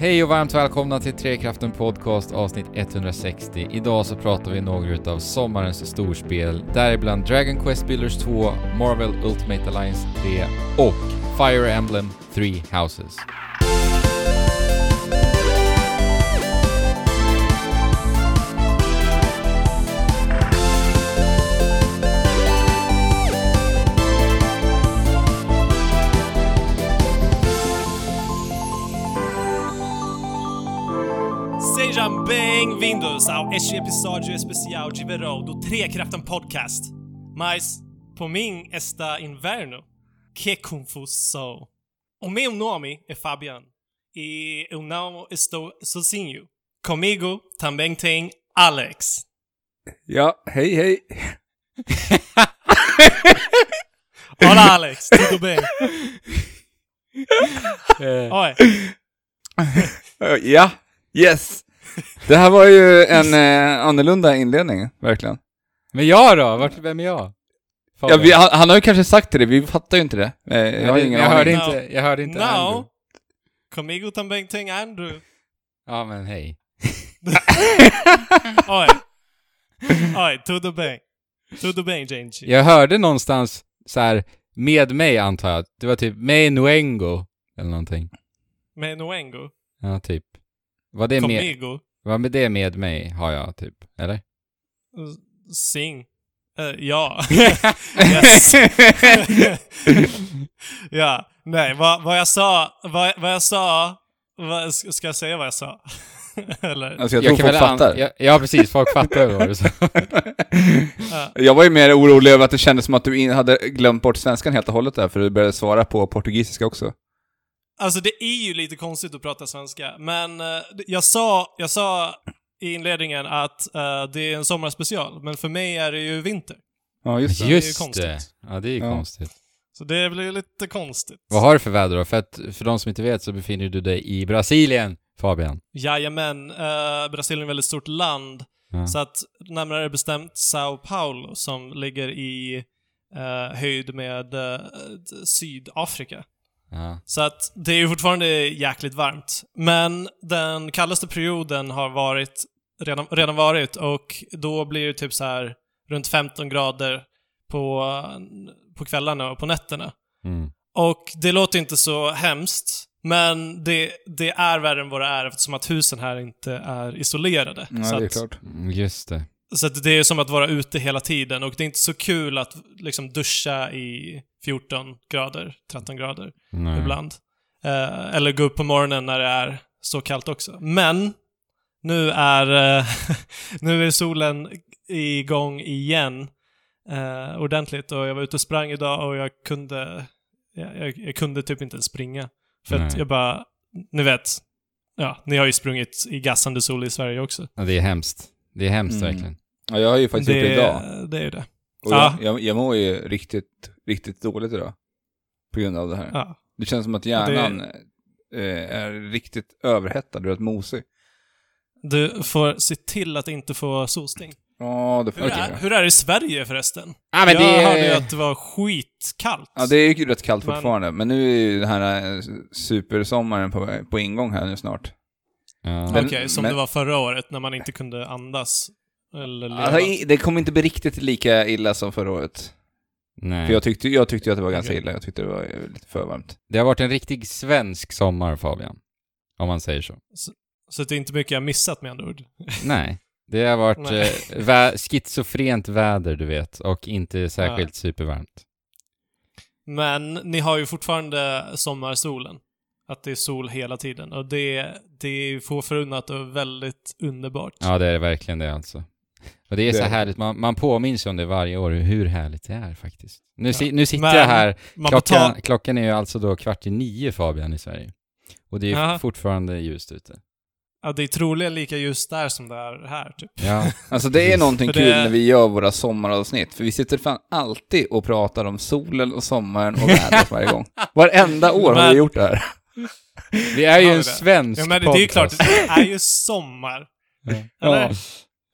Hej och varmt välkomna till Trekraften Podcast avsnitt 160. Idag så pratar vi några utav sommarens storspel, däribland Dragon Quest Builders 2, Marvel Ultimate Alliance 3 och Fire Emblem 3 Houses. Bem-vindos ao este episódio especial de verão do Trekraften Podcast. Mas, por mim, está inverno. Que confusão. O meu nome é Fabian e eu não estou sozinho. Comigo também tem Alex. Ja, hej hej. Olá, Alex. Tudo bem? Oj. Eh, Ja, yes. Det här var ju en eh, annorlunda inledning, verkligen. Men jag då? Vart, vem är jag? Ja, vi, han, han har ju kanske sagt det, vi fattar ju inte det. Eh, jag jag, har ingen jag, hörde aning. inte, jag hörde inte Andrew. No. Comigo também tem Andrew. Ja men hej. Oj. Oj, tudo bem. Tudo bem, gente. Jag hörde någonstans så här med mig antar jag. Det var typ med Nuengo eller någonting. Med Noengo. Ja, typ. Var det med, Comigo. var med det med mig har jag typ, eller? Sing. Eh, ja. yes. ja. Nej, vad, vad jag sa, vad, vad jag sa, vad, ska jag säga vad jag sa? Eller? Alltså jag tror kan folk an- fattar. Ja, ja, precis. Folk fattar vad du sa. Ja. Jag var ju mer orolig över att det kändes som att du in, hade glömt bort svenskan helt och hållet där, för du började svara på portugisiska också. Alltså det är ju lite konstigt att prata svenska, men eh, jag sa, jag sa i inledningen att eh, det är en sommarspecial, men för mig är det ju vinter. Ja, just det. är ju Just konstigt. det. Ja, det är ju Ja. konstigt. Så det blir lite konstigt. Vad har du för väder då? För att, för de som inte vet så befinner du dig i Brasilien, Fabian. Jajamän, uh, Brasilien är ett väldigt stort land. Ja. Så att närmare bestämt Sao Paulo som ligger i eh, höjd med eh, Sydafrika. Ja. Så att det är ju fortfarande jäkligt varmt. Men den kallaste perioden har varit, redan, redan varit och då blir det typ så här runt 15 grader på, på kvällarna och på nätterna. Mm. Och det låter inte så hemskt, men det, det är värre än vad det är eftersom att husen här inte är isolerade. Ja, så det är att, klart. Mm, Just det. Så att det är som att vara ute hela tiden och det är inte så kul att liksom duscha i 14 grader, 13 grader Nej. ibland. Eh, eller gå upp på morgonen när det är så kallt också. Men nu är, eh, nu är solen igång igen eh, ordentligt och jag var ute och sprang idag och jag kunde, jag, jag, kunde typ inte ens springa. För att Nej. jag bara, ni vet, ja, ni har ju sprungit i gassande sol i Sverige också. Ja, det är hemskt. Det är hemskt Mm. verkligen. Ja, jag har ju faktiskt gjort det idag. det är ju det. Och Ja. jag, jag, jag mår ju riktigt, riktigt dåligt idag. På grund av det här. Ja. Det känns som att hjärnan eh, är riktigt överhettad, du vet, mosig. Du får se till att inte få solsting. Ja, det får Hur, jag är, hur är det i Sverige förresten? Ja, men jag det är- hörde ju att det var skitkallt. Ja, det är ju rätt kallt Men- fortfarande, men nu är ju den här eh, supersommaren på, på ingång här nu snart. Ja. Men- Okej, som men- det var förra året när man inte kunde andas. Eller leva. Alltså, det kommer inte bli riktigt lika illa som förra året. Nej. För jag tyckte, jag tyckte att det var ganska Okej. illa, jag tyckte det var eh, lite för varmt. Det har varit en riktig svensk sommar, Fabian. Om man säger så. Så det är inte mycket jag missat med andra ord. Nej. Det har varit Nej. eh, vä- schizofrent väder, du vet, och inte särskilt supervarmt. Men ni har ju fortfarande sommarsolen. Att det är sol hela tiden. Och det, det är få förunnat och väldigt underbart. Ja, det är verkligen det alltså. Och det är så härligt, man, man påminns om det varje år, hur härligt det är faktiskt. Nu, si, Ja. nu sitter Men jag här, klockan, ta... klockan är ju alltså då kvart i nio Fabian i Sverige. Och det är Ja. fortfarande ljust ute. Ja, det är troligen lika ljust där som det är här, typ. Ja, Alltså det är någonting kul det- när vi gör våra sommaravsnitt, för vi sitter fan alltid och pratar om solen och sommaren och vädret varje gång. Varenda år har Men- vi gjort det här. Vi är ju Ja, en det. svensk Ja, men det är ju klart, podcast. det är ju sommar. Eller? Ja.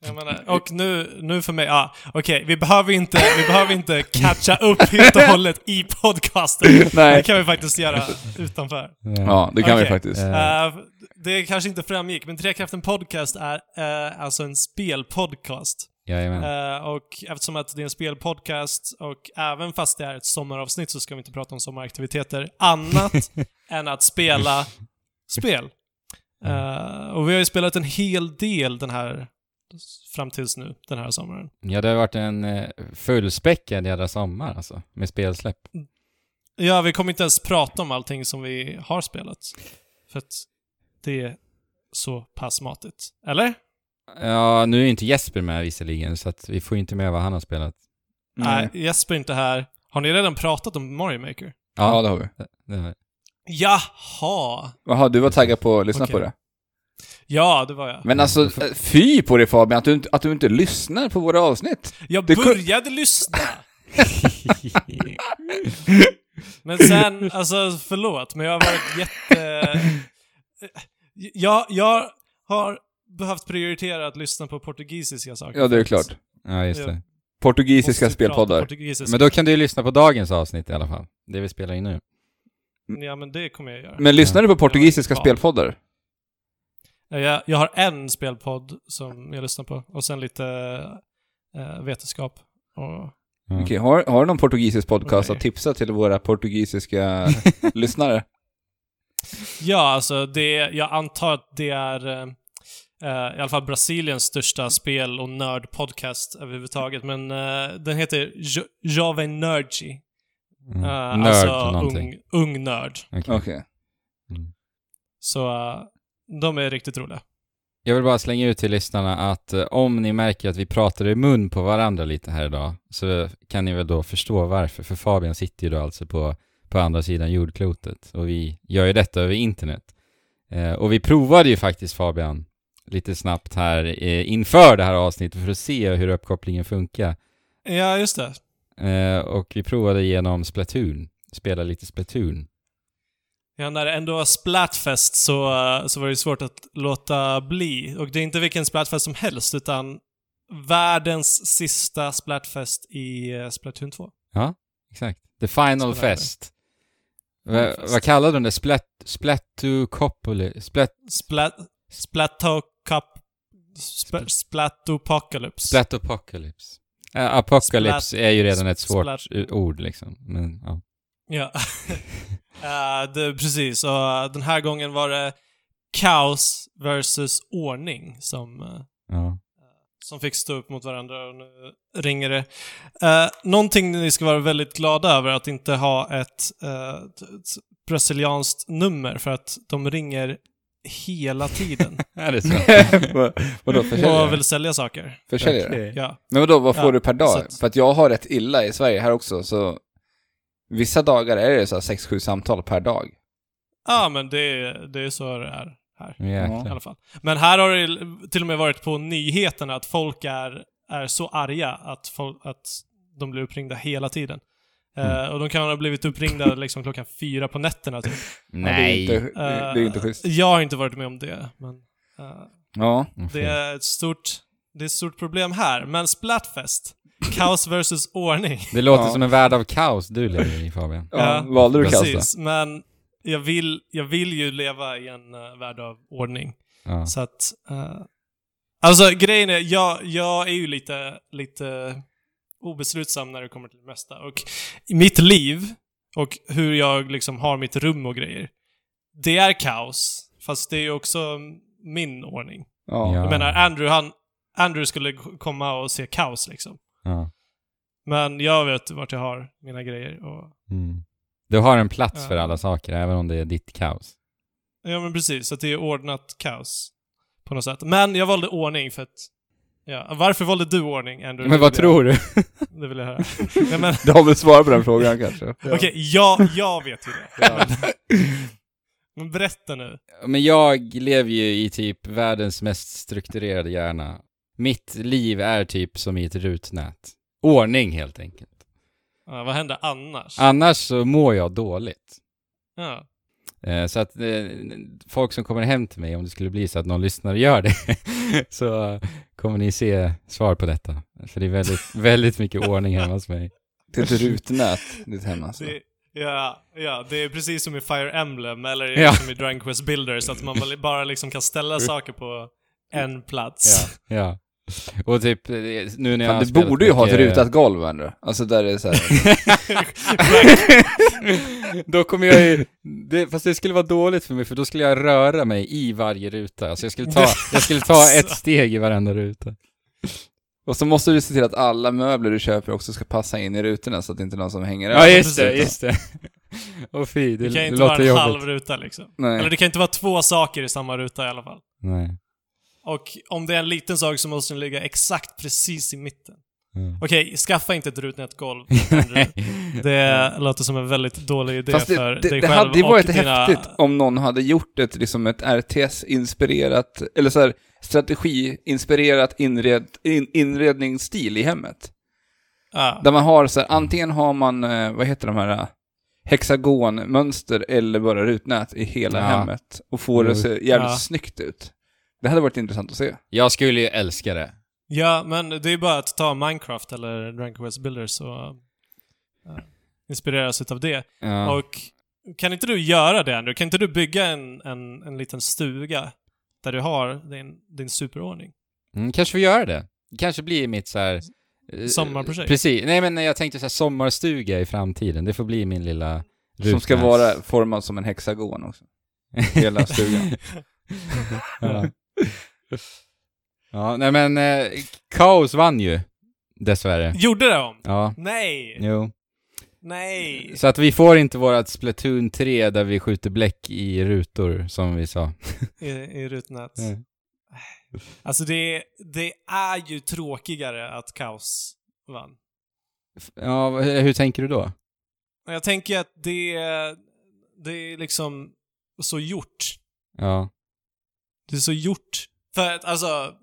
Jag menar, och nu, nu för mig, ja, okej, vi behöver inte, vi behöver inte catcha upp helt och hållet i podcasten. Nej. Det kan vi faktiskt göra utanför. Ja, det kan vi Okej. faktiskt. Eh, det kanske inte framgick, men Trekraften Podcast är eh, alltså en spelpodcast. Jajamän. Eh, och eftersom att det är en spelpodcast och även fast det är ett sommaravsnitt så ska vi inte prata om sommaraktiviteter annat än att spela spel. Eh, och vi har ju spelat en hel del den här, fram tills nu, den här sommaren. Ja, det har varit en eh, fullspäckad jädra sommar alltså, med spelsläpp. Ja, vi kommer inte ens prata om allting som vi har spelat. För att det är så pass matigt. Eller? Ja, nu är inte Jesper med visserligen, så att vi får inte med vad han har spelat. Nej, Jesper är inte här. Har ni redan pratat om Mario Maker? Ja, det har vi. det har vi. Jaha! Jaha, du var taggad på att lyssna Okej. på det. Ja, det var jag. Men alltså, eh, fy på dig Fabian, att du, inte- att du inte lyssnar på våra avsnitt. Jag Det kun- började lyssna! Men sen, alltså förlåt, men jag har varit jätte... Jag, jag har behövt prioritera att lyssna på portugisiska saker. Ja, det är klart. Ja, just det. Portugisiska spelpoddar. portugisiska. Men då kan du ju lyssna på dagens avsnitt i alla fall. Det vi spelar in nu. Ja, men det kommer jag göra. Men lyssnar du på portugisiska Ja. spelpoddar? Jag, jag har en spelpodd som jag lyssnar på, och sen lite eh, vetenskap. Och, Ja. Okej, har, har du någon portugisisk podcast Okej. att tipsa till våra portugisiska lyssnare? ja, alltså det, jag antar att det är eh, i alla fall Brasiliens största spel och nördpodcast överhuvudtaget, men eh, den heter jo Jovem Nerdgy. Mm. Eh, Nörd alltså någonting. ung, ung nörd. Okej. Okej. Så eh, de är riktigt roliga. Jag vill bara slänga ut till lyssnarna att om ni märker att vi pratar i mun på varandra lite här idag så kan ni väl då förstå varför. För Fabian sitter ju då alltså på, på andra sidan jordklotet och vi gör ju detta över internet. Och vi provade ju faktiskt Fabian lite snabbt här eh, inför det här avsnittet för att se hur uppkopplingen funkar. Ja, just det. Eh, och vi provade genom Splatoon, spela lite Splatoon. Ja, när det ändå var Splatfest så, så var det svårt att låta bli. Och det är inte vilken Splatfest som helst, utan världens sista Splatfest i eh, Splatoon 2. Exakt. The Final. Fest. Vad kallade de det? Splat... Splatocopoly... Splat... Splat... Splatocup... Sp Splatopocalypse. Splatopocalypse. Uh, apocalypse är ju redan ett svårt Splat- ord liksom. Men ja. Ja. Eh, det, precis, och eh, den här gången var det kaos versus ordning som, eh, ja. som fick stå upp mot varandra och nu ringer det. Uh, någonting ni ska vara väldigt glada över att inte ha ett, ett, ett brasilianskt nummer för att de ringer hela tiden Är det så? Vad- Vadå, och vill sälja saker. Försäljare? Okej. Ja. Men vadå, vad får Ja, du per dag? att- För att jag har rätt illa i Sverige här också, så vissa dagar är det så här 6-7 samtal per dag. ja, men det, det är så det är här. i Jäklar. alla fall. Men här har det till och med varit på nyheterna att folk är, är så arga att, folk, att de blir uppringda hela tiden. Eh, och de kan ha blivit uppringda liksom klockan fyra på nätterna typ. Nej. Det är inte, det är inte Eh, schysst. Jag har inte varit med om det, men eh, Ja. det är ett stort, det är ett stort problem här. Men Splatfest, kaos versus ordning. Det låter Ja. som en värld av kaos du lever i Fabian. ja. Ja, Valde du kaos? Precis, men jag vill, jag vill ju leva i en uh, värld av ordning. Ja. Så att... eh, alltså grejen är, jag, jag är ju lite, lite obeslutsam när det kommer till det mesta. Och i mitt liv, och hur jag liksom har mitt rum och grejer, det är kaos. Fast det är också min ordning. Ja. Ja. Jag menar, Andrew, han, Andrew skulle komma och se kaos liksom. Ja. Men jag vet vart jag har mina grejer och... Mm. Du har en plats Ja. för alla saker, även om det är ditt kaos. Ja men precis, så att det är ordnat kaos. På något sätt. Men jag valde ordning för att... Ja, varför valde du ordning, Andrew? Men vad vill tror du? Jag, det vill jag höra. ja, men, Du har väl svar på den frågan kanske? Okej, ja, jag vet ju det. Men, men berätta nu. Men jag lever ju i typ världens mest strukturerade hjärna. Mitt liv är typ som i ett rutnät. Ordning helt enkelt. Ja, vad hände annars? Annars så mår jag dåligt. Ja. Eh, Så att eh, folk som kommer hem till mig, om det skulle bli så att någon lyssnare gör det, så kommer ni se svar på detta. För det är väldigt, väldigt mycket ordning hemma hos mig. Det är ett rutnät, ditt hem alltså. Det, Ja, ja, det är precis som i Fire Emblem, eller Ja. som i Dragon Quest Builders, att man bara liksom kan ställa saker på en plats. Ja, ja. Och typ, eh, nu när jag Fan, spelat borde ju ha ett mycket- rutat golv ändå. Alltså där det är så här. då kommer jag ju... Det, fast det skulle vara dåligt för mig, för då skulle jag röra mig i varje ruta. Alltså jag skulle ta, jag skulle ta ett steg i varenda ruta. Och så måste du se till att alla möbler du köper också ska passa in i rutorna så att det inte är någon som hänger Ja, över just det, just det. Åh fy, det, Det kan det inte vara låter en jobbigt. halv ruta liksom. Nej. Eller det kan inte vara två saker i samma ruta i alla fall. Nej. Och om det är en liten sak så måste den ligga exakt precis i mitten. Mm. Okej, skaffa inte ett rutnätgolv. Andrew. Det låter som en väldigt dålig idé Fast för det, det, dig det själv hade ju varit dina... häftigt om någon hade gjort ett, liksom ett RTS-inspirerat, eller så här strategi-inspirerat inred, in, inredningsstil i hemmet. Ja. Där man har så här, antingen har man, eh, vad heter de här, eh, hexagonmönster eller bara rutnät i hela Ja. hemmet. Och få det att se jävligt Ja. snyggt ut. Det hade varit intressant att se. Jag skulle ju älska det. ja, men det är bara att ta Minecraft eller Dragon Quest Builders och uh, inspireras utav det. Ja. Och kan inte du göra det Andrew? Kan inte du bygga en, en, en liten stuga där du har din, din superordning? Mm, kanske vi gör det. Kanske blir mitt så här... eh, Sommarprojekt. Precis. Nej men jag tänkte så här sommarstuga i framtiden. Det får bli min lilla Som ska vara formad som en hexagon också. Hela stugan. ja. Ja, nej men eh, Kaos vann ju. Dessvärre. Gjorde om? Ja, Nej! jo. Nej! Så att vi får inte vårat Splatoon 3 där vi skjuter bläck i rutor, som vi sa. I, i rutnät. Mm. Alltså det, det är ju tråkigare att Kaos vann. Ja, hur tänker du då? Jag tänker att det, det är liksom så gjort. Ja. Det är så gjort. För att alltså,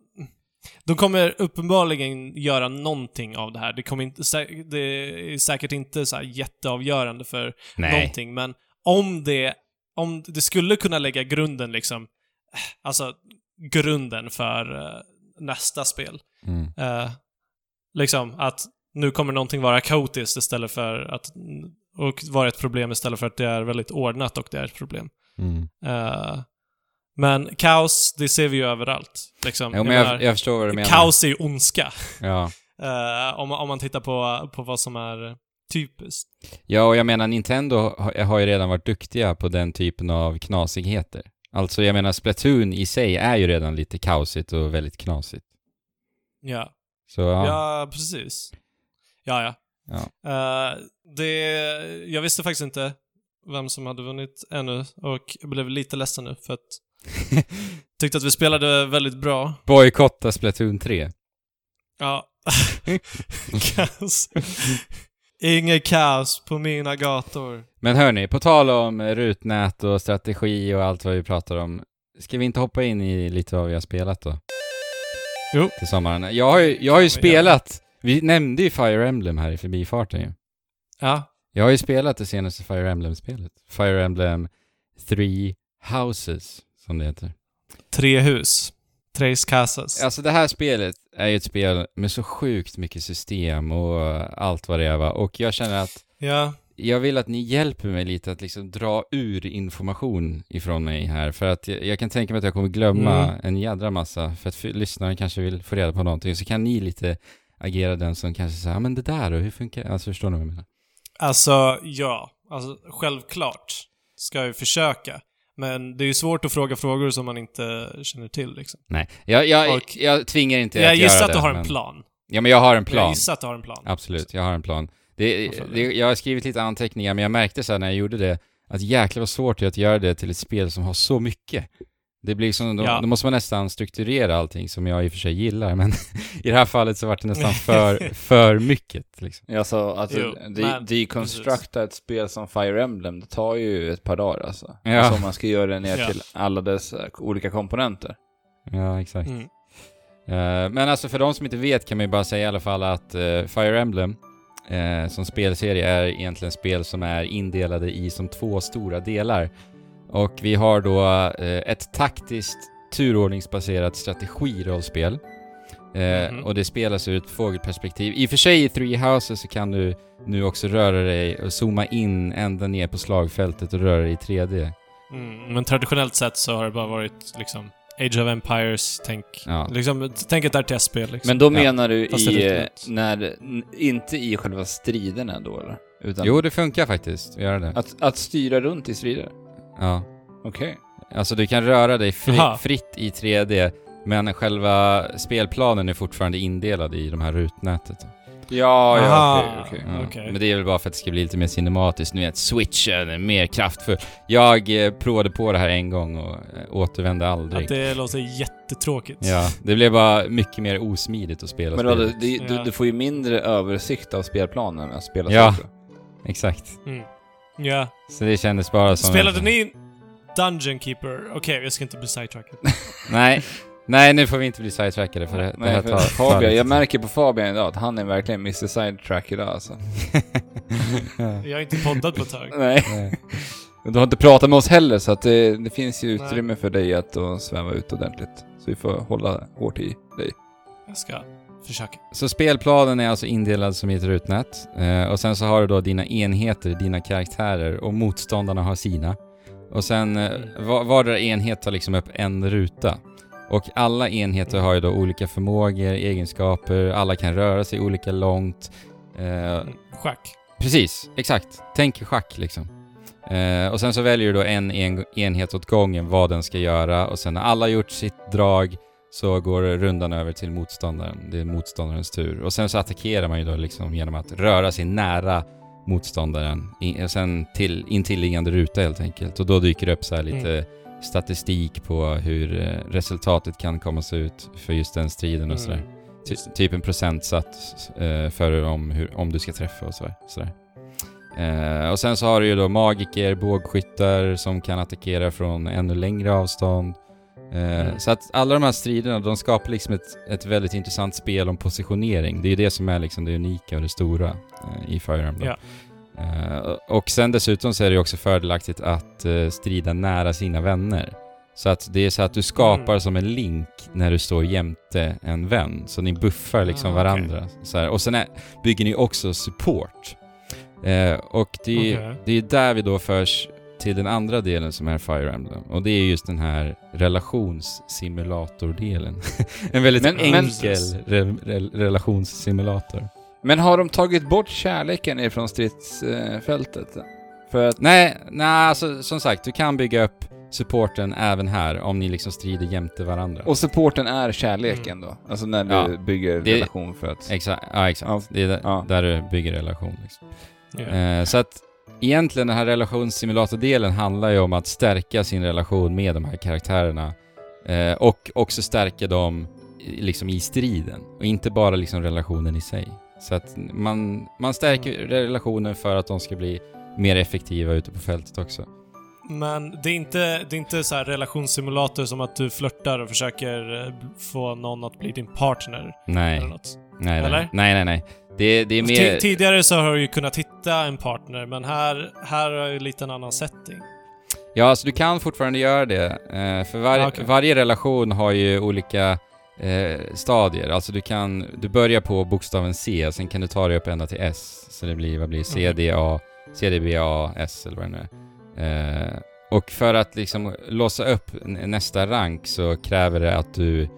de kommer uppenbarligen göra någonting av det här. Det, kommer inte, det är säkert inte så jätteavgörande för Nej. någonting, men om det, om det skulle kunna lägga grunden liksom, alltså grunden för eh, nästa spel. Mm. Eh, liksom att nu kommer någonting vara kaotiskt istället för att, och vara ett problem istället för att det är väldigt ordnat och det är ett problem. Mm. Eh, men kaos, det ser vi ju överallt. Liksom. Jo, men menar, jag, jag förstår vad du menar. kaos är ju ondska. Ja. Eh, om, man- om man tittar på, på vad som är typiskt. ja, och jag menar Nintendo har, har ju redan varit duktiga på den typen av knasigheter. Alltså, jag menar Splatoon i sig är ju redan lite kaosigt och väldigt knasigt. Ja, Så, ja. ja precis. Ja, ja. Ja. Eh, det, jag visste faktiskt inte vem som hade vunnit ännu och jag blev lite ledsen nu för att tyckte att vi spelade väldigt bra. Bojkotta Splatoon 3. Ja. kaos. Inget kaos på mina gator. Men hörni, på tal om rutnät och strategi och allt vad vi pratar om. Ska vi inte hoppa in i lite vad vi har spelat då? Jo. Till sommaren. Jag har ju, jag har ju spelat, vi nämnde ju Fire Emblem här i förbifarten ju. Ja. Jag har ju spelat det senaste Fire Emblem-spelet. Fire Emblem Three Houses, som det heter. Tre hus. Tres casas. Alltså det här spelet är ju ett spel med så sjukt mycket system och allt vad det är va. Och jag känner att Ja. jag vill att ni hjälper mig lite att liksom dra ur information ifrån mig här. För att jag, jag kan tänka mig att jag kommer glömma Mm. en jädra massa. För att lyssnaren kanske vill få reda på någonting. Så kan ni lite agera den som kanske säger, ja men det där då, hur funkar Alltså förstår ni vad jag menar? Alltså, ja. Alltså, självklart ska jag ju försöka. Men det är ju svårt att fråga frågor som man inte känner till liksom. Nej, jag, jag, Och- jag tvingar inte Jag att gissar göra att du det, har en men- plan. Ja men jag har en Jag plan. gissar att du har en plan. Absolut, jag har en plan. Det, Jag det, jag har skrivit lite anteckningar, men jag märkte så när jag gjorde det, att jäklar vad svårt det är att göra det till ett spel som har så mycket. Det blir som, då, Ja. då måste man nästan strukturera allting, som jag i och för sig gillar, men i det här fallet så var det nästan för, för mycket liksom. Alltså, att Jo, de, men- deconstructa ett spel som Fire Emblem, det tar ju ett par dagar alltså. Ja. Alltså om man ska göra det ner Ja. till alla dess eh, olika komponenter. Ja, exakt. Mm. Eh, men alltså för de som inte vet kan man ju bara säga i alla fall att eh, Fire Emblem eh, som spelserie är egentligen spel som är indelade i som två stora delar. Och vi har då eh, ett taktiskt turordningsbaserat strategirollspel Eh, Mhm. Och det spelas ur ett fågelperspektiv. I och för sig i Three Houses så kan du nu också röra dig och zooma in ända ner på slagfältet och röra dig i 3D. Mm, men traditionellt sett så har det bara varit liksom Age of Empires, tänk... Ja. Liksom, tänk ett RTS-spel liksom. Men då Ja. menar du det är i, eh, när, inte i själva striderna då eller? Utan Jo, det funkar faktiskt att göra det. att, att styra runt i strider? Ja. Okej. Alltså du kan röra dig fri, Jaha. fritt i 3D, men själva spelplanen är fortfarande indelad i de här rutnätet. Ja, ja, Aha. okej, okej. Ja. Okej. Men det är väl bara för att det ska bli lite mer cinematiskt. Nu vet, switchen är mer kraftfull. Jag eh, provade på det här en gång och eh, återvände aldrig. Att det låter jättetråkigt. Ja, det blev bara mycket mer osmidigt att spela Men vadå, spelet. det, du, Ja. du får ju mindre översikt av spelplanen att spela Ja. Exakt. Mm. Ja. Så det kändes bara som... Spelade en- ni Dungeon Keeper? Okej, jag ska inte bli sidetrackad. Nej. Nej, nu får vi inte bli sidetrackade för det, det Nej, här för tar... tar Fabian, lite jag märker på Fabian idag att han är verkligen Mr Sidetrack idag alltså. Jag har inte poddat på ett tag. Nej. Nej. Men Du har inte pratat med oss heller så att det, det finns ju Nej. utrymme för dig att då sväva ut ordentligt. Så vi får hålla hårt i dig. Jag ska försöka. Så spelplanen är alltså indelad som i ett rutnät. Eh, och sen så har du då dina enheter, dina karaktärer och motståndarna har sina. Och sen eh, var, vardera enhet tar liksom upp en ruta. Och alla enheter har ju då olika förmågor, egenskaper, alla kan röra sig olika långt. Eh. Schack. Precis, exakt. Tänk schack liksom. Eh, och sen så väljer du då en, en enhet åt gången vad den ska göra och sen när alla gjort sitt drag så går rundan över till motståndaren. Det är motståndarens tur. Och sen så attackerar man ju då liksom genom att röra sig nära motståndaren i, och sen till intilliggande ruta helt enkelt. Och då dyker det upp så här lite statistik på hur eh, resultatet kan komma se ut för just den striden och sådär. Mm. Ty, typ en procentsats eh, för om, hur, om du ska träffa och sådär. sådär. Eh, och sen så har du ju då magiker, bågskyttar som kan attackera från ännu längre avstånd. Eh, Mm. Så att alla de här striderna, de skapar liksom ett, ett väldigt intressant spel om positionering. Det är ju det som är liksom det unika och det stora eh, i Fire Emblem. Ja. Eh, och sen dessutom så är det också fördelaktigt att strida nära sina vänner. Så att det är så att du skapar Mm. som en link när du står jämte en vän. Så ni buffar liksom Ah, varandra. Så här. Och sen är, bygger ni också support. Eh, och det är, Okej. det är där vi då förs till den andra delen som är Fire Emblem. Och det är just den här relationssimulator-delen. en väldigt Men- men- enkel re, re, relationssimulator. Men har de tagit bort kärleken ifrån stridsfältet? För att... Nej, nej, alltså som sagt, du kan bygga upp supporten även här om ni liksom strider jämte varandra. Och supporten är kärleken då? Alltså när du Ja. bygger Det- relation för att... Exakt, ja exakt. Ja. Det är där, Ja. där du bygger relation. Liksom. Ja. Eh, så att egentligen den här relationssimulator-delen handlar ju om att stärka sin relation med de här karaktärerna. Eh, och också stärka dem liksom i striden. Och inte bara liksom relationen i sig. Så att man, man stärker relationen för att de ska bli mer effektiva ute på fältet också. Men det är inte, det är inte så här relationssimulator som att du flörtar och försöker eh, få någon att bli din partner Nej, eller något. nej. Eller? Nej, nej, nej. Det, det är mer... Tidigare så har du ju kunnat hitta en partner, men här, här är det lite en annan setting. Ja, alltså du kan fortfarande göra det. Eh, för var, Ah, okej. varje relation har ju olika eh, stadier. Alltså du kan, du börjar på bokstaven C, sen kan du ta dig upp ända till S. Så det blir, vad blir C, Mhm. D, A, C, D, B, A, S eller vad det nu är. Eh, och för att liksom låsa upp nästa rank så kräver det att du,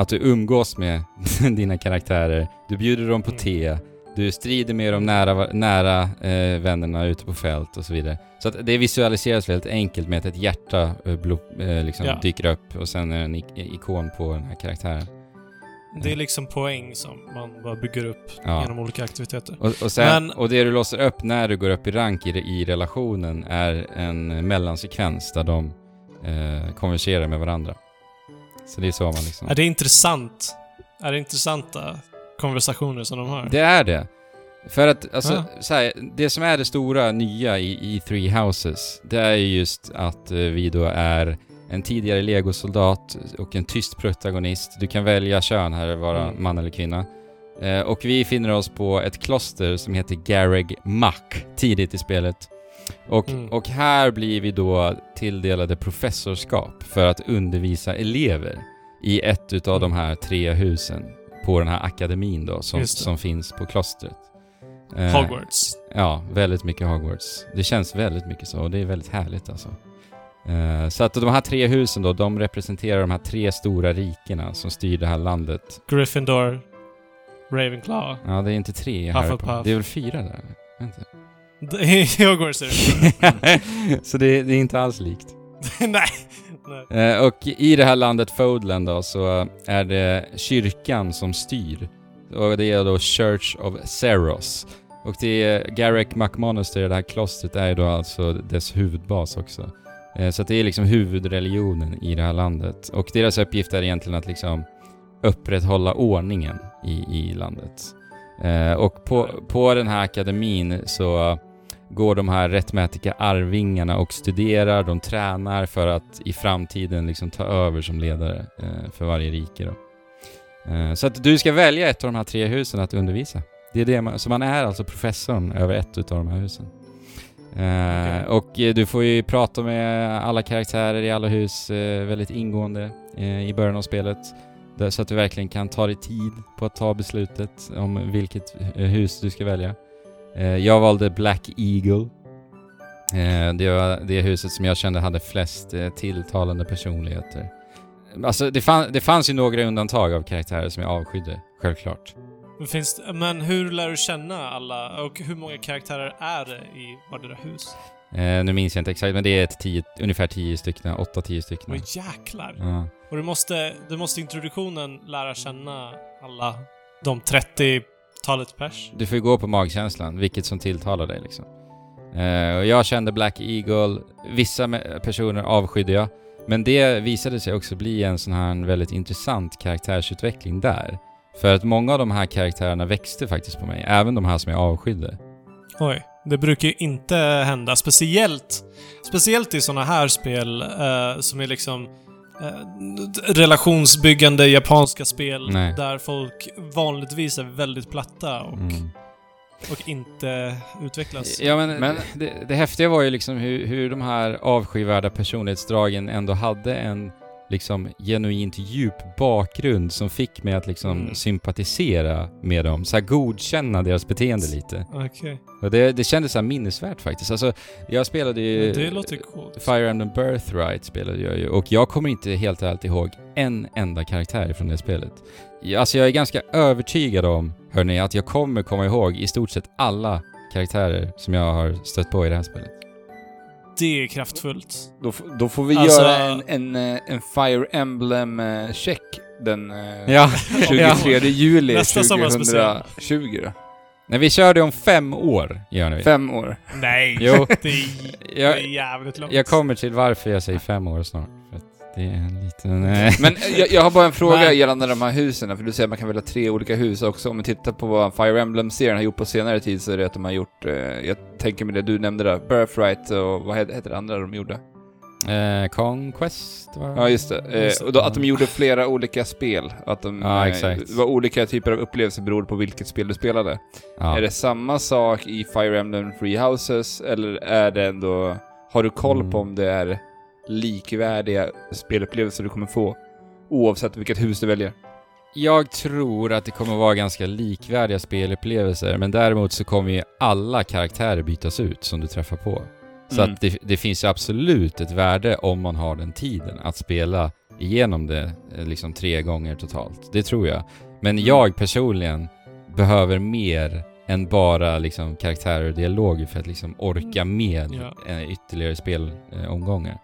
att du umgås med dina karaktärer. Du bjuder dem på Mm. te. Du strider med de nära, nära eh, vännerna ute på fält och så vidare. Så att det visualiseras väldigt enkelt med att ett hjärta eh, blo- eh, liksom Ja. dyker upp och sen är det en ik- ikon på den här karaktären. Det är liksom poäng som man bara bygger upp Ja. genom olika aktiviteter. Och, och, sen, Men- och det du låser upp när du går upp i rank i, i relationen är en mellansekvens där de eh, konverserar med varandra. Så det är så man liksom... Är det intressant? Är det intressanta konversationer som de har? Det är det. För att, alltså, Ja. så här, det som är det stora nya i, i Three Houses, det är ju just att eh, vi då är en tidigare legosoldat och en tyst protagonist. Du kan välja kön här, vara Mm. man eller kvinna. Eh, och vi finner oss på ett kloster som heter Garreg Mack, tidigt i spelet. Och, Mm. och här blir vi då tilldelade professorskap för att undervisa elever i ett utav Mm. de här tre husen. på den här akademin då, som, som finns på klostret. Eh, Hogwarts. Ja, väldigt mycket Hogwarts. Det känns väldigt mycket så och det är väldigt härligt alltså. Eh, så att de här tre husen då, de representerar de här tre stora rikena som styr det här landet. Gryffindor. Ravenclaw. Ja, det är inte tre jag hör på. Hufflepuff. Det är väl fyra där? Vänta. Hogwarts är det. så det, det är inte alls likt. Nej. Nej. Eh, och i det här landet Fodland då så är det kyrkan som styr. Och det är då Church of Seros. Och det är Garrick McMonaster, det här klostret, är ju då alltså dess huvudbas också. Eh, så det är liksom huvudreligionen i det här landet. Och deras uppgift är egentligen att liksom upprätthålla ordningen i, i landet. Eh, och på, på den här akademin så går de här rättmätiga arvingarna och studerar, de tränar för att i framtiden liksom ta över som ledare eh, för varje rike då. Eh, så att du ska välja ett av de här tre husen att undervisa. Det är det man, så man är alltså professorn över ett utav de här husen. Eh, Och eh, du får ju prata med alla karaktärer i alla hus väldigt ingående i början av spelet. Så att du verkligen kan ta dig tid på att ta beslutet om vilket hus du ska välja. Eh, jag valde Black Eagle. Eh, det var det huset som jag kände hade flest eh, tilltalande personligheter. Alltså det, fann, det fanns ju några undantag av karaktärer som jag avskydde, självklart. Men Finns, men hur lär du känna alla och hur många karaktärer är det i vardera hus? Eh, nu minns jag inte exakt, men det är ett tio, ungefär 10 stycken, 8-10 stycken. Oj jäklar. Ja. Och du måste, du måste introduktionen lära känna alla de 30-talet pers. Du får ju gå på magkänslan, vilket som tilltalar dig liksom. Eh, och jag kände Black Eagle, vissa personer avskydde jag, men det visade sig också bli en sån här väldigt intressant karaktärsutveckling där. För att många av de här karaktärerna växte faktiskt på mig, även de här som jag avskydde. Oj. Det brukar ju inte hända. Speciellt, speciellt i såna här spel eh, som är liksom eh, relationsbyggande japanska spel Nej. där folk vanligtvis är väldigt platta och, Mm. och inte utvecklas. Ja men, Men- det, det häftiga var ju liksom hur, hur de här avskyvärda personlighetsdragen ändå hade en liksom genuint djup bakgrund som fick mig att liksom Mm. sympatisera med dem, så här godkänna deras beteende lite. Okej. Och det, det kändes så här minnesvärt faktiskt. Alltså, jag spelade ju... Det låter coolt. Fire Emblem Birthright spelade jag ju och jag kommer inte helt ärligt ihåg en enda karaktär från det spelet. Alltså jag är ganska övertygad om, hörni, att jag kommer komma ihåg i stort sett alla karaktärer som jag har stött på i det här spelet. Det är kraftfullt. Då, då får vi Alltså- göra en, en, eh, en Fire Emblem-check den eh, Ja, 23 juli Nästa sommarspecial. 2020 då. Nej, vi kör det om fem år, gör vi. Fem år. Nej, Jo. det, är, det är jävligt långt. jag kommer till varför jag säger fem år snart. Det är en liten... eh, Men eh, jag, jag har bara en fråga gällande de här husen, för du säger att man kan välja tre olika hus också. Om vi tittar på vad Fire Emblem-serien har gjort på senare tid så är det att de har gjort, eh, jag tänker med det du nämnde där, Birthright och vad heter, det andra de gjorde? Eh, Conquest var Ja, just det. Eh, och då, att de gjorde flera olika spel. Att de, Ja, eh, det var olika typer av upplevelser beroende på vilket spel du spelade. Ja. Är det samma sak i Fire Emblem Free Houses, eller är det ändå... Har du koll Mm. på om det är likvärdiga spelupplevelser du kommer få? Oavsett vilket hus du väljer. Jag tror att det kommer vara ganska likvärdiga spelupplevelser, men däremot så kommer ju alla karaktärer bytas ut som du träffar på. Så Mm. att det, det finns ju absolut ett värde om man har den tiden att spela igenom det eh, liksom tre gånger totalt. Det tror jag. Men Mm. jag personligen behöver mer än bara liksom karaktärer och dialoger för att liksom orka med Ja. eh, ytterligare spelomgångar.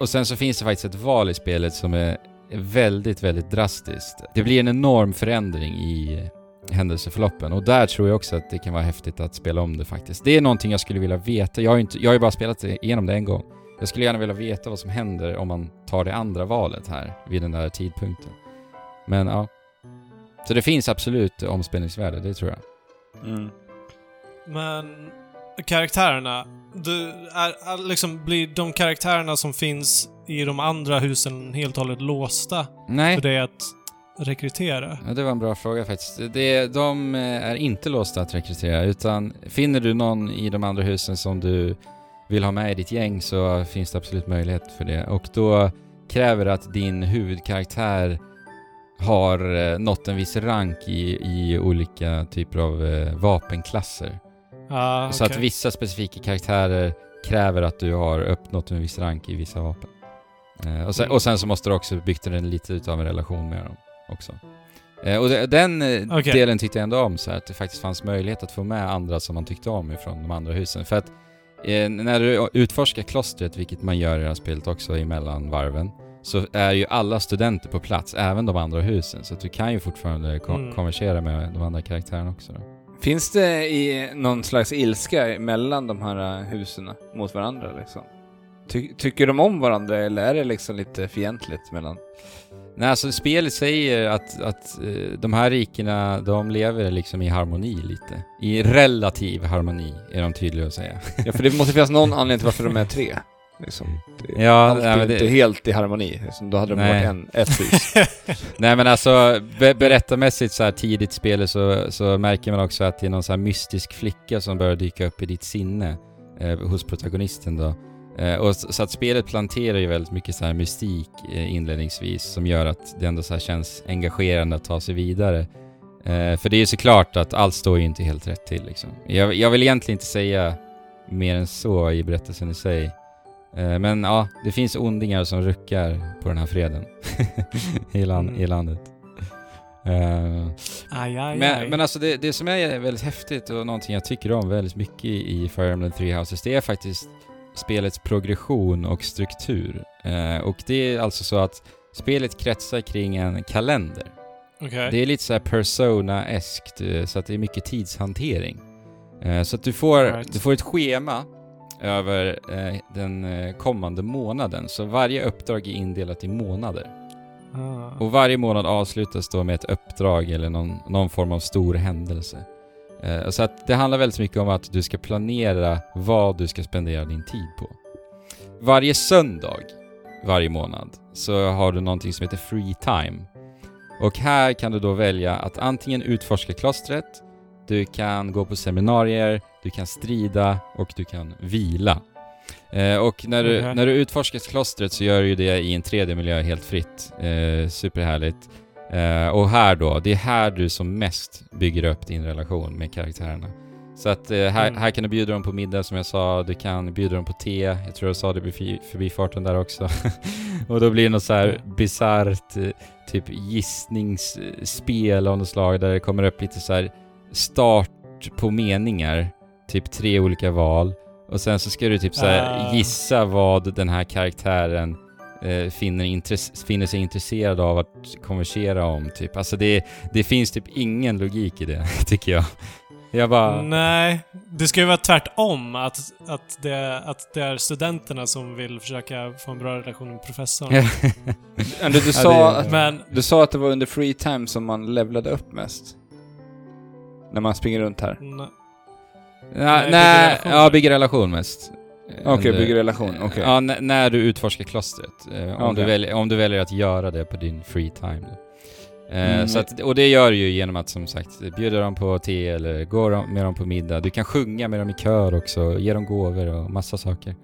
Och sen så finns det faktiskt ett val i spelet som är väldigt, väldigt drastiskt. Det blir en enorm förändring i händelseförloppen och där tror jag också att det kan vara häftigt att spela om det faktiskt. Det är någonting jag skulle vilja veta. Jag har ju, inte, jag har ju bara spelat igenom det en gång. Jag skulle gärna vilja veta vad som händer om man tar det andra valet här vid den där tidpunkten. Men ja. Så det finns absolut omspelningsvärde, det tror jag. Men karaktärerna, du, är, är, liksom, blir de karaktärerna som finns i de andra husen helt och hållet låsta Nej. för dig att rekrytera? Ja, det var en bra fråga faktiskt. Det, de eh, är inte låsta att rekrytera, utan finner du någon i de andra husen som du vill ha med i ditt gäng så finns det absolut möjlighet för det. Och då kräver det att din huvudkaraktär har eh, nått en viss rank i, i olika typer av eh, vapenklasser. Ah, Så att okej. vissa specifika karaktärer kräver att du har uppnått en viss rank i vissa vapen. Eh, och, sen, Mm. och sen så måste du också bygga en lite utav en relation med dem också. Eh, och det, den eh, Okej. delen tyckte jag ändå om, så att det faktiskt fanns möjlighet att få med andra som man tyckte om ifrån de andra husen. För att eh, när du utforskar klostret, vilket man gör i det här spelet också emellan varven, så är ju alla studenter på plats, även de andra husen. Så att du kan ju fortfarande ko- Mm. konversera med de andra karaktärerna också. Då. Finns det i någon slags ilska mellan de här husen mot varandra liksom? Ty tycker de om varandra eller är det liksom lite fientligt mellan? Nej, alltså spelet säger att, att eh, de här rikena, de lever liksom i harmoni lite. I relativ harmoni, är de tydliga att säga. Ja, för det måste finnas någon anledning till varför de är tre. Liksom. Det Ja, alltid nej, det- inte helt i harmoni. Liksom, då hade de varit en, ett hus. Nej men alltså, be berättarmässigt så här tidigt i spelet så, så märker man också att det är någon så här mystisk flicka som börjar dyka upp i ditt sinne eh, hos protagonisten då. Eh, och så, så att spelet planterar ju väldigt mycket så här mystik eh, inledningsvis som gör att det ändå så känns engagerande att ta sig vidare. Eh, för det är ju såklart att allt står ju inte helt rätt till liksom. Jag, jag vill egentligen inte säga mer än så i berättelsen i sig. Eh, men ja, det finns ondingar som ruckar på den här freden i, land, Mm. i landet. Eh, Aj, aj, aj. men, men alltså det, det som är väldigt häftigt och någonting jag tycker om väldigt mycket i Fire Emblem Three Houses, det är faktiskt spelets progression och struktur. Eh, och det är alltså så att spelet kretsar kring en kalender. Okej. Det är lite så här persona-eskt, så att det är mycket tidshantering. Eh, Så att du får, Right. du får ett schema över eh, den eh, kommande månaden. Så varje uppdrag är indelat i månader. Ah. Och varje månad avslutas då med ett uppdrag eller någon, någon form av stor händelse. Eh, så att det handlar väldigt mycket om att du ska planera vad du ska spendera din tid på. Varje söndag, varje månad, så har du någonting som heter free time. Och här kan du då välja att antingen utforska klostret, du kan gå på seminarier, du kan strida och du kan vila. Eh, och när du, Okej. när du utforskar klostret så gör du ju det i en 3D-miljö helt fritt. Eh, superhärligt. Eh, och här då, det är här du som mest bygger upp din relation med karaktärerna. Så att eh, här, Mm. här kan du bjuda dem på middag som jag sa, du kan bjuda dem på te, jag tror jag sa det förbi, förbifarten där också. och då blir det något så här Mm. bisarrt, eh, typ gissningsspel av något slag där det kommer upp lite så här start på meningar, typ tre olika val. Och sen så ska du typ så här Ah. gissa vad den här karaktären eh, finner, intress- finner sig intresserad av att konversera om typ. Alltså det, det finns typ ingen logik i det, tycker jag. Jag bara... Nej, det ska ju vara tvärtom. Att, att, det, att det är studenterna som vill försöka få en bra relation med professorn. Men du, du, sa att, Men, du sa att det var under free time som man levlade upp mest. När man springer runt här. n- Nej, bygger nej, relation. ja, bygger relation mest. Okej, Under- bygger relation, okej. Ja, n- när du utforskar klostret. Eh, om, du Okej. väljer, om du väljer att göra det på din free time. Eh, Mm. så att, och det gör du ju genom att som sagt bjuda dem på te eller gå med dem på middag. Du kan sjunga med dem i kör också, ge dem gåvor och massa saker.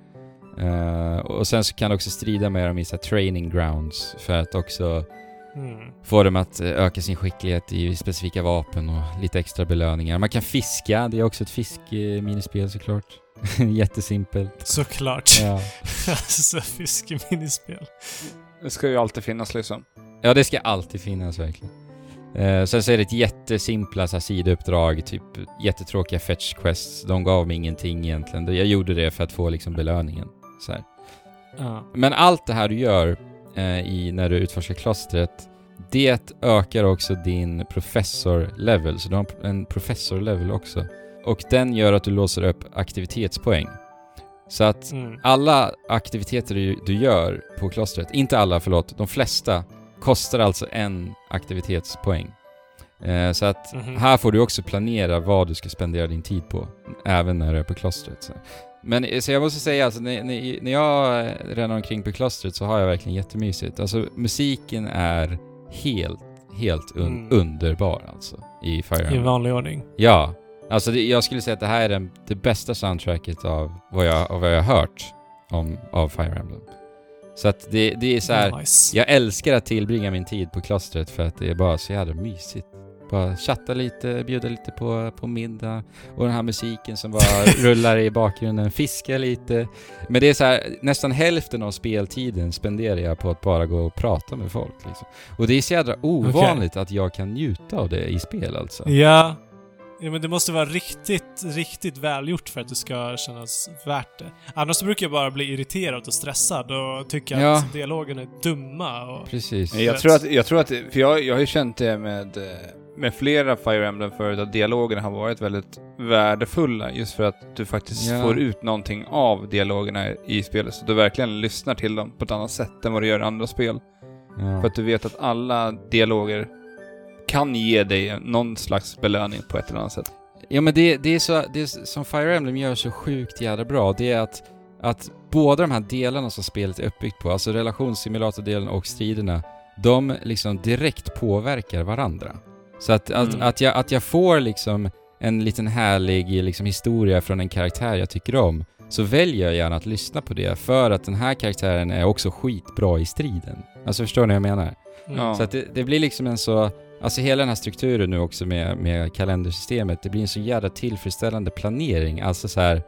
Eh, och sen så kan du också strida med dem i så training grounds för att också mm. få dem att eh, öka sin skicklighet i specifika vapen och lite extra belöningar. Man kan fiska, det är också ett fiskminispel såklart. Jättesimpelt. Såklart. Ja. alltså, fiskeminispel. Det ska ju alltid finnas liksom. ja, det ska alltid finnas verkligen. Eh, sen så är det ett jättesimpla så här, sidouppdrag, typ jättetråkiga fetch quests. De gav mig ingenting egentligen. Jag gjorde det för att få liksom belöningen. Så här. Ja. Men allt det här du gör eh, i, när du utforskar klostret, det ökar också din professor-level. Så du har en professor-level också. Och den gör att du låser upp aktivitetspoäng. Så att Mm. alla aktiviteter du, du gör på klostret, inte alla förlåt, de flesta, kostar alltså en aktivitetspoäng. Eh, så att Mhm. här får du också planera vad du ska spendera din tid på, även när du är på klostret. Så. Men eh, så jag måste säga, alltså, när, när, när jag eh, ränner omkring på klostret så har jag verkligen jättemysigt. Alltså musiken är helt, helt un- Mm. underbar alltså i Fire I vanlig ordning. Ja, alltså det, jag skulle säga att det här är den, det bästa soundtracket av vad jag, av vad jag har hört om, av Fire Emblem. Så att det, det är så här. Nice. Jag älskar att tillbringa min tid på klostret för att det är bara så jävla mysigt. Bara chatta lite, bjuda lite på, på middag och den här musiken som bara rullar i bakgrunden, fiska lite. Men det är så här, nästan hälften av speltiden spenderar jag på att bara gå och prata med folk liksom. Och det är så jävla ovanligt att jag kan njuta av det i spel alltså. Ja. Ja, men det måste vara riktigt, riktigt välgjort för att det ska kännas värt det. Annars brukar jag bara bli irriterad och stressad och tycka Ja. att dialogen är dumma och... Precis. Jag tror att, jag tror att, för jag, jag har ju känt det med, med flera Fire Emblem förut, att dialogerna har varit väldigt värdefulla just för att du faktiskt Ja. får ut någonting av dialogerna i spelet. Så du verkligen lyssnar till dem på ett annat sätt än vad du gör i andra spel. Ja. För att du vet att alla dialoger kan ge dig någon slags belöning på ett eller annat sätt. Ja men det, det är så, det är som Fire Emblem gör så sjukt jävla bra, det är att, att båda de här delarna som spelet är uppbyggt på, alltså relationssimulatordelen och striderna, de liksom direkt påverkar varandra. Så att, att, Mm. att, jag, att jag får liksom en liten härlig liksom, historia från en karaktär jag tycker om, så väljer jag gärna att lyssna på det för att den här karaktären är också skitbra i striden. Alltså förstår ni vad jag menar? Mm. Så att det, det blir liksom en så, alltså hela den här strukturen nu också med, med kalendersystemet, det blir en så jävla tillfredsställande planering. Alltså så här.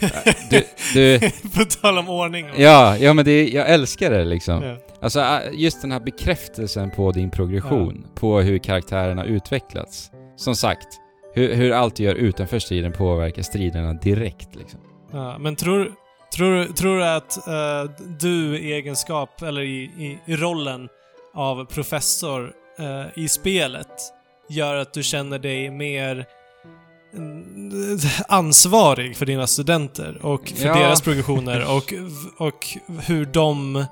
du, du, På tal om ordning ja, ja men det, jag älskar det liksom. Ja. Alltså just den här bekräftelsen på din progression, på hur kärna utvecklats. Som sagt, hur, hur allt du gör utanför striden påverkar striderna direkt liksom. Ja, men tror, tror, tror du att eh, du i egenskap, eller i, i, i rollen av professor eh, i spelet, gör att du känner dig mer mm, ansvarig för dina studenter och för Ja. deras progressioner och, och hur de eh,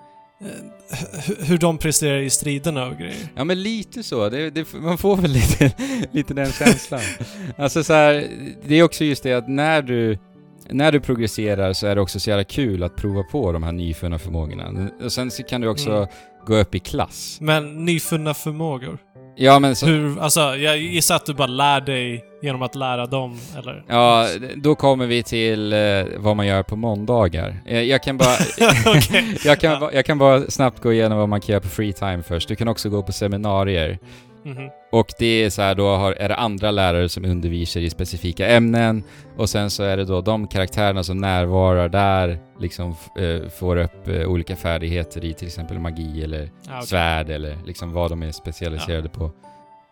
hu- hur de presterar i striderna och grejer. Ja men lite så, det, det, man får väl lite, lite den känslan. alltså så här, det är också just det att när du, när du progresserar så är det också så jävla kul att prova på de här nyfunna förmågorna. Och sen så kan du också Mm. Gå upp i klass. Men nyfunna förmågor. Ja men så, Hur, alltså, jag gissar att du bara lär dig genom att lära dem, eller? Ja, då kommer vi till eh, vad man gör på måndagar. Eh, jag kan bara... Jag, kan, Ja. jag kan bara snabbt gå igenom vad man kan göra på free time först. Du kan också gå på seminarier. Mhm. Och det är så här, då har, är det andra lärare som undervisar i specifika ämnen och sen så är det då de karaktärerna som närvarar där liksom eh, får upp eh, olika färdigheter i till exempel magi eller Ja, okej. svärd eller liksom vad de är specialiserade på.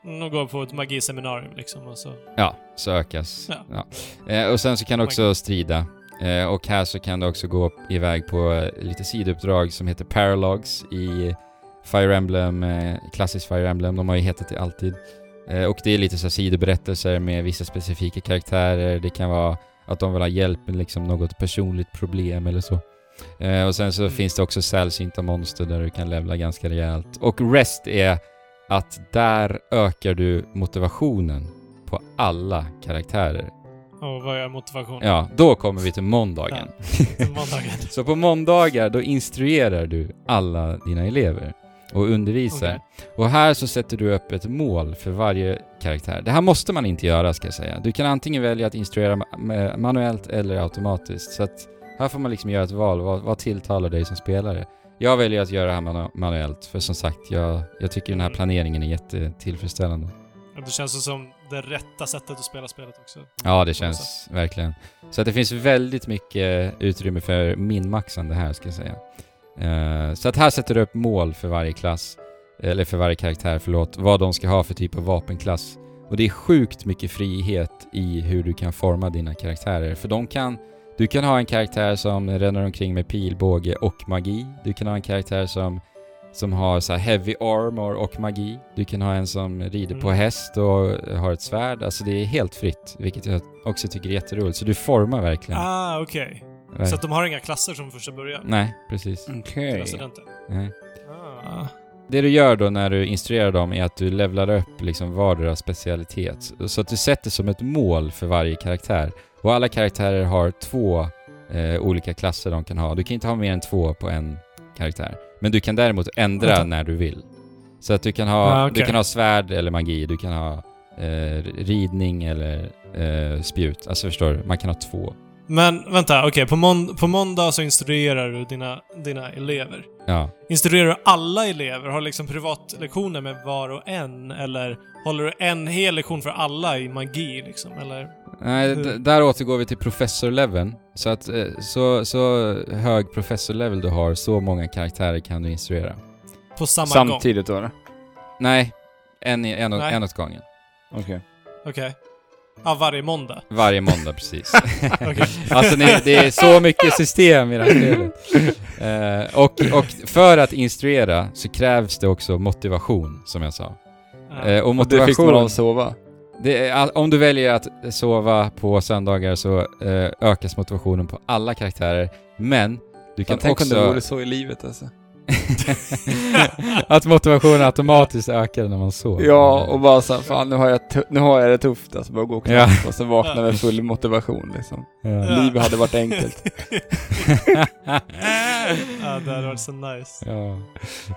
De går på ett magiseminarium liksom och så. Ja, sökas. Ja. Ja. Eh, och sen så kan du också strida. Eh, och här så kan du också gå iväg på eh, lite sidouppdrag som heter Paralogs i Fire Emblem, eh, klassisk Fire Emblem. De har ju hetat det alltid. Eh, och det är lite så sidoberättelser med vissa specifika karaktärer. Det kan vara att de vill ha hjälp med liksom något personligt problem eller så. Eh, och sen så Mm. finns det också sällsynta monster där du kan levla ganska rejält. Och Rest är att där ökar du motivationen på alla karaktärer. Och vad är motivationen? Ja, då kommer vi till måndagen. Måndagen. Så på måndagar, då instruerar du alla dina elever och undervisar. Okej. Och här så sätter du upp ett mål för varje karaktär. Det här måste man inte göra ska jag säga. Du kan antingen välja att instruera ma- ma- manuellt eller automatiskt. Så att här får man liksom göra ett val. Vad, vad tilltalar dig som spelare? Jag väljer att göra det här manu- manuellt, för som sagt, jag, jag tycker den här Mm. planeringen är jättetillfredsställande. Det känns som det rätta sättet att spela spelet också. Ja, det känns verkligen. Så att det finns väldigt mycket utrymme för minmaxande här, ska jag säga. Eh, så att här sätter du upp mål för varje klass, eller för varje karaktär, förlåt, vad de ska ha för typ av vapenklass. Och det är sjukt mycket frihet i hur du kan forma dina karaktärer, för de kan du kan ha en karaktär som ränner omkring med pilbåge och magi. Du kan ha en karaktär som, som har så heavy armor och magi. Du kan ha en som rider på Mm. häst och har ett svärd. Alltså det är helt fritt, vilket jag också tycker är jätteroligt. Så du formar verkligen. Ah, okej. Ver- Så att de har inga klasser från första början? Nej, precis. Okej. Studenter? Nej. Ah. Det du gör då när du instruerar dem är att du levlar upp liksom vardera specialitet. Så att du sätter som ett mål för varje karaktär. Och alla karaktärer har två eh, olika klasser de kan ha. Du kan inte ha mer än två på en karaktär. Men du kan däremot ändra Vänta. när du vill. Så att du kan ha, Ah, du okej. kan ha svärd eller magi, du kan ha eh, ridning eller eh, spjut. Alltså förstår du? Man kan ha två. Men vänta, okej. På, mån- på måndag så instruerar du dina, dina elever. Ja. Instruerar du alla elever? Har du liksom privatlektioner med var och en? Eller håller du en hel lektion för alla i magi liksom? Eller? Nej, där återgår vi till professor-leveln. Så att eh, så, så hög professor-level du har, så många karaktärer kan du instruera. På samma gång? Samtidigt då eller? Nej, en, en, Nej. en åt gången. Okej. Okej. Ja, varje måndag? Varje måndag precis. Alltså ni, det är så mycket system i det här spelet. Eh, och, och för att instruera så krävs det också motivation, som jag sa. Ja. Eh, och Och det fick man motivation... av sova? Det är, om du väljer att sova på söndagar så eh, ökas motivationen på alla karaktärer, men du kan Jag tänk om det också... vore så i livet alltså. att motivationen automatiskt ökar när man sover. Ja, och bara så här, fan nu har jag, nu har jag det tufft alltså. Bara gå och Ja. knappa och så vakna med full motivation liksom. Ja. Ja. Livet hade varit enkelt. ja, det hade varit så nice. Ja.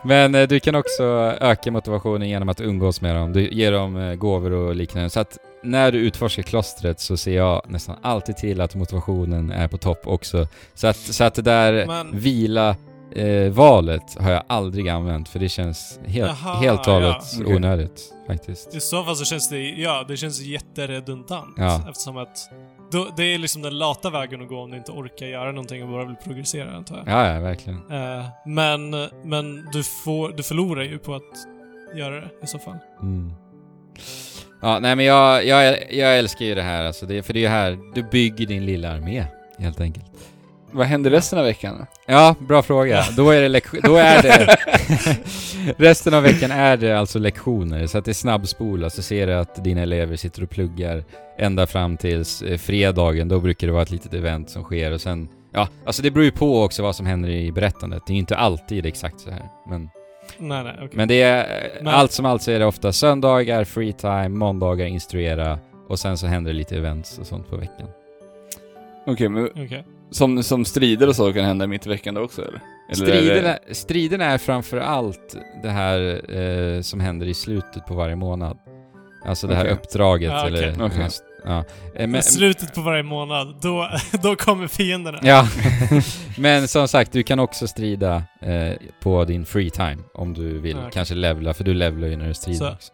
Men eh, du kan också öka motivationen genom att umgås med dem. Du ger dem eh, gåvor och liknande. Så att när du utforskar klostret så ser jag nästan alltid till att motivationen är på topp också. Så att, så att det där Men- vila eh, valet har jag aldrig använt för det känns helt, Jaha, helt hållet ja. Onödigt faktiskt. I så fall så känns det, ja, det känns jätteredundant. Ja. Eftersom att då, det är liksom den lata vägen att gå om du inte orkar göra någonting och bara vill progressera, antar jag. Ja, ja, verkligen. Eh, men, men du, får, du förlorar ju på att göra det i så fall. Mm. Ja, nej men jag, jag, jag älskar ju det här alltså, det, för det är ju här, du bygger din lilla armé, helt enkelt. Vad händer resten av veckan? Ja, bra fråga. Då är det, lek- då är det Resten av veckan är det alltså lektioner, så att det är snabbspola, så ser du att dina elever sitter och pluggar ända fram tills eh, fredagen, då brukar det vara ett litet event som sker och sen Ja, alltså det beror ju på också vad som händer i berättandet. Det är ju inte alltid exakt så här. Men, Nej, nej, okej. men det är... eh, Men- Allt som allt så är det ofta söndagar, free time, måndagar instruera och sen så händer det lite events och sånt på veckan. Okej, men Okej. Som, som strider och så kan hända mitt i veckan då också eller? eller är det- Striderna, striderna är framför allt det här eh, som händer i slutet på varje månad. Alltså det här Okej. uppdraget Ja, okej. eller... Okej. Ja. Eh, Men Men, slutet på varje månad, då, då kommer fienderna. ja. men som sagt, du kan också strida eh, på din free time om du vill. Okej. Kanske levla, för du levlar ju när du strider Så- också.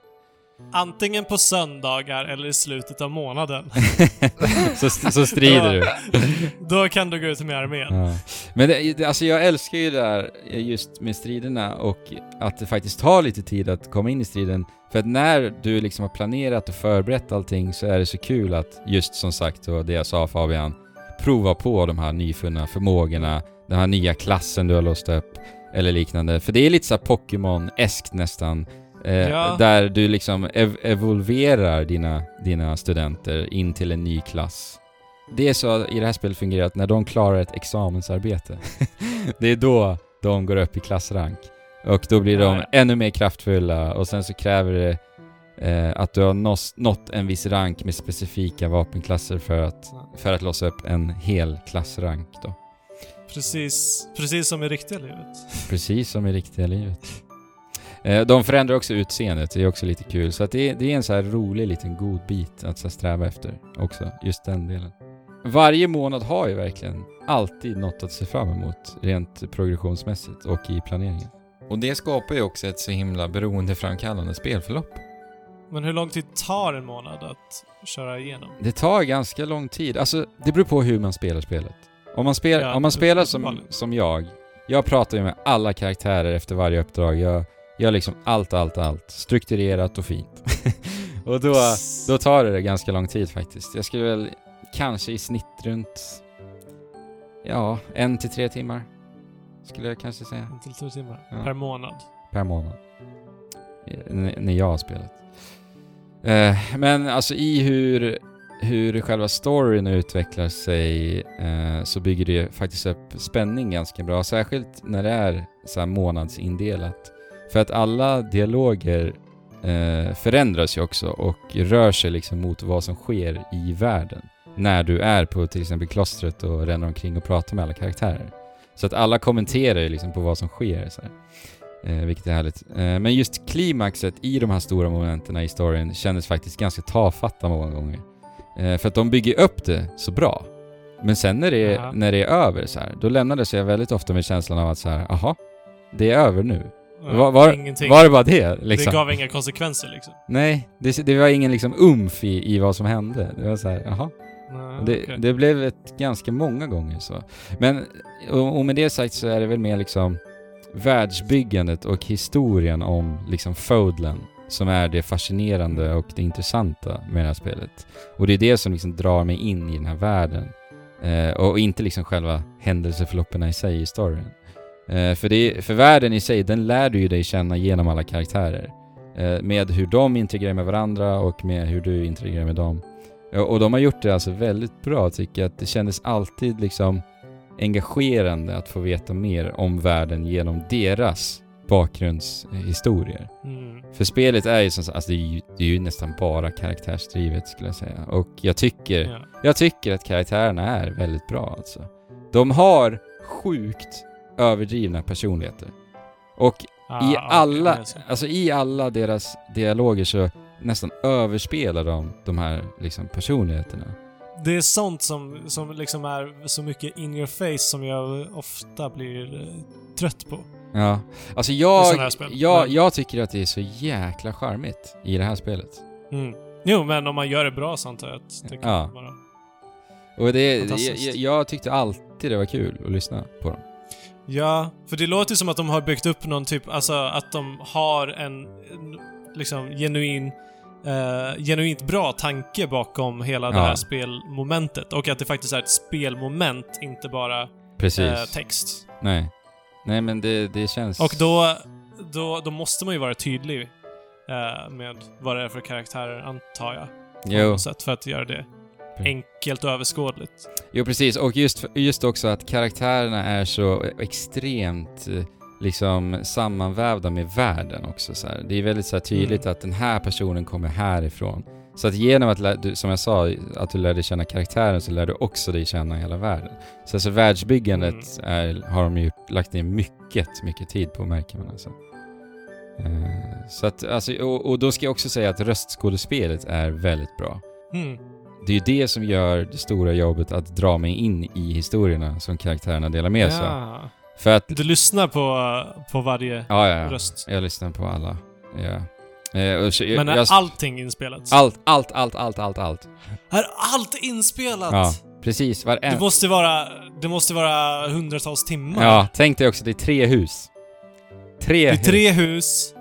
Antingen på söndagar eller i slutet av månaden. så, så strider du. Då kan du gå ut med armén. Ja. Men det, alltså jag älskar ju det där just med striderna och att det faktiskt tar lite tid att komma in i striden. För att när du liksom har planerat och förberett allting så är det så kul att just som sagt, och det jag sa Fabian, prova på de här nyfunna förmågorna, den här nya klassen du har låst upp eller liknande. För det är lite så här Pokémon-eskt nästan. Eh, Ja. Där du liksom ev- evolverar dina, dina studenter in till en ny klass. Det är så i det här spelet fungerar att när de klarar ett examensarbete, det är då de går upp i klassrank. Och då blir de ännu mer kraftfulla och sen så kräver det eh, att du har nått en viss rank med specifika vapenklasser för att, för att låsa upp en hel klassrank då. Precis, precis som i riktiga livet. Precis som i riktiga livet. Eh, de förändrar också utseendet, det är också lite kul. Så att det, är- det är en så här rolig liten god bit att så sträva efter också, just den delen. Varje månad har ju verkligen alltid något att se fram emot, rent progressionsmässigt och i planeringen. Och det skapar ju också ett så himla beroendeframkallande spelförlopp. Men hur lång tid tar en månad att köra igenom? Det tar ganska lång tid. Alltså, det beror på hur man spelar spelet. Om man, spel, Ja, om man spelar som, som jag, jag pratar ju med alla karaktärer efter varje uppdrag. Jag gör liksom allt, allt, allt. Strukturerat och fint. och då, då tar det ganska lång tid faktiskt. Jag skulle väl kanske i snitt runt, ja, en till tre timmar. Skulle jag kanske säga. En till två timmar Ja. per månad. Per månad. N- När jag har spelat. Eh, men alltså i hur, hur själva storyn utvecklar sig eh, så bygger det faktiskt upp spänning ganska bra. Särskilt när det är så månadsindelat. För att alla dialoger eh, förändras ju också och rör sig liksom mot vad som sker i världen. När du är på till exempel klostret och ränner omkring och pratar med alla karaktärer. Så att alla kommenterar ju liksom på vad som sker. Så här. Eh, vilket är härligt. Eh, men just klimaxet i de här stora momenten i storyn kändes faktiskt ganska tafatta många gånger. Eh, för att de bygger upp det så bra. Men sen när det, Aha. när det är över så här, då lämnades jag väldigt ofta med känslan av att så här, aha, det är över nu. Var, var, Ingenting. var det bara det liksom? Det gav inga konsekvenser liksom. Nej, det, det var ingen liksom umf i, i vad som hände. Det var så här, jaha. Nej, Det, okej. det blev ett ganska många gånger så. Men, och, och med det sagt så är det väl mer liksom världsbyggandet och historien om liksom Foodland som är det fascinerande och det intressanta med det här spelet. Och det är det som liksom drar mig in i den här världen. Eh, och inte liksom själva händelseförloppen i sig i storyn. Eh, för, det, för världen i sig, den lär du ju dig känna genom alla karaktärer. Eh, med hur de integrerar med varandra och med hur du integrerar med dem. Ja, och de har gjort det alltså väldigt bra tycker jag. Att det kändes alltid liksom engagerande att få veta mer om världen genom deras bakgrundshistorier. Mm. För spelet är ju som sagt, alltså det är ju, det är ju nästan bara karaktärsdrivet skulle jag säga. Och jag tycker, Ja. jag tycker att karaktärerna är väldigt bra alltså. De har sjukt överdrivna personligheter. Och Ah, i alla, ser. alltså i alla deras dialoger så nästan överspelar de de här liksom personligheterna. Det är sånt som, som liksom är så mycket in your face som jag ofta blir eh, trött på. Ja. Alltså jag, jag, jag tycker att det är så jäkla charmigt i det här spelet. Mm. Jo, men om man gör det bra så antar jag att det kan Ja. vara... Och det, jag, jag tyckte alltid det var kul att lyssna på dem. Ja, för det låter som att de har byggt upp någon typ, alltså att de har en, liksom genuin, eh, genuint bra tanke bakom hela det Ja. här spelmomentet. Och att det faktiskt är ett spelmoment, inte bara eh, text. Nej. Nej men det, det känns... Och då, då, då måste man ju vara tydlig eh, med vad det är för karaktärer, antar jag. På Jo, något sätt, för att göra det enkelt och överskådligt. jo precis. Och just, just också att karaktärerna är så extremt eh, liksom sammanvävda med världen också så här. Det är väldigt så här, tydligt Mm. att den här personen kommer härifrån. Så att genom att, du, som jag sa, att du lär dig känna karaktären så lär du också dig känna hela världen. Så alltså världsbyggandet är, har de ju lagt ner mycket, mycket tid på märker man alltså. Eh, Så att, alltså, och, och då ska jag också säga att röstskådespelet är väldigt bra. Mm. Det är ju det som gör det stora jobbet att dra mig in i historierna som karaktärerna delar med sig. Ja. För att, Du lyssnar på, på varje ja, ja, röst. Jag lyssnar på alla. Ja. Eh, så, jag, Men är jag, allting inspelat? allt, allt, allt, allt, allt, allt. Är allt inspelat? Ja, precis. Det Varenda. måste vara, det måste vara hundratals timmar. Ja, tänk dig också, det är tre hus. Tre Det är hus. tre hus.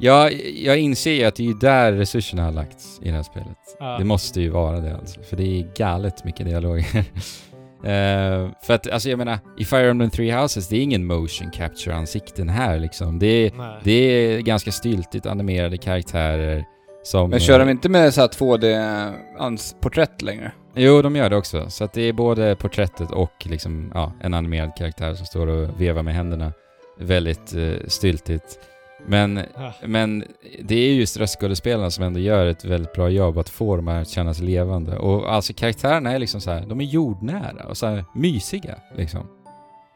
Ja, jag inser ju att det är ju där resurserna har lagts i det här spelet. Ja. Det måste ju vara det alltså, för det är galet mycket dialoger. Eh, för att, alltså jag menar, i Fire Emblem Three Houses, det är ingen motion capture-ansikten här liksom. Det är, Nej. det är ganska styltigt animerade karaktärer som... Men kör de eh, inte med så här 2D-porträtt längre? Jo, de gör det också. Så att det är både porträttet och liksom, ja, en animerad karaktär som står och vevar med händerna. Väldigt eh, styltigt. Men Ja. Men det är just röstskådespelarna som ändå gör ett väldigt bra jobb att få de här att kännas levande. Och alltså karaktärerna är liksom så här, de är jordnära och så här mysiga liksom.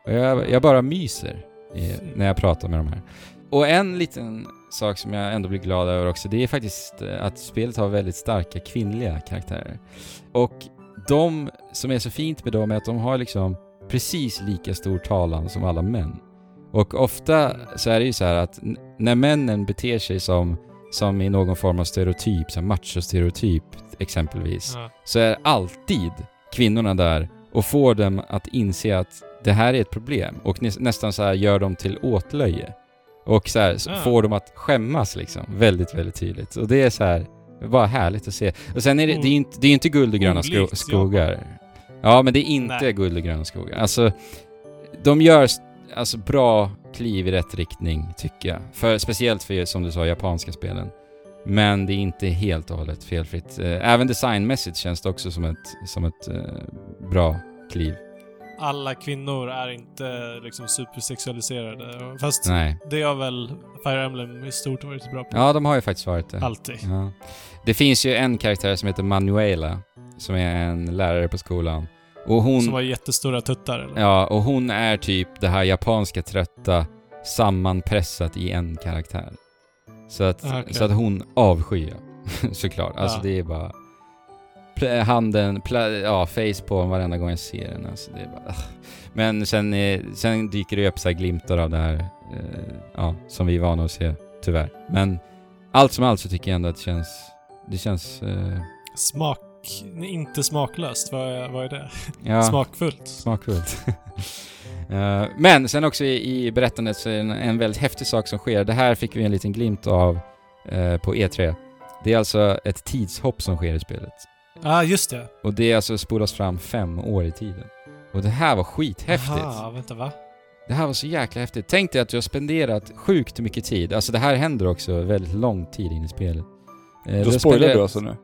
Och jag, jag bara myser i, när jag pratar med de här. Och en liten sak som jag ändå blir glad över också, det är faktiskt eh, att spelet har väldigt starka kvinnliga karaktärer. Och de som är så fint med dem är att de har liksom precis lika stor talan som alla män. Och ofta så är det ju så här att när männen beter sig som, som i någon form av stereotyp, som machostereotyp exempelvis, Ja. så är alltid kvinnorna där och får dem att inse att det här är ett problem och nä- nästan så här gör dem till åtlöje. Och så här så Ah. får dem att skämmas liksom, väldigt, väldigt tydligt. Och det är så här, bara härligt att se. Och sen är det, det är inte, det är inte guld och gröna Olikt skogar. Ja, men det är inte Nej. guld och gröna skogar. Alltså, de gör alltså bra kliv i rätt riktning, tycker jag. För, speciellt för, som du sa, japanska spelen. Men det är inte helt och hållet felfritt. Eh, Även designmässigt känns det också som ett, som ett eh, bra kliv. Alla kvinnor är inte liksom supersexualiserade. Fast Nej. det har väl Fire Emblem i stort varit bra på. Ja, de har ju faktiskt varit det. Alltid. Ja. Det finns ju en karaktär som heter Manuela, som är en lärare på skolan. Och hon... Som har jättestora tuttar eller? Ja, och hon är typ det här japanska trötta sammanpressat i en karaktär. Så att, Ah, okej. så att hon avskyr jag, såklart. Alltså Ja. det är bara handen, ja, face på varenda gång jag ser den. Alltså, det är bara, ugh. Men sen, eh, sen dyker det upp så glimtar av det här, eh, ja, som vi är vana att se, tyvärr. Men allt som allt så tycker jag ändå att det känns, det känns, eh, Smak... Inte smaklöst, vad är, vad är det? ja, Smakfullt. smakfullt. Eh, men sen också i, i berättandet så är det en, en väldigt häftig sak som sker. Det här fick vi en liten glimt av eh, på E3. Det är alltså ett tidshopp som sker i spelet. Ja, ah, just det. Och det är alltså spolas fram fem år i tiden. Och det här var skithäftigt. Aha, vänta va? Det här var så jäkla häftigt. Tänk dig att du har spenderat sjukt mycket tid. Alltså det här händer också väldigt lång tid in i spelet. Eh, Då spoilar du alltså nu?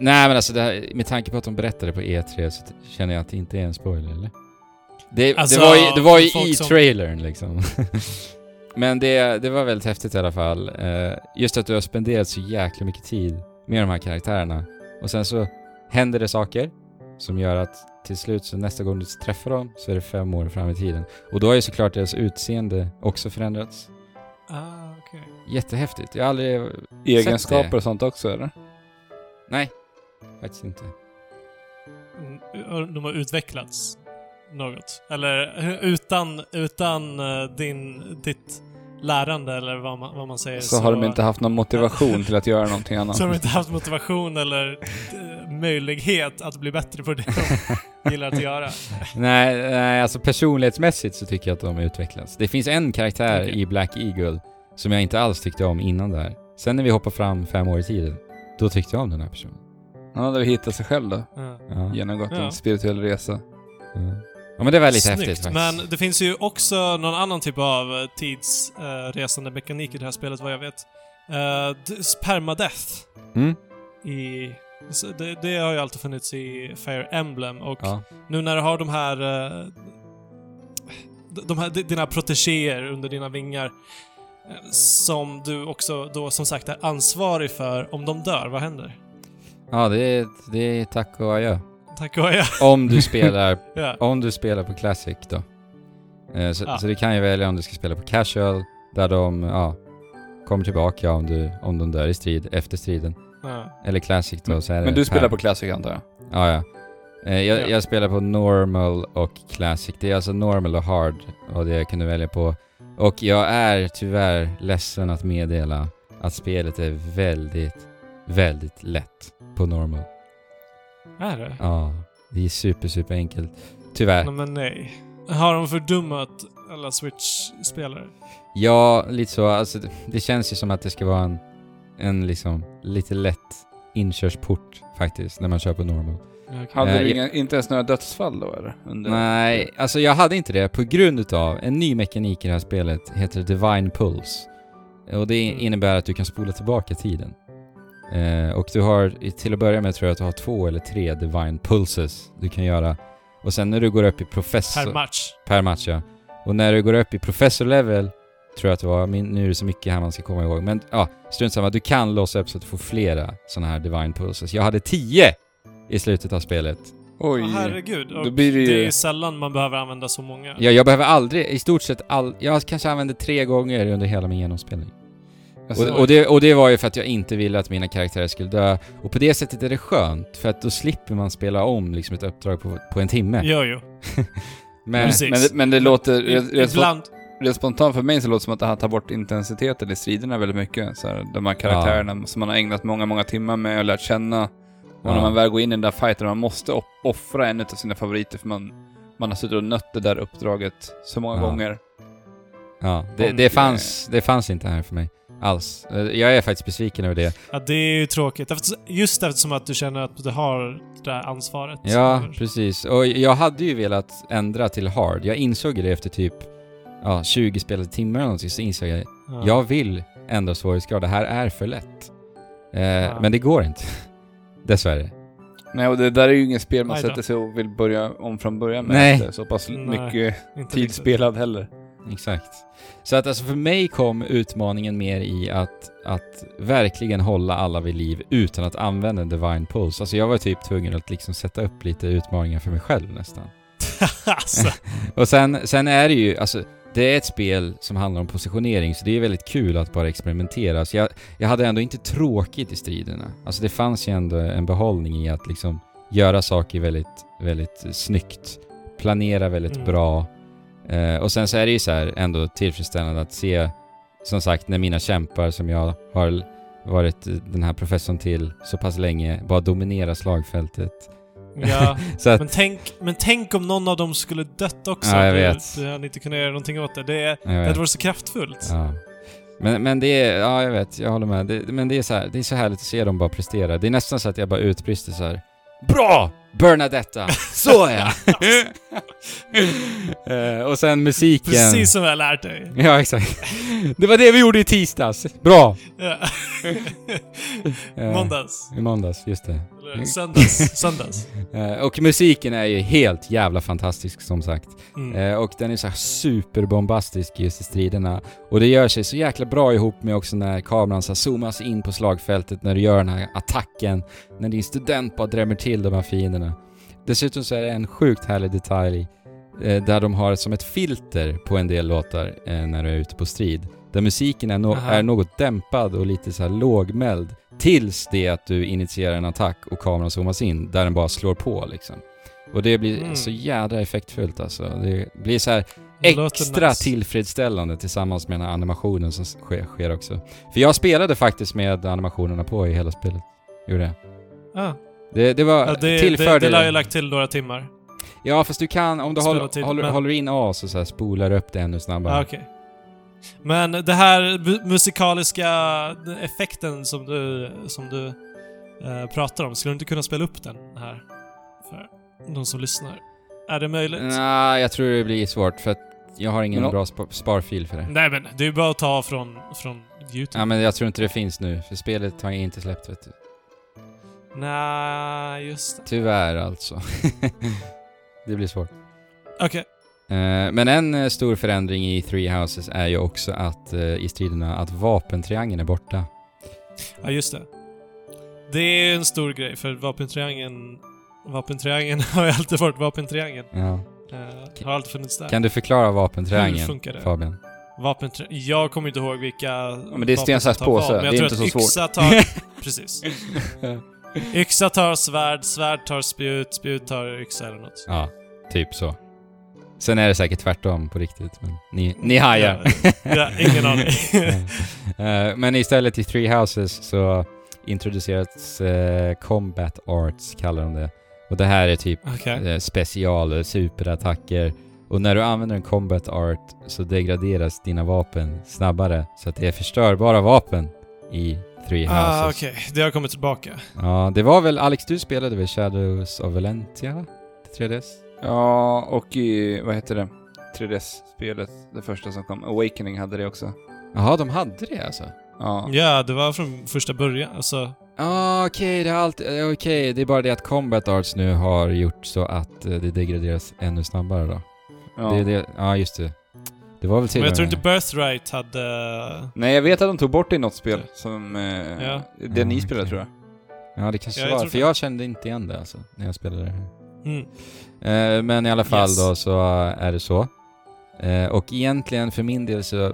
Nej men alltså det här, med tanke på att de berättade på E3 så känner jag att det inte är en spoiler eller? Det, Alltså, det var ju, det var ju i som- trailern liksom. men det, det var väldigt häftigt i alla fall. Eh, just att du har spenderat så jäkla mycket tid med de här karaktärerna. Och sen så händer det saker som gör att till slut så nästa gång du träffar dem så är det fem år fram i tiden. Och då har ju såklart deras utseende också förändrats. Ah, okej. Jättehäftigt. Jag har aldrig... Egenskaper Sett det. och sånt också eller? Nej, faktiskt inte. Mm, De har utvecklats något? Eller utan, utan eh, din, ditt lärande eller vad man, vad man säger Så, har de inte haft någon motivation till att göra någonting annat. så har de inte haft motivation eller eh, möjlighet att bli bättre på det de gillar att göra. Nej, nej, alltså personlighetsmässigt så tycker jag att de har utvecklats. Det finns en karaktär Okej. i Black Eagle som jag inte alls tyckte om innan där. Sen när vi hoppar fram fem år i tiden, då tyckte jag om den här personen. Han hade väl hittat sig själv då. Ja. Ja, Genomgått Ja. en spirituell resa. ja. ja men det var lite Snyggt, häftigt faktiskt. men det finns ju också någon annan typ av eh, tidsresande mekanik i det här spelet vad jag vet. Uh, permadeath Mm? i... så Det, det har ju alltid funnits i Fire Emblem och Ja. nu när du har de här... eh, de här dina protegéer under dina vingar eh, som du också då som sagt är ansvarig för, om de dör, vad händer? Ja, det är, det är tack och adjö. Tack och adjö. Om du spelar, ja. om du spelar på Classic då. Eh, så, Ja. så du kan ju välja om du ska spela på Casual, där de, ja, kommer tillbaka om, du, om de dör i strid, efter striden. Ja. Eller Classic då, så är det Men du spelar per- på Classic antar jag? Ja, ja. Eh, jag, Ja. jag spelar på normal och classic. Det är alltså normal och hard och det jag kunde välja på. Och jag är tyvärr ledsen att meddela att spelet är väldigt, väldigt lätt på normal. Är det? Ja, det är super, super enkelt. Tyvärr. Nej, men nej. Har de fördummat alla Switch-spelare? Ja, lite så. Alltså, det, känns ju som att det ska vara en, en liksom lite lätt inkörsport faktiskt, när man kör på normal. Okej. Hade Eh, du jag- inga, inte ens några dödsfall då eller? Under, Nej, alltså jag hade inte det på grund utav en ny mekanik i det här spelet, heter Divine Pulse. Och det Mm. innebär att du kan spola tillbaka tiden. Eh, och du har, till att börja med tror jag att du har två eller tre Divine Pulses du kan göra. Och sen när du går upp i professor... Per match? Per match ja. Och när du går upp i professor level, tror jag att det var, min, nu är det så mycket här man ska komma ihåg, men ja, strunt samma, du kan låsa upp så att du får flera sådana här Divine Pulses. Jag hade tio i slutet av spelet. Oj. Åh, herregud. Och Då blir det ju- det är ju sällan man behöver använda så många. Ja, jag behöver aldrig, i stort sett all, jag kanske använde tre gånger under hela min genomspelning. Alltså, Och, och, det, och det var ju för att jag inte ville att mina karaktärer skulle dö. Och på det sättet är det skönt, för att då slipper man spela om liksom ett uppdrag på, på en timme. Jo, jo. Men, Precis. men, det- men det låter... Rätt Ibland... Rent spontant för mig så låter det som att det här tar bort intensiteten i striderna väldigt mycket. Så här, de här karaktärerna som man har ägnat många, många timmar med och lärt känna. Och när Ja. man väl går in i den där fighten och man måste off- offra en av sina favoriter för man, man har suttit och nött det där uppdraget så många Ja. gånger. ja, det, det, fanns, det fanns inte här för mig. Alls. Eh, Jag är faktiskt besviken över det. Ja, det är ju tråkigt. Just eftersom att du känner att du har det där ansvaret. Ja, precis. Och jag hade ju velat ändra till hard. Jag insåg det efter typ ja, 20 spelade timmar eller någonting, så insåg jag Ja. jag vill ändra svårighetsgrad. Det här är för lätt. Eh, Ja. Men det går inte. Dessvärre. Nej, och det där är ju inget spel man sätter sig och vill börja om från början med. Nej. Efter Så pass Nej, mycket Inte tid spelad heller. Exakt. Så att alltså för mig kom utmaningen mer i att, att verkligen hålla alla vid liv utan att använda Divine Pulse. Alltså jag var typ tvungen att liksom sätta upp lite utmaningar för mig själv nästan. alltså. Och sen, sen är det ju, alltså det är ett spel som handlar om positionering, så det är väldigt kul att bara experimentera. Så jag, jag hade ändå inte tråkigt i striderna. Alltså det fanns ju ändå en behållning i att liksom göra saker väldigt, väldigt snyggt. Planera väldigt Mm. bra. Eh, och sen så är det ju så här ändå tillfredsställande att se, som sagt, när mina kämpar som jag har varit den här professorn till så pass länge, bara dominera slagfältet. Ja, att, men tänk, men tänk om någon av dem skulle dött också. Ja, jag Du- vet. Du hade inte kunnat göra någonting åt det. Det, det hade varit så kraftfullt. Ja. Men, men det är, ja jag vet, jag håller med. Det, men det är så här, det är så härligt att se dem bara prestera. Det är nästan så att jag bara utbrister så här. Bra! Bernadetta! Så ja! Eh, och sen musiken. Precis som jag lärt dig. Ja, exakt. Det var det vi gjorde i tisdags. Bra! Eh, Måndags. I måndags, just det. Eller söndags. Söndags. Eh, och musiken är ju helt jävla fantastisk som sagt. Mm. Och den är så superbombastisk just i striderna. Och det gör sig så jäkla bra ihop med också när kameran så zoomas in på slagfältet, när du gör den här attacken, när din student bara drämmer till de här fienderna. Dessutom så är det en sjukt härlig detalj eh, där de har som ett filter på en del låtar eh, när du är ute på strid. Där musiken är, no- Aha. är något dämpad och lite så här lågmäld tills det att du initierar en attack och kameran zoomas in, där den bara slår på liksom. Och det blir Mm. så jädra effektfullt alltså. Det blir så här extra nice. tillfredsställande tillsammans med den här animationen som sker, sker också. För jag spelade faktiskt med animationerna på i hela spelet. Gjorde jag. Ah. Det, det var Ja, det, det, tillförde... det lär jag lagt till några timmar. Ja, fast du kan, om du håller, till, håller, men- håller in A så, så här spolar upp det ännu snabbare. Ah, okej. Men det här mu- musikaliska effekten som du, som du eh, pratar om, skulle du inte kunna spela upp den här? För de som lyssnar. Är det möjligt? Nej, jag tror det blir svårt för att jag har ingen Ja. bra spa, sparfil för det. Nej men, det är bara att ta från, från YouTube. Ja, men jag tror inte det finns nu, för spelet har jag inte släppt vet du. Nej, just det. Tyvärr alltså. det blir svårt. Okej. Eh, Men en eh, stor förändring i Three Houses är ju också att eh, i striderna att vapentriangeln är borta. Ja, just det. Det är en stor grej, för vapentriangeln... Vapentriangeln har ju alltid varit vapentriangeln. Ja. Uh, har alltid funnits där. Kan du förklara Hur vapentriangeln, funkar det? Fabian? Vapenträ... Jag kommer inte ihåg vilka... men det är sten, sax, påse. Men jag Det är tror inte att så svårt. yxa tar... Precis. Yxa tar svärd, svärd tar spjut, spjut tar yxa eller något. Ja, typ så. Sen är det säkert tvärtom på riktigt, men ni, ni hajar. Ja, ja, ingen aning. Eh, Men istället i Three Houses så introducerats eh, Combat Arts, kallar de det. Och det här är typ Okej. eh, special, superattacker. Och när du använder en Combat Art så degraderas dina vapen snabbare. Så att det är förstörbara vapen i Three Houses. Ah, okej. Det har kommit tillbaka. Ja, det var väl, Alex du spelade väl Shadows of Valentia? Till 3DS? Ja, och i, vad heter det? 3DS-spelet, det första som kom. Awakening hade det också. Jaha, de hade det alltså? Ja. Ja, det var från första början. Alltså, Ah, okej, det är allt, eh, okej, det är bara det att Combat Arts nu har gjort så att eh, det degraderas ännu snabbare då. ja. Det är det, ja just det. Det var väl till men jag tror inte Birthright hade... Nej, jag vet att de tog bort det i något spel som... Eh, Ja. Det ni Ah, spelade tror jag. Ja, det kanske Ja, var, för det. jag kände inte igen det alltså, när jag spelade det. Mm. Eh, men i alla fall Yes. då så är det så. Eh, och egentligen för min del så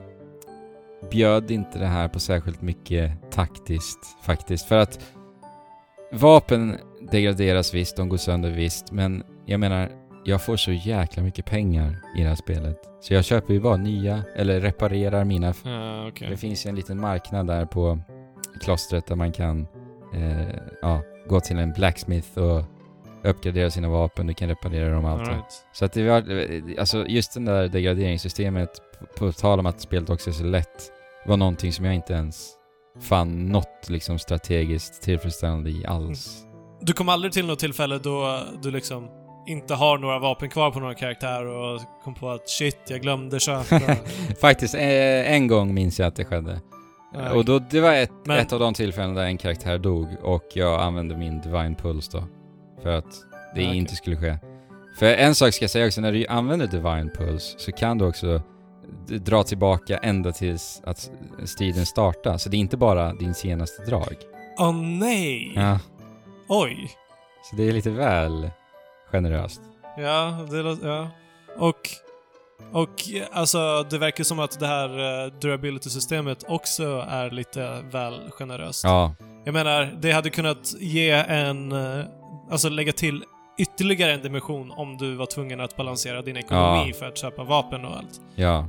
bjöd inte det här på särskilt mycket taktiskt faktiskt. För att vapen degraderas visst, de går sönder visst, men jag menar, jag får så jäkla mycket pengar i det här spelet. Så jag köper ju bara nya, eller reparerar mina Ja, okej. det finns ju en liten marknad där på klostret där man kan eh, ja, gå till en blacksmith och uppgradera sina vapen, du kan reparera dem och allt right. Så att det var, alltså just det där degraderingssystemet, på, på tal om att spelet också är så lätt, var någonting som jag inte ens fann något liksom strategiskt tillfredsställande i alls. Du kom aldrig till något tillfälle då du liksom inte har några vapen kvar på några karaktär och kom på att shit, jag glömde köpa. Faktiskt, eh, en gång minns jag att det skedde. Ja, Och då, det var ett, Men- ett av de tillfällen där en karaktär dog och jag använde min Divine Pulse då. För att det Ja, inte skulle ske. För en sak ska jag säga också, när du använder Divine Pulse så kan du också dra tillbaka ända tills att striden startar. Så det är inte bara din senaste drag. Åh nej! Ja. Oj. Så det är lite väl generöst. Ja, det. Ja. Och... Och alltså, det verkar som att det här eh, durability-systemet också är lite väl generöst. Ja, Jag menar, det hade kunnat ge en... eh, Alltså lägga till ytterligare en dimension om du var tvungen att balansera din ekonomi Ja. för att köpa vapen och allt. ja.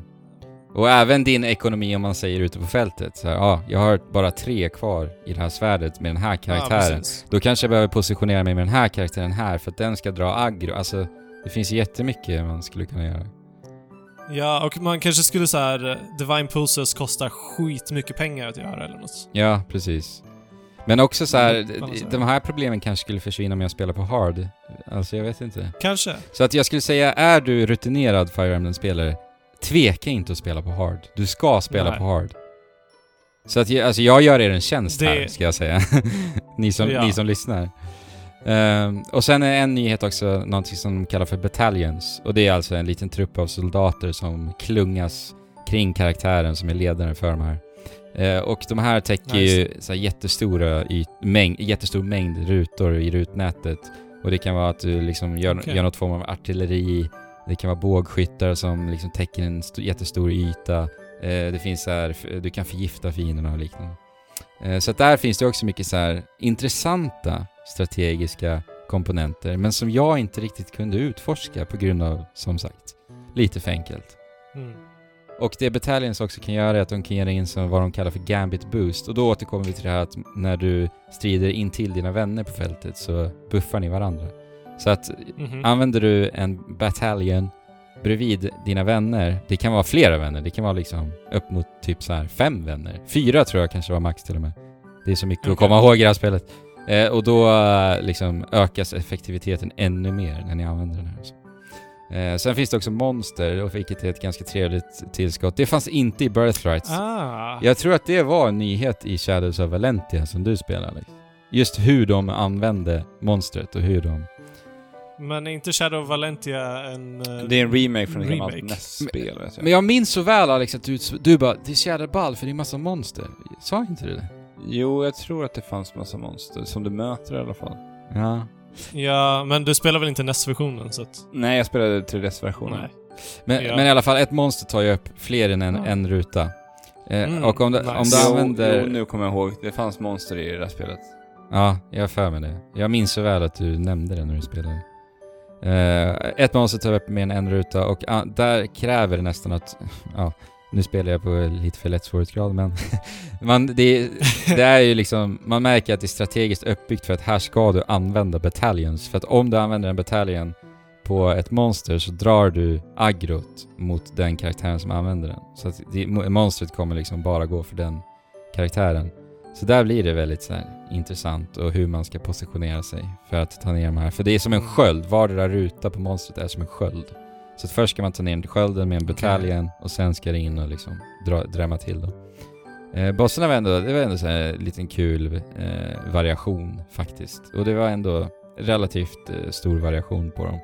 Och även din ekonomi om man säger ute på fältet. Så här, ja, jag har bara tre kvar i det här svärdet med den här Ja, karaktären. precis. Då kanske jag behöver positionera mig med den här karaktären här för att den ska dra aggro. Alltså, det finns jättemycket man skulle kunna göra. Ja, och man kanske skulle så här eh, Divine Pulses kostar skitmycket pengar att göra eller något. Ja, precis. Men också så här, Mm, de här problemen kanske skulle försvinna om jag spelar på hard. Alltså jag vet inte. Kanske. Så att jag skulle säga, är du rutinerad Fire Emblem-spelare, tveka inte att spela på hard. Du ska spela Nej. på hard. Så att jag, alltså jag gör er en tjänst Det- här, ska jag säga. ni, som, Ja. ni som lyssnar. Ehm, och sen är en nyhet också, någonting som de kallar för battalions. Och det är alltså en liten trupp av soldater som klungas kring karaktären som är ledaren för de här. Eh, och de här täcker ju så här jättestora yt, mäng, jättestor mängd rutor i rutnätet. Och det kan vara att du liksom gör, Okej. gör något form av artilleri, det kan vara bågskyttar som liksom täcker en st- jättestor yta. Eh, det finns så här, du kan förgifta fienderna och liknande. Eh, så att där finns det också mycket så här intressanta strategiska komponenter, men som jag inte riktigt kunde utforska på grund av, som sagt, lite för enkelt. Mm. Och det Battalions också kan göra är att de kan ge dig en som vad de kallar för Gambit Boost. Och då återkommer vi till det här att när du strider in till dina vänner på fältet så buffar ni varandra. Så att Mhm. använder du en Battalion bredvid dina vänner, det kan vara flera vänner, det kan vara liksom upp mot typ så här fem vänner. Fyra tror jag kanske var max till och med. Det är så mycket att Okej. komma ihåg i det här spelet. Eh, och då eh, liksom ökas effektiviteten ännu mer när ni använder den här. Så. Eh, sen finns det också monster, och vilket är ett ganska trevligt tillskott. Det fanns inte i Birthrights. Ah. Jag tror att det var en nyhet i Shadows of Valentia som du spelar Alex. Just hur de använde monstret och hur de... Men är inte Shadow of Valentia en... eh, Det är en remake från ett gammalt. NES-spel. vet jag. Men jag minns så väl Alex att du, du bara det är Shadow Ball för det är massa monster. Sa inte du det? Jo, jag tror att det fanns massa monster som du möter i alla fall. Ja. Ja, men du spelar väl inte NES-versionen så att... Nej, jag spelade 3DS-versionen. Nej. Men, Ja. men i alla fall, ett monster tar ju upp fler än en, Ja. en ruta. Eh, Mm, och om du, nice. om du använder... jo, nu kommer jag ihåg. Det fanns monster i det där spelet. Ja, jag har för mig det. Jag minns så väl att du nämnde det när du spelade. Eh, ett monster tar upp mer än en ruta och uh, där kräver det nästan att... Ja, nu spelar jag på lite för lätt svårighetsgrad men... man, det, det är ju liksom... Man märker att det är strategiskt uppbyggt för att här ska du använda battalions. För att om du använder en battalion på ett monster så drar du aggrot mot den karaktären som använder den. Så att det, monstret kommer liksom bara gå för den karaktären. Så där blir det väldigt så här, intressant och hur man ska positionera sig för att ta ner de här. För det är som en sköld, vardera ruta på monstret är som en sköld. Så först ska man ta ner skölden med en bataljon och sen ska det in och liksom dra, drämma till dem. Eh, bossarna var ändå, det var ändå så här en liten kul eh, variation faktiskt. Och det var ändå relativt eh, stor variation på dem.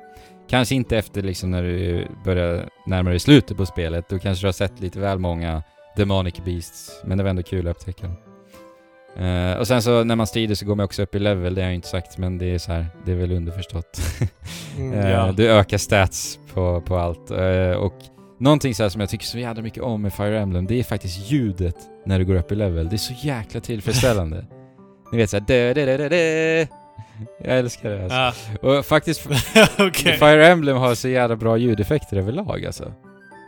Kanske inte efter liksom när du börjar närma dig slutet på spelet, då kanske du har sett lite väl många Demonic Beasts, men det var ändå kul att upptäcka dem. Eh, och sen så när man strider så går man också upp i level, det har jag inte sagt men det är så här, det är väl underförstått. Mm, ja. Du ökar stats på, på allt. Eh, och någonting så här som jag tycker så jävla mycket om med Fire Emblem, det är faktiskt ljudet när du går upp i level. Det är så jäkla tillfredsställande. Ni vet såhär dö, dö, dö, dö, dö. Jag älskar det alltså. Ah, Och faktiskt, Okej. Fire Emblem har så jävla bra ljudeffekter överlag alltså.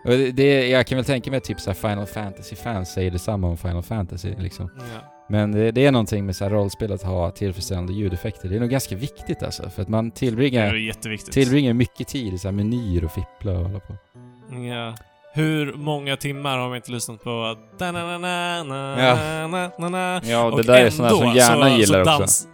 Och det, det, jag kan väl tänka mig att typ så här Final Fantasy-fans säger detsamma om Final Fantasy liksom. Ja. Men det, det är någonting med så här rollspel att ha tillfredsställande ljudeffekter. Det är nog ganska viktigt alltså, för att man Det tillbringar, är jätteviktigt. tillbringar mycket tid i så här menyer och fippla och hålla på. Ja. Hur många timmar har vi inte lyssnat på Ja. ja. Ja, och det där är sådana som hjärnan gillar också. dans,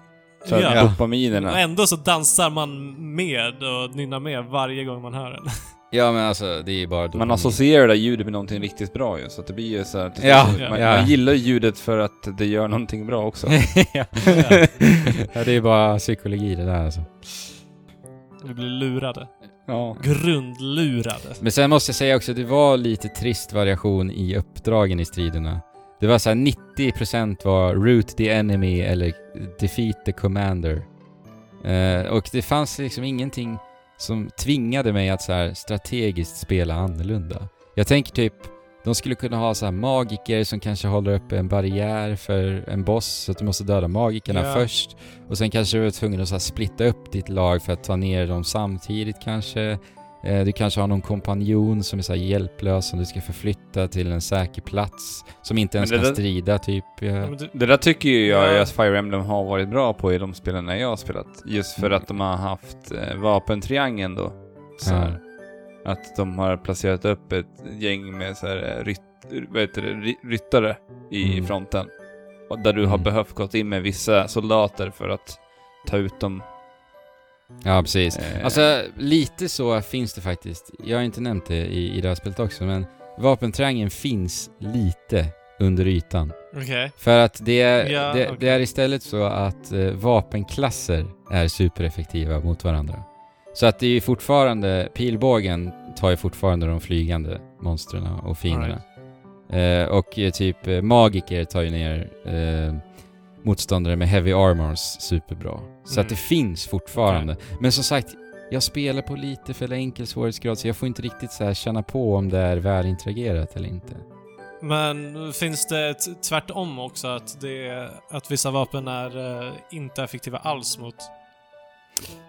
Så att ja. dopaminerna. Och ändå så dansar man med och nynnar med varje gång man hör den. Ja men alltså, det är ju bara Man dopamin. associerar det där ljudet med någonting riktigt bra ju, så att det blir ju så här, Ja, man, ja. man gillar ju ljudet för att det gör någonting bra också. ja. ja, det är bara psykologi det där alltså. Vi blir lurade. Ja. Grundlurade. Men sen måste jag säga också, det var lite trist variation i uppdragen i striderna. Det var så här 90% var root the enemy eller defeat the commander. Eh, och det fanns liksom ingenting som tvingade mig att så här strategiskt spela annorlunda. Jag tänker typ, de skulle kunna ha så här magiker som kanske håller upp en barriär för en boss, så att du måste döda magikerna Ja. först. Och sen kanske du är tvungen att så splitta upp ditt lag för att ta ner dem samtidigt kanske. Eh, Du kanske har någon kompanjon som är så här hjälplös som du ska förflytta till en säker plats. Som inte ens kan där- strida typ. Ja, Ja. Det där tycker ju jag Ja. att Fire Emblem har varit bra på i de spelen jag har spelat. Just för Mm. att de har haft eh, vapentriangeln då. Så här. Att de har placerat upp ett gäng med så här, eh, rytt, vad heter det, ry- ryttare i Mm. fronten. Och där du har Mm. behövt gått in med vissa soldater för att ta ut dem. Ja, precis. Eh. Alltså, lite så finns det faktiskt. Jag har inte nämnt det i, i det här spelet också, men vapentriangeln finns lite under ytan. Okej. För att det är, Ja, det, okej. det är istället så att eh, vapenklasser är supereffektiva mot varandra. Så att det är ju fortfarande, pilbågen tar ju fortfarande de flygande monstren och fienderna. Eh, och eh, typ eh, magiker tar ju ner eh, motståndare med heavy armors superbra. Så Mm. att det finns fortfarande. Men som sagt, jag spelar på lite för enkel svårighetsgrad så jag får inte riktigt så känna på om det är välinteragerat eller inte. Men finns det t- tvärtom också? Att, det, att vissa vapen är eh, inte effektiva alls mot,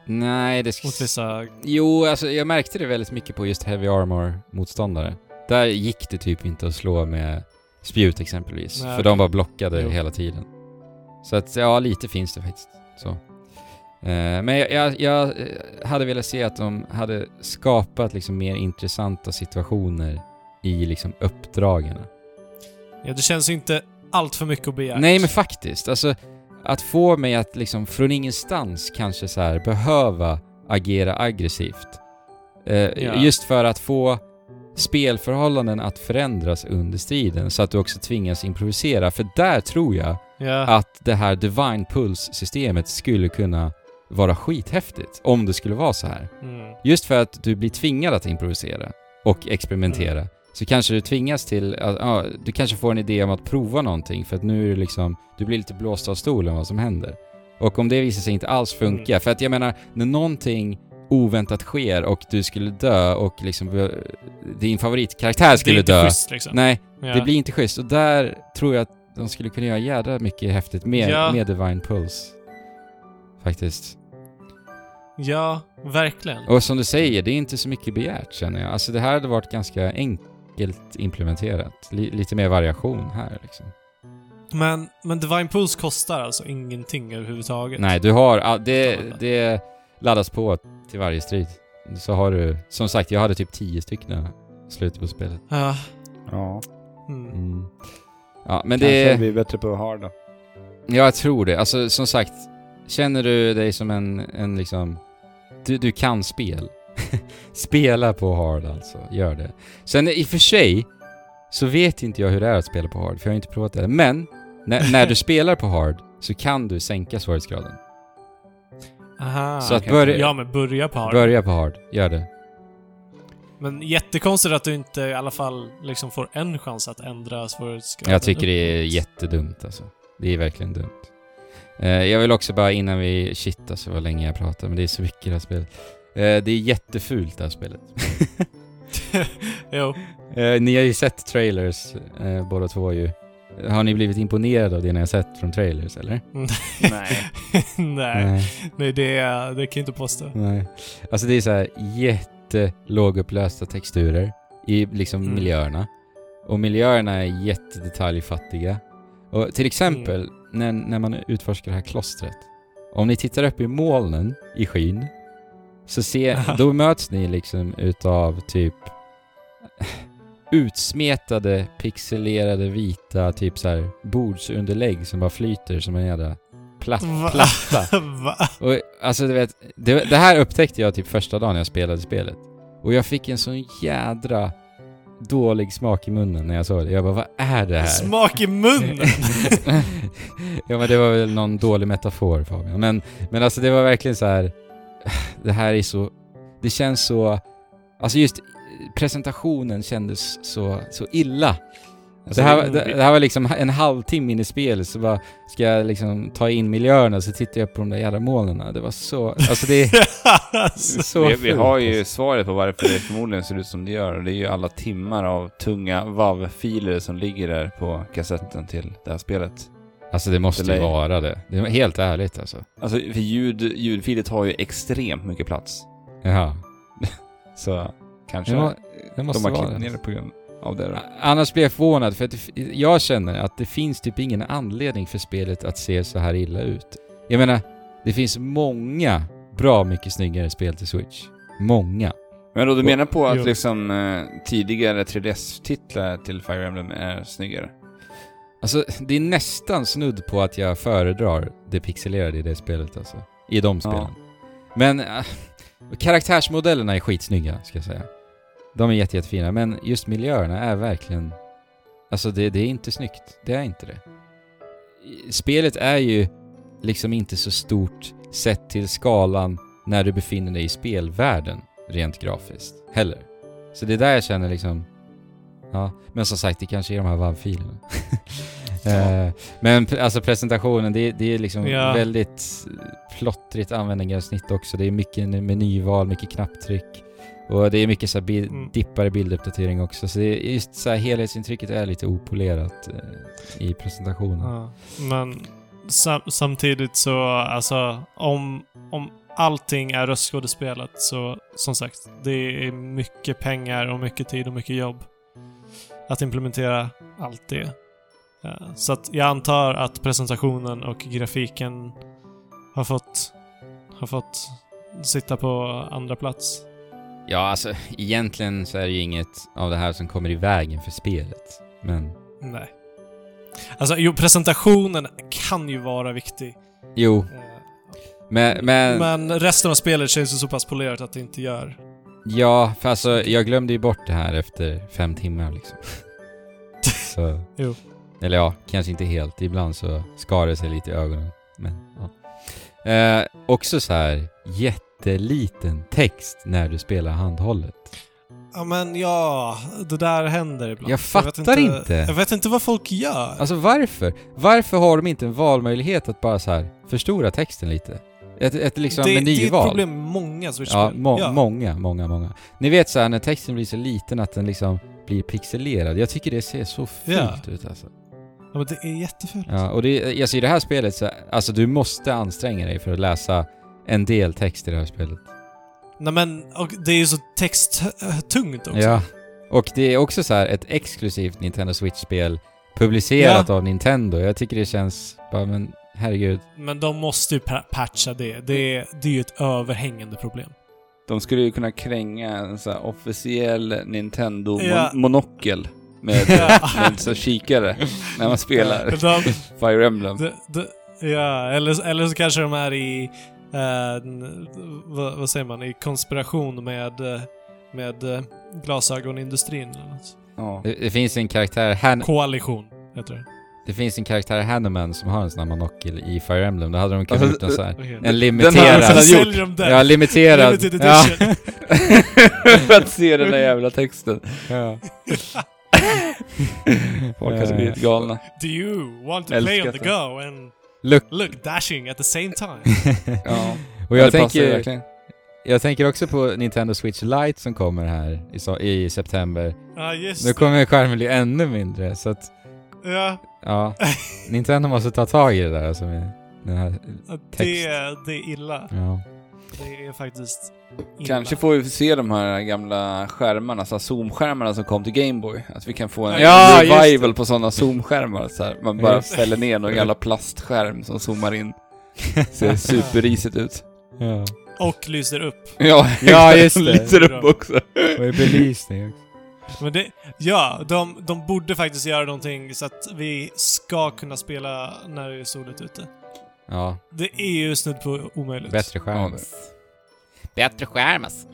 Nej, det... mot vissa... Jo, alltså jag märkte det väldigt mycket på just heavy armor-motståndare. Där gick det typ inte att slå med spjut exempelvis. Nej, för de var blockade Jo. hela tiden. Så att, ja, lite finns det faktiskt. Så. Eh, men jag, jag, jag eh, hade velat se att de hade skapat liksom mer intressanta situationer i liksom uppdragen. Ja, det känns ju inte allt för mycket att begära. Nej men faktiskt, alltså att få mig att liksom från ingenstans kanske så här behöva agera aggressivt. Eh, Ja. Just för att få spelförhållanden att förändras under striden så att du också tvingas improvisera. För där tror jag Ja. att det här Divine Pulse-systemet skulle kunna vara skithäftigt om det skulle vara så här. Mm. Just för att du blir tvingad att improvisera och experimentera. Mm. Så kanske du tvingas till, att- ja, du kanske får en idé om att prova någonting för att nu är det liksom, du blir lite blåst av stolen vad som händer. Och om det visar sig inte alls funka, Mm. för att jag menar, när någonting oväntat sker och du skulle dö och liksom eh, din favoritkaraktär det är skulle inte dö. schysst liksom. Nej, Ja. det blir inte schysst. Och där tror jag att de skulle kunna göra jädra mycket häftigt med, Ja. med Divine Pulse. Faktiskt. Ja, verkligen. Och som du säger, det är inte så mycket begärt känner jag. Alltså det här hade varit ganska enkelt implementerat. Li- lite mer variation här liksom. Men, men Divine Pulse kostar alltså ingenting överhuvudtaget? Nej, du har... Det, det laddas på till varje strid. Så har du... Som sagt, jag hade typ tio stycken i slutet på spelet. Ja. Ja. Mm. Mm. Ja, men Kanske det... blir bättre på hard då. Ja, jag tror det. Alltså som sagt, känner du dig som en, en liksom... Du, du kan spel. spela på hard alltså, gör det. Sen i och för sig så vet inte jag hur det är att spela på hard, för jag har inte provat det. Men när, när du spelar på hard så kan du sänka svårighetsgraden. Aha. Så att börja, Ja, men börja på hard. börja på hard, gör det. Men jättekonstigt att du inte i alla fall liksom får en chans att ändra svårighetsgraden. Jag tycker det är jättedumt alltså. Det är verkligen dumt. Eh, jag vill också bara innan vi... Shit alltså vad länge jag pratar, men det är så mycket det här spelet. Eh, det är jättefult det här spelet. jo. Eh, ni har ju sett trailers båda två ju. Har ni blivit imponerade av det ni har sett från trailers eller? Nej. Nej. Nej, det, är- det kan jag inte påstå. Nej. Alltså det är så här jättelågupplösta texturer i liksom Mm. miljöerna. Och miljöerna är jättedetaljfattiga. Och till exempel när, när man utforskar det här klostret. Om ni tittar upp i molnen i skyn så ser, då möts ni liksom utav typ utsmetade, pixelerade, vita typ så här bordsunderlägg som bara flyter som en jävla platt, Va? platta. Va? Och alltså du vet, det, det här upptäckte jag typ första dagen jag spelade spelet. Och jag fick en sån jädra dålig smak i munnen när jag såg det. Jag bara, vad är det här? Smak i munnen! ja men det var väl någon dålig metafor Fabian. Men, men alltså det var verkligen så här. Det här är så... Det känns så... Alltså just presentationen kändes så, så illa. Det här, var- det, det här var liksom en halvtimme in i spelet så bara ska jag liksom ta in miljöerna så tittar jag på de där jävla molnen. Det var så... Alltså det är så vi, vi har ju alltså. svaret på varför det förmodligen ser ut som det gör. Det är ju alla timmar av tunga WAV-filer som ligger där på kassetten till det här spelet. Alltså det måste ju vara det. Det är helt ärligt alltså. Alltså, för ljud, ljudfiler tar ju extremt mycket plats. Jaha. Så kanske Det, må, det måste de har vara klippt ner det. det på grund av det då. Annars blir jag förvånad för att det, jag känner att det finns typ ingen anledning för spelet att se så här illa ut. Jag menar, det finns många bra mycket snyggare spel till Switch. Många. Men då du menar på att Jo. liksom eh, tidigare 3DS-titlar till Fire Emblem är snyggare? Alltså, det är nästan snudd på att jag föredrar det pixelerade i det spelet alltså. I de spelen. Men äh, karaktärsmodellerna är skitsnygga, ska jag säga. De är jätte, jättefina, men just miljöerna är verkligen... Alltså det, det är inte snyggt. Det är inte det. Spelet är ju liksom inte så stort sett till skalan när du befinner dig i spelvärlden, rent grafiskt, heller. Så det är där jag känner liksom... Ja, men som sagt, det kanske är de här WAV-filerna. Eh, men alltså presentationen, det, det är liksom Ja. väldigt plottrigt användargränssnitt också. Det är mycket menyval, mycket knapptryck. Och det är mycket så här bil- Mm. dippar i bilduppdatering också. Så det är just så här helhetsintrycket är lite opolerat eh, i presentationen. Ja, men sam samtidigt så, alltså om, om allting är röstskådespelat så, som sagt, det är mycket pengar och mycket tid och mycket jobb att implementera allt det. Eh, Så att jag antar att presentationen och grafiken har fått, har fått sitta på andra plats. Ja, alltså egentligen så är det ju inget av det här som kommer i vägen för spelet. Men Nej. Alltså, jo, presentationen kan ju vara viktig. jo, Eh, men, men, Men resten av spelet känns ju så pass polerat att det inte gör. ja, för alltså jag glömde ju bort det här efter fem timmar liksom. så, Jo. Eller ja, kanske inte helt. Ibland så skar det sig lite i ögonen. Men, ja. Eh, också så här jätteliten text när du spelar handhållet. Ja men ja, det där händer ibland. Jag fattar inte. Jag vet inte vad folk gör. Alltså varför? Varför har de inte en valmöjlighet att bara så här förstora texten lite? Ett, ett liksom det, det är ett menyval. problem med många switch Ja, må, många, många, många. Ni vet så här när texten blir så liten att den liksom blir pixelerad. Jag tycker det ser så fult Ja. ut alltså. Ja, men det är jättefult. Ja, och det, alltså i det här spelet så, alltså du måste anstränga dig för att läsa en del text i det här spelet. Nej men, och det är ju så texttungt också. Ja. Och det är också så här ett exklusivt Nintendo Switch-spel publicerat av Nintendo. Jag tycker det känns bara, men herregud. Men de måste ju pa- patcha det. Det är, det är ju ett överhängande problem. De skulle ju kunna kränga en sån här officiell Ja. Nintendo-monokel med, Ja. med så kikare när man spelar De, Fire Emblem. de, de, ja, eller, eller så kanske de är i... eh, vad, vad säger man? I konspiration med, eh, med eh, glasögonindustrin eller något. Ja. Det, det finns en karaktär, Han, Koalition, heter det. det finns en karaktär Hanuman som har en sån här monokel i Fire Emblem. Då hade de kunnat Alltså, gjort en sån här, Okej. en Den har de limiterad... gjort. Ja, limiterad. Limited Ja. För att se den där jävla texten. ja. Folk hade blivit galna. Do you want to play on the go and Look. look dashing at the same time? Ja. Och jag det tänker, jag tänker också på Nintendo Switch Lite som kommer här i, so- i september. Ja, just Nu det. kommer skärmen bli ännu mindre, så att Ja, ja, Nintendo måste ta tag i det där alltså med den här det, text. det är illa. Ja. Det är faktiskt illa. Kanske får vi se de här gamla skärmarna, så zoomskärmarna som kom till Gameboy. Att vi kan få en Ja, revival på sådana zoomskärmar. Så här. Man bara Just. fäller ner någon jävla plastskärm som zoomar in. Ser superrisigt ut. ja. Och lyser upp. Ja, Ja, just det. Lyser upp också. Och i belysning också. Men det, ja, de, de borde faktiskt göra någonting så att vi ska kunna spela när det är soligt ute. Ja, Det är ju snudd på omöjligt. bättre skärm. Ja, Bättre skärm alltså.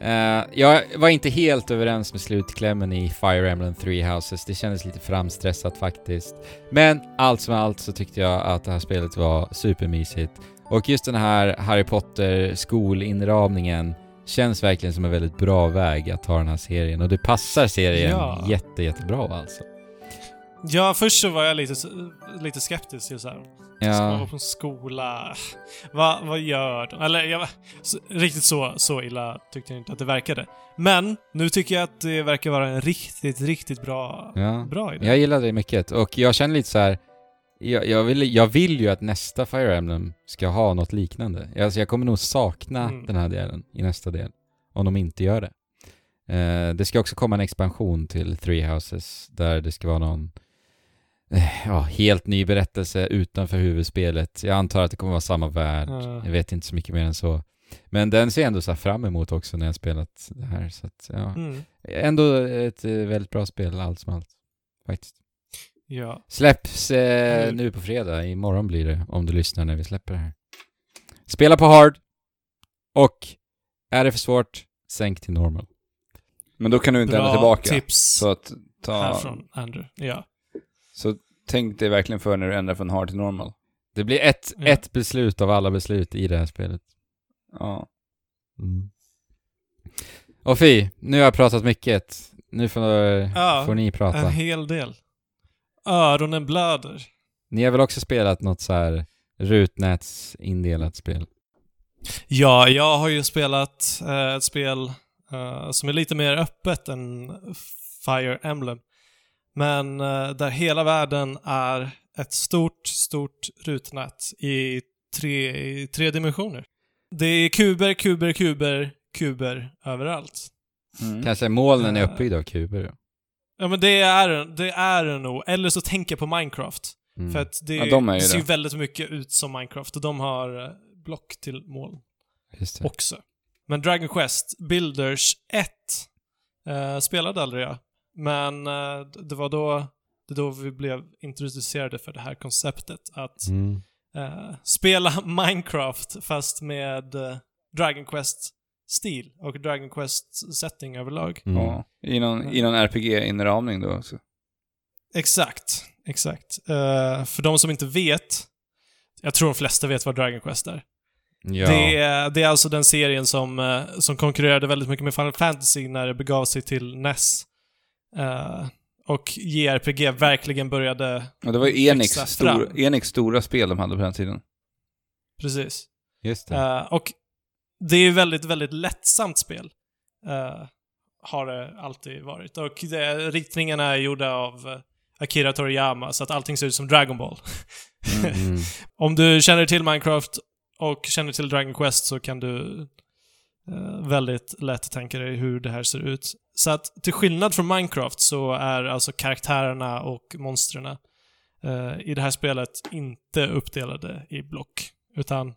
Eh, jag var inte helt överens med slutklämmen i Fire Emblem Three Houses. Det kändes lite framstressat faktiskt. Men allt som allt så tyckte jag att det här spelet var supermysigt. Och just den här Harry Potter skolinramningen känns verkligen som en väldigt bra väg att ta den här serien. Och det passar serien Ja. jätte, jättebra alltså. Ja, först så var jag lite, lite skeptisk till så här. Ska man Ja, vara på en skola? Vad, vad gör de? Eller, jag, riktigt så, så illa tyckte jag inte att det verkade. Men, nu tycker jag att det verkar vara en riktigt, riktigt bra, ja. bra idé. Jag gillar det mycket och jag känner lite så här. Jag, jag, vill, jag vill ju att nästa Fire Emblem ska ha något liknande. Alltså jag kommer nog sakna Mm. den här delen i nästa del. Om de inte gör det. Eh, det ska också komma en expansion till Three Houses där det ska vara någon ja, helt ny berättelse utanför huvudspelet. Jag antar att det kommer vara samma värld. Ja. Jag vet inte så mycket mer än så. Men den ser jag ändå så här fram emot också när jag spelat det här. Så att, ja. Mm. Ändå ett eh, väldigt bra spel allt som allt. Faktiskt. Ja. Släpps eh, Mm. nu på fredag. Imorgon blir det om du lyssnar när vi släpper det här. Spela på hard. Och är det för svårt, sänk till normal. Men då kan du inte ändra Bra tillbaka. tips Så att ta... här från Andrew. Ja. Så tänk dig verkligen för när du ändrar från hard till normal. Det blir ett, Ja. ett beslut av alla beslut i det här spelet. Ja. Och Fi, nu har jag pratat mycket. Nu får, Ja, får ni prata. En hel del. Öronen blöder. Ni har väl också spelat något så här rutnätsindelat spel? Ja, jag har ju spelat eh, ett spel eh, som är lite mer öppet än Fire Emblem. Men eh, där hela världen är ett stort, stort rutnät i tre, i tre dimensioner. Det är kuber, kuber, kuber, kuber överallt. Mm. Kanske molnen är Eh. uppbyggda av kuber då? Ja men det är det är det nog. Eller så tänker jag på Minecraft. Mm. För att det, Ja, de det ser ju väldigt mycket ut som Minecraft och de har eh, block till moln. Också. Men Dragon Quest Builders 1 eh, spelade aldrig jag. Men eh, det var då, det då vi blev introducerade för det här konceptet att Mm. eh, spela Minecraft fast med eh, Dragon Quest-stil och Dragon Quest-setting överlag. Mm. Ja. I någon, i någon RPG-inramning då också. Exakt, exakt. Eh, för de som inte vet, jag tror de flesta vet vad Dragon Quest är. Ja. Det, är, det är alltså den serien som, som konkurrerade väldigt mycket med Final Fantasy när det begav sig till NES. Eh, och JRPG verkligen började... Och det var ju Enix, stor. Enix stora spel de hade på den tiden. Precis. Just det. Eh, och det är ju väldigt, väldigt lättsamt spel. Eh, har det alltid varit. Och det, ritningarna är gjorda av Akira Toriyama, så att allting ser ut som Dragon Ball. Mm. Om du känner till Minecraft och känner till Dragon Quest så kan du väldigt lätt tänka dig hur det här ser ut. Så att till skillnad från Minecraft så är alltså karaktärerna och monstren eh, i det här spelet inte uppdelade i block. Utan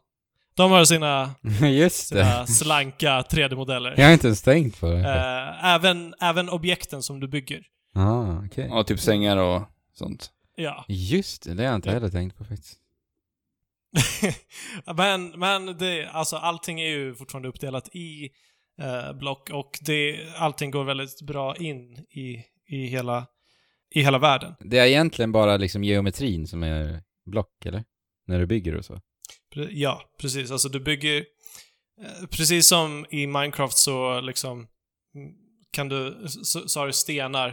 de har sina, sina slanka 3D-modeller. Jag har inte ens tänkt på det. Eh, även, även objekten som du bygger. ah, okej. Ja, typ sängar och sånt. Ja. Just det, det har jag inte Ja. heller tänkt på faktiskt. men men det, alltså allting är ju fortfarande uppdelat i eh, block och det, allting går väldigt bra in i, i, hela, i hela världen. Det är egentligen bara liksom geometrin som är block, eller? När du bygger och så. Ja, precis. Alltså du bygger... eh, Precis som i Minecraft så liksom kan du, så, så har du stenar,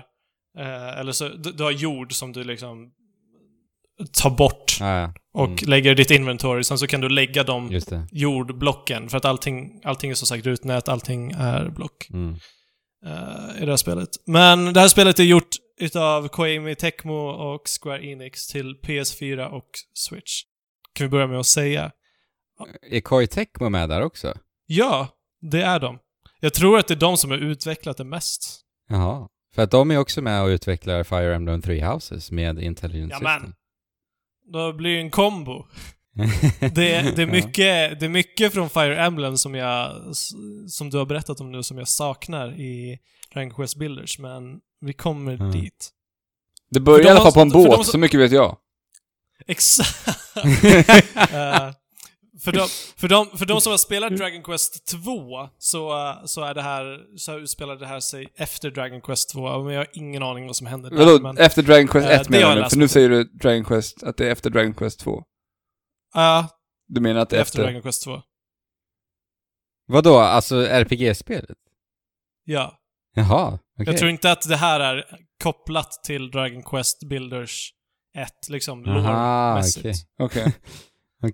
eh, eller så, du, du har jord som du liksom tar bort Ah, ja. Och Mm. lägger ditt inventory. Sen så kan du lägga det. jordblocken, för att allting, allting är som sagt rutnät, allting är block Mm. eh, i det här spelet. Men det här spelet är gjort utav Koei Tecmo och Square Enix till PS4 och Switch. Kan vi börja med att säga. Är Koei Tecmo med där också? Ja, det är de. Jag tror att det är de som har utvecklat det mest. Jaha. För att de är också med och utvecklar Fire Emblem Three Houses med Intelligent Jamen. System. Då blir det en kombo. Det, det, är mycket, det är mycket från Fire Emblem som jag, som du har berättat om nu, som jag saknar i Dragon Quest Builders, men vi kommer Mm. dit. Det börjar För i de alla fall på en de båt, som- så mycket vet jag. Exakt. Eh, för, de, för, de, för de som har spelat Dragon Quest 2 så, eh, så är det här, så utspelar det här sig efter Dragon Quest 2, men jag har ingen aning vad som händer där. Vadå, Men, efter Dragon Quest eh, 1 det har menar du? För nu säger du Dragon Quest, att det är efter Dragon Quest 2. Ja, Du menar att det är efter efter? Dragon Quest 2. Vadå, alltså RPG-spelet? Ja. Jaha, okej. Jag tror inte att det här är kopplat till Dragon Quest Builders 1, liksom lore-mässigt. okej. Okej. Okej.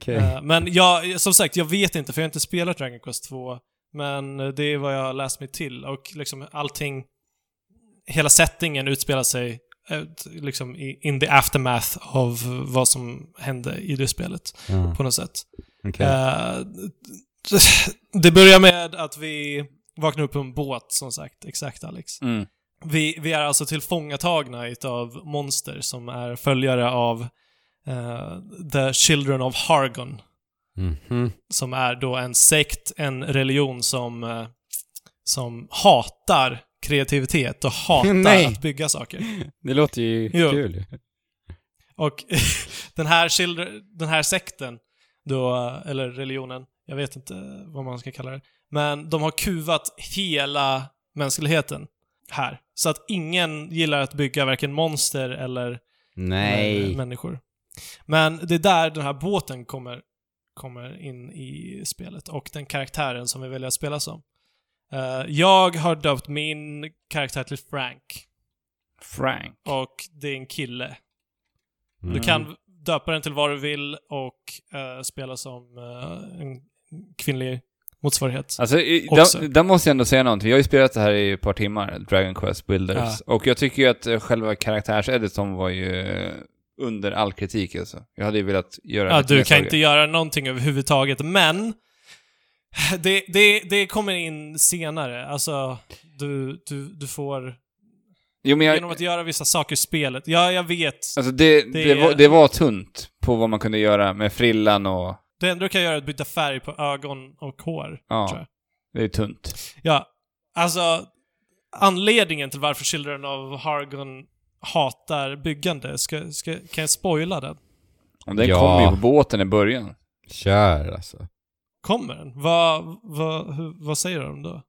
Eh, men jag, som sagt, jag vet inte för jag har inte spelat Dragon Quest 2. Men det är vad jag har läst mig till och liksom allting, hela settingen utspelar sig eh, liksom i, in the aftermath av vad som hände i det spelet Ja, på något sätt. okej. Eh, det börjar med att vi vaknar upp på en båt, som sagt. Exakt, Alex. Mm. Vi, vi är alltså tillfångatagna av monster som är följare av eh, The Children of Hargon. Mhm. Som är då en sekt, en religion som, eh, som hatar kreativitet och hatar att bygga saker. Det låter ju Jo. kul. Och den här, children, den här sekten, då, eller religionen, jag vet inte vad man ska kalla det, men de har kuvat hela mänskligheten här. Så att ingen gillar att bygga varken monster eller eller människor. Men det är där den här båten kommer, kommer in i spelet och den karaktären som vi väljer att spela som. Eh, jag har döpt min karaktär till Frank Frank. och det är en kille. Mm. Du kan döpa den till vad du vill och eh, spela som eh, en kvinnlig motsvarighet. Alltså, i- där, där måste jag ändå säga någonting. Vi har ju spelat det här i ett par timmar, Dragon Quest Builders. Och jag tycker ju att själva karaktärseditorn var ju under all kritik alltså. Jag hade ju velat göra Ja, du kan saker. inte göra någonting överhuvudtaget, men det, det, det kommer in senare. Alltså, du, du, du får... Jo, jag, Genom att göra vissa saker i spelet. Ja, jag vet. alltså det, Det det, var, det var tunt på vad man kunde göra med frillan och... Det enda du kan göra är att byta färg på ögon och hår, Ja. tror jag. Det är tunt. Ja, alltså anledningen till varför Children of Hargon hatar byggande, ska, ska, kan jag spoila den? Den Ja. kom ju på båten i början. Kör alltså. Kommer den? Vad, vad, hur, vad säger de då?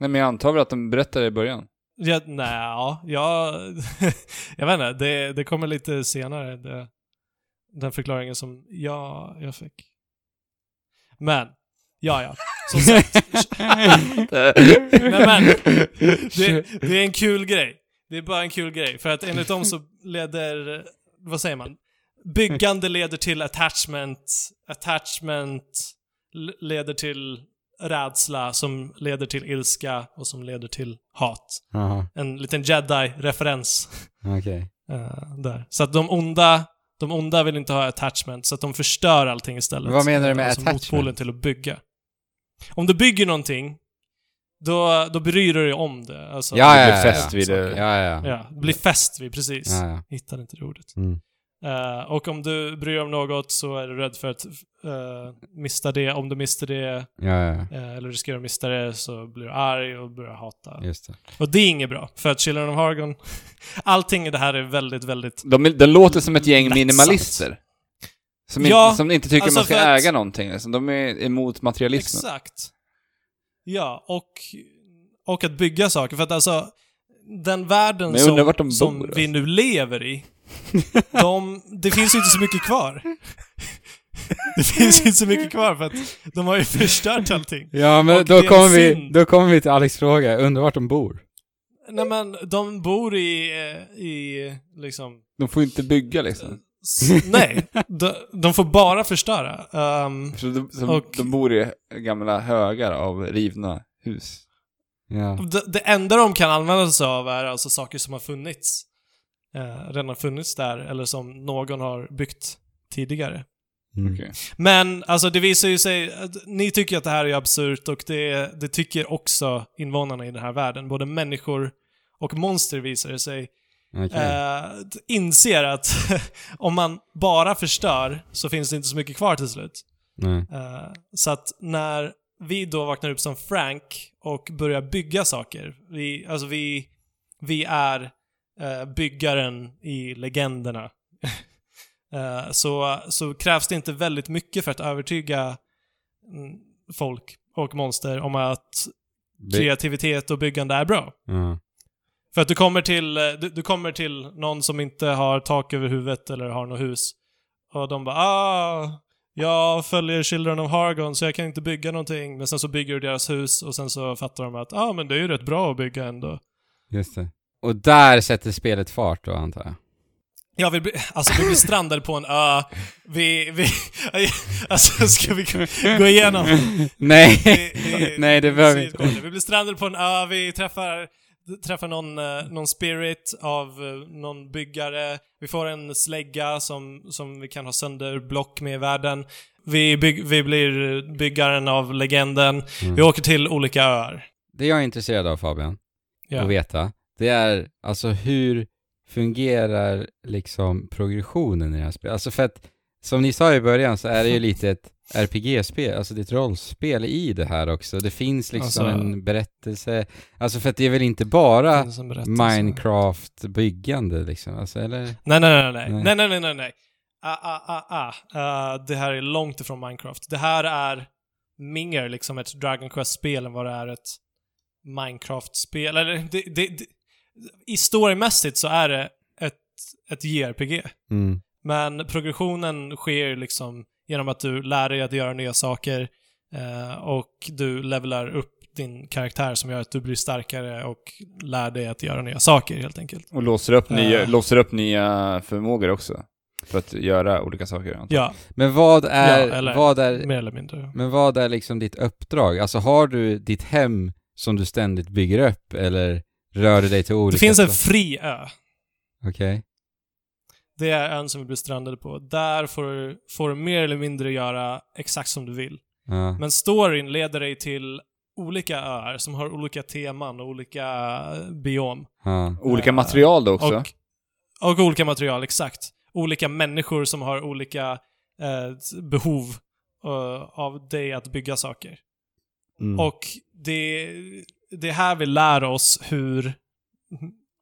Nej, men jag antar väl att de berättade i början. Ja, nej, ja, jag, jag vet inte, det, det kommer lite senare, det, den förklaringen som jag, jag fick. Men, ja, ja. Som sagt, men, men det, det är en kul grej. Det är bara en kul grej. För att enligt dem så leder, vad säger man? Byggande leder till attachment, attachment leder till rädsla som leder till ilska och som leder till hat. Jaha, En liten jedi-referens okej. eh, där. Så att de onda, de onda vill inte ha attachment, så att de förstör allting istället. Vad menar du med alltså attachment? motpolen till att bygga. Om du bygger någonting, då, då bryr du dig om det. Alltså, Ja, Det ja, blir ja, fest ja. vid det. Ja, ja. Ja, bli fäst vid, precis. Ja, ja. Hittade inte det ordet. Mm. Eh, och om du bryr dig om något så är du rädd för att uh, mista det. Om du mister det, Ja, eh, eller riskerar att mista det, så blir du arg och börjar hata. just det. Och det är inget bra, för att Children of Hargon, allting i det här är väldigt, väldigt... De, de låter som ett gäng Lättsamt. minimalister. Som, inte, som inte tycker alltså man ska för att- äga någonting. Liksom. De är emot materialismen. Exakt. Ja, och, och att bygga saker. För att alltså, den världen som, de som bor, vi alltså. nu lever i, de, det finns ju inte så mycket kvar. Det finns inte så mycket kvar för att de har ju förstört allting. Ja, men Och då kommer, vi, då kommer vi till Alex fråga. Undrar vart de bor? Nej men, de bor i, eh, i liksom... De får inte bygga liksom. Nej, de, de får bara förstöra. Så de, så Och- de bor i gamla högar av rivna hus. Ja. det, det enda de kan använda sig av är alltså saker som har funnits. Eh, redan funnits där, eller som någon har byggt tidigare. Mm. Men alltså det visar ju sig, ni tycker att det här är absurt och det, det tycker också invånarna i den här världen. Både människor och monster visar det sig. Okej. Eh, inser att om man bara förstör så finns det inte så mycket kvar till slut. Eh, så att när vi då vaknar upp som Frank och börjar bygga saker, vi, alltså vi, vi är eh, byggaren i legenderna. Eh, så, så krävs det inte väldigt mycket för att övertyga mm, folk och monster om att kreativitet och byggande är bra. ja. För att du kommer till, eh, du, du kommer till någon som inte har tak över huvudet eller har något hus. Och de bara ah, jag följer Children of Hargon så jag kan inte bygga någonting. Men sen så bygger du deras hus och sen så fattar de att ah, men det är ju rätt bra att bygga ändå. Just det. Och där sätter spelet fart då, antar jag? Ja, vi blir, alltså vi blir strandade på en ö. Vi, vi, alltså ska vi gå igenom? Nej, Vi- vi- nej det behöver vi vi inte. Vi blir strandade på en ö, vi träffar, träffar någon, eh, någon spirit av eh, någon byggare. Vi får en slägga som, som vi kan ha sönder block med i världen. Vi, bygg, vi blir byggaren av legenden. Mm. Vi åker till olika öar. Det jag är intresserad av Fabian, Ja. att veta, det är alltså hur fungerar liksom progressionen i det här spelet? Alltså för att, som ni sa i början så är det ju lite ett RPG-spel, alltså det är ett rollspel i det här också. Det finns liksom Alltså- en berättelse, alltså för att det är väl inte bara. Minecraft-byggande liksom, alltså eller? Nej, nej, nej, nej. Nej. Nej, nej, nej, nej, nej. Ah, ah, ah, ah. Ah, det här är långt ifrån Minecraft. Det här är mer liksom ett Dragon Quest-spel än vad det är ett Minecraft-spel. Eller, det, det, det, I storymässigt så är det ett, ett JRPG. Mm. Men progressionen sker liksom genom att du lär dig att göra nya saker eh, och du levelar upp din karaktär som gör att du blir starkare och lär dig att göra nya saker helt enkelt. Och låser upp, nya, Eh. låser upp nya förmågor också. För att göra olika saker. antar jag. Ja, Men vad är, Ja, eller- vad är, mer eller mindre. men vad är liksom ditt uppdrag? Alltså har du ditt hem som du ständigt bygger upp eller rör du dig till olika Det finns en fri ö. Okej. Det är ön som vi blir strandade på. Där får du, får du mer eller mindre göra exakt som du vill. Ja. Men storyn leder dig till olika öar som har olika teman och olika eh, biom. Ja. Olika material då också. Och, och olika material, exakt. Olika människor som har olika eh, behov eh, av dig att bygga saker. Mm. Och det, det är här vi lär oss hur,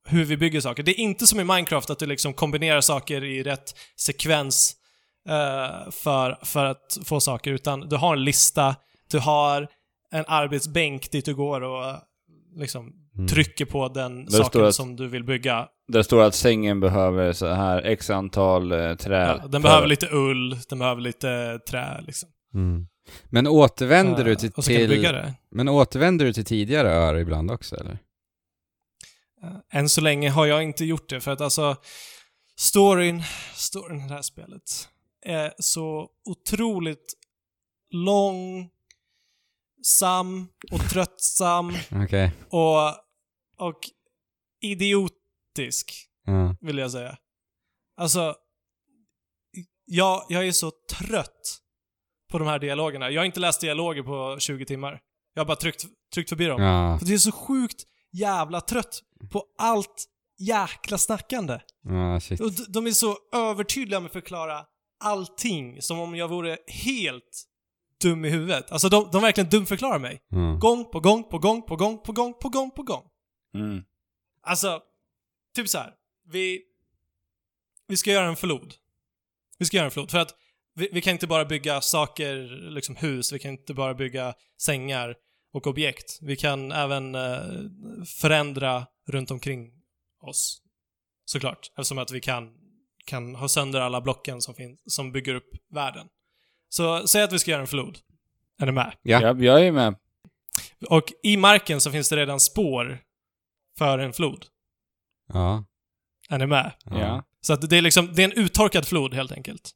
hur vi bygger saker. Det är inte som i Minecraft att du liksom kombinerar saker i rätt sekvens eh, för, för att få saker, utan du har en lista, du har en arbetsbänk dit du går och eh, liksom Mm. trycker på den saken att- som du vill bygga. Där står att sängen behöver så här x antal eh, trä. Ja, den behöver lite ull, den behöver lite trä liksom. Mm. Men återvänder du Eh, till, du men återvänder du till tidigare öar ibland också eller? Eh, Än så länge har jag inte gjort det, för att alltså storyn, storyn i det här spelet är så otroligt långsam och tröttsam Okej. och, och idiotisk, Ja. vill jag säga. Alltså, jag, jag är så trött på de här dialogerna. Jag har inte läst dialoger på 20 timmar. Jag har bara tryckt, tryckt förbi dem. Ja. För det är så sjukt jävla trött på allt jäkla snackande. Ja, shit. Och de är så övertydliga med att förklara allting som om jag vore helt dum i huvudet. Alltså de, de verkligen dumförklarar mig. Ja. Gång på gång på gång på gång på gång på gång på gång. Mm. Alltså, typ så här. Vi, vi ska göra en flod. Vi ska göra en flod. För att vi, vi kan inte bara bygga saker, liksom hus, vi kan inte bara bygga sängar och objekt. Vi kan även eh, förändra runt omkring oss. Såklart. Eftersom att vi kan, kan ha sönder alla blocken som, finns, som bygger upp världen. Så säg att vi ska göra en flod. Är ni med? Ja. Jag, jag är med. Och i marken så finns det redan spår för en flod. Ja. Är ni med? Ja. Så att det är liksom, det är en uttorkad flod helt enkelt.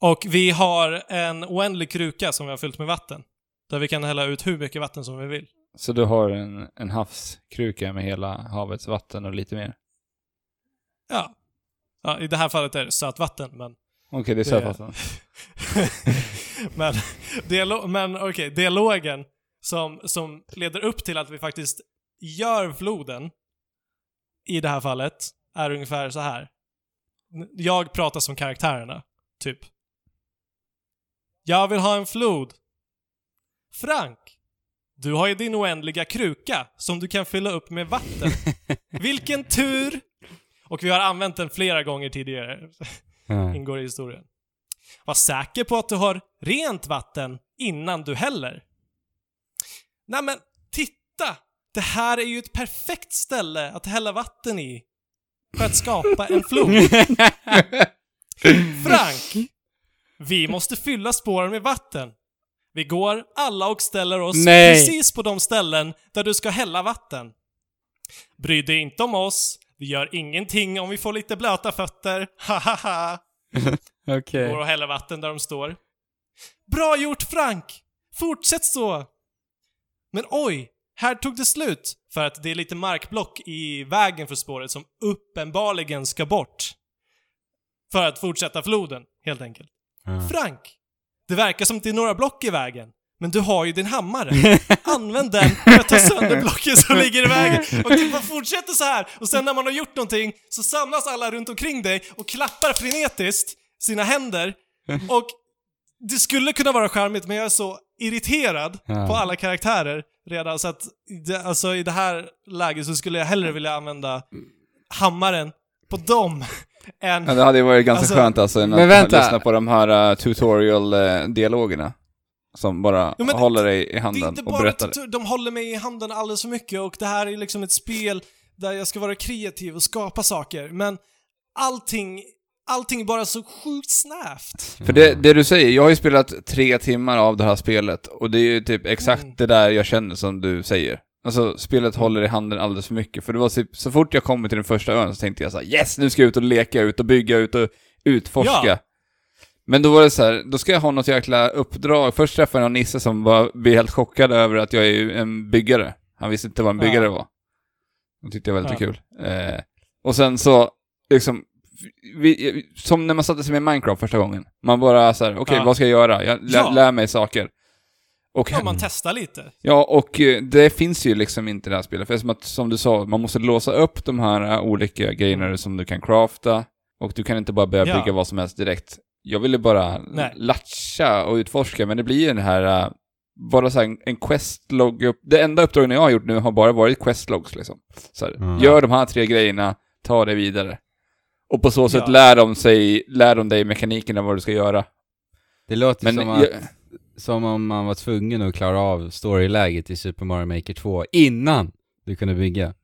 Och vi har en oändlig kruka som vi har fyllt med vatten. Där vi kan hälla ut hur mycket vatten som vi vill. Så du har en, en havskruka med hela havets vatten och lite mer? Ja. ja I det här fallet är det sötvatten, men... Okej, det är sötvatten. men dialo- men okej, dialogen som, som leder upp till att vi faktiskt gör floden, i det här fallet, är ungefär så här. Jag pratar som karaktärerna, typ. Jag vill ha en flod. Frank, du har ju din oändliga kruka som du kan fylla upp med vatten. Vilken tur! Och vi har använt den flera gånger tidigare ingår i historien. Var säker på att du har rent vatten innan du häller. Nej men, titta! Det här är ju ett perfekt ställe att hälla vatten i. För att skapa en flod. Frank! Vi måste fylla spåren med vatten. Vi går alla och ställer oss Nej. precis på de ställen där du ska hälla vatten. Bry dig inte om oss. Vi gör ingenting om vi får lite blöta fötter. Hahaha. Okej. Går och häller vatten där de står. Bra gjort Frank! Fortsätt så! Men oj, här tog det slut. För att det är lite markblock i vägen för spåret som uppenbarligen ska bort. För att fortsätta floden, helt enkelt. Ja. Frank! Det verkar som att det är några block i vägen. Men du har ju din hammare. Använd den för att ta sönder blocken som ligger i vägen. Och det bara fortsätter så här. Och sen när man har gjort någonting så samlas alla runt omkring dig och klappar frenetiskt sina händer. Och det skulle kunna vara charmigt men jag är så irriterad Ja. på alla karaktärer redan så att det, alltså i det här läget så skulle jag hellre vilja använda hammaren på dem än... Ja, det hade ju varit ganska Alltså- skönt alltså, än Men att vänta. lyssna på de här uh, tutorial-dialogerna. Som bara Ja, håller dig i Det är handen inte och bara berättar. att de håller mig i handen alldeles för mycket och det här är liksom ett spel där jag ska vara kreativ och skapa saker, men allting, allting är bara så sjukt snävt. För det, det du säger, jag har ju spelat tre timmar av det här spelet och det är ju typ exakt Mm. det där jag känner som du säger. Alltså, spelet håller i handen alldeles för mycket. För det var typ, så fort jag kom till den första ön så tänkte jag så här: yes, nu ska jag ut och leka, ut och bygga, ut och utforska. Ja. Men då var det så här, då ska jag ha något jäkla uppdrag. Först träffade jag nisse som var, blev helt chockad över att jag är en byggare. Han visste inte vad en byggare Ja. var. Det tyckte jag var lite Ja. kul. Eh, och sen så, liksom, vi, som när man satte sig med Minecraft första gången. Man bara så här, okej, Ja. vad ska jag göra? Jag lä, Ja. lär mig saker. Och, Ja, man testar lite. ja, och eh, det finns ju liksom inte i det här spelet. För som att, som du sa, man måste låsa upp de här eh, olika grejerna som du kan crafta. Och du kan inte bara börja Ja. bygga vad som helst direkt. Jag ville bara Nej. latcha och utforska, men det blir ju den här, eh, bara så här en, questlog upp. Det enda uppdragen jag har gjort nu har bara varit questlogs liksom. Så här, Mm. Gör de här tre grejerna, ta det vidare. Och på så sätt Ja. lär de sig, lär de dig mekaniken av vad du ska göra. Det låter Men som, jag, att, som om man var tvungen att klara av storyläget i Super Mario Maker 2 innan du kunde bygga.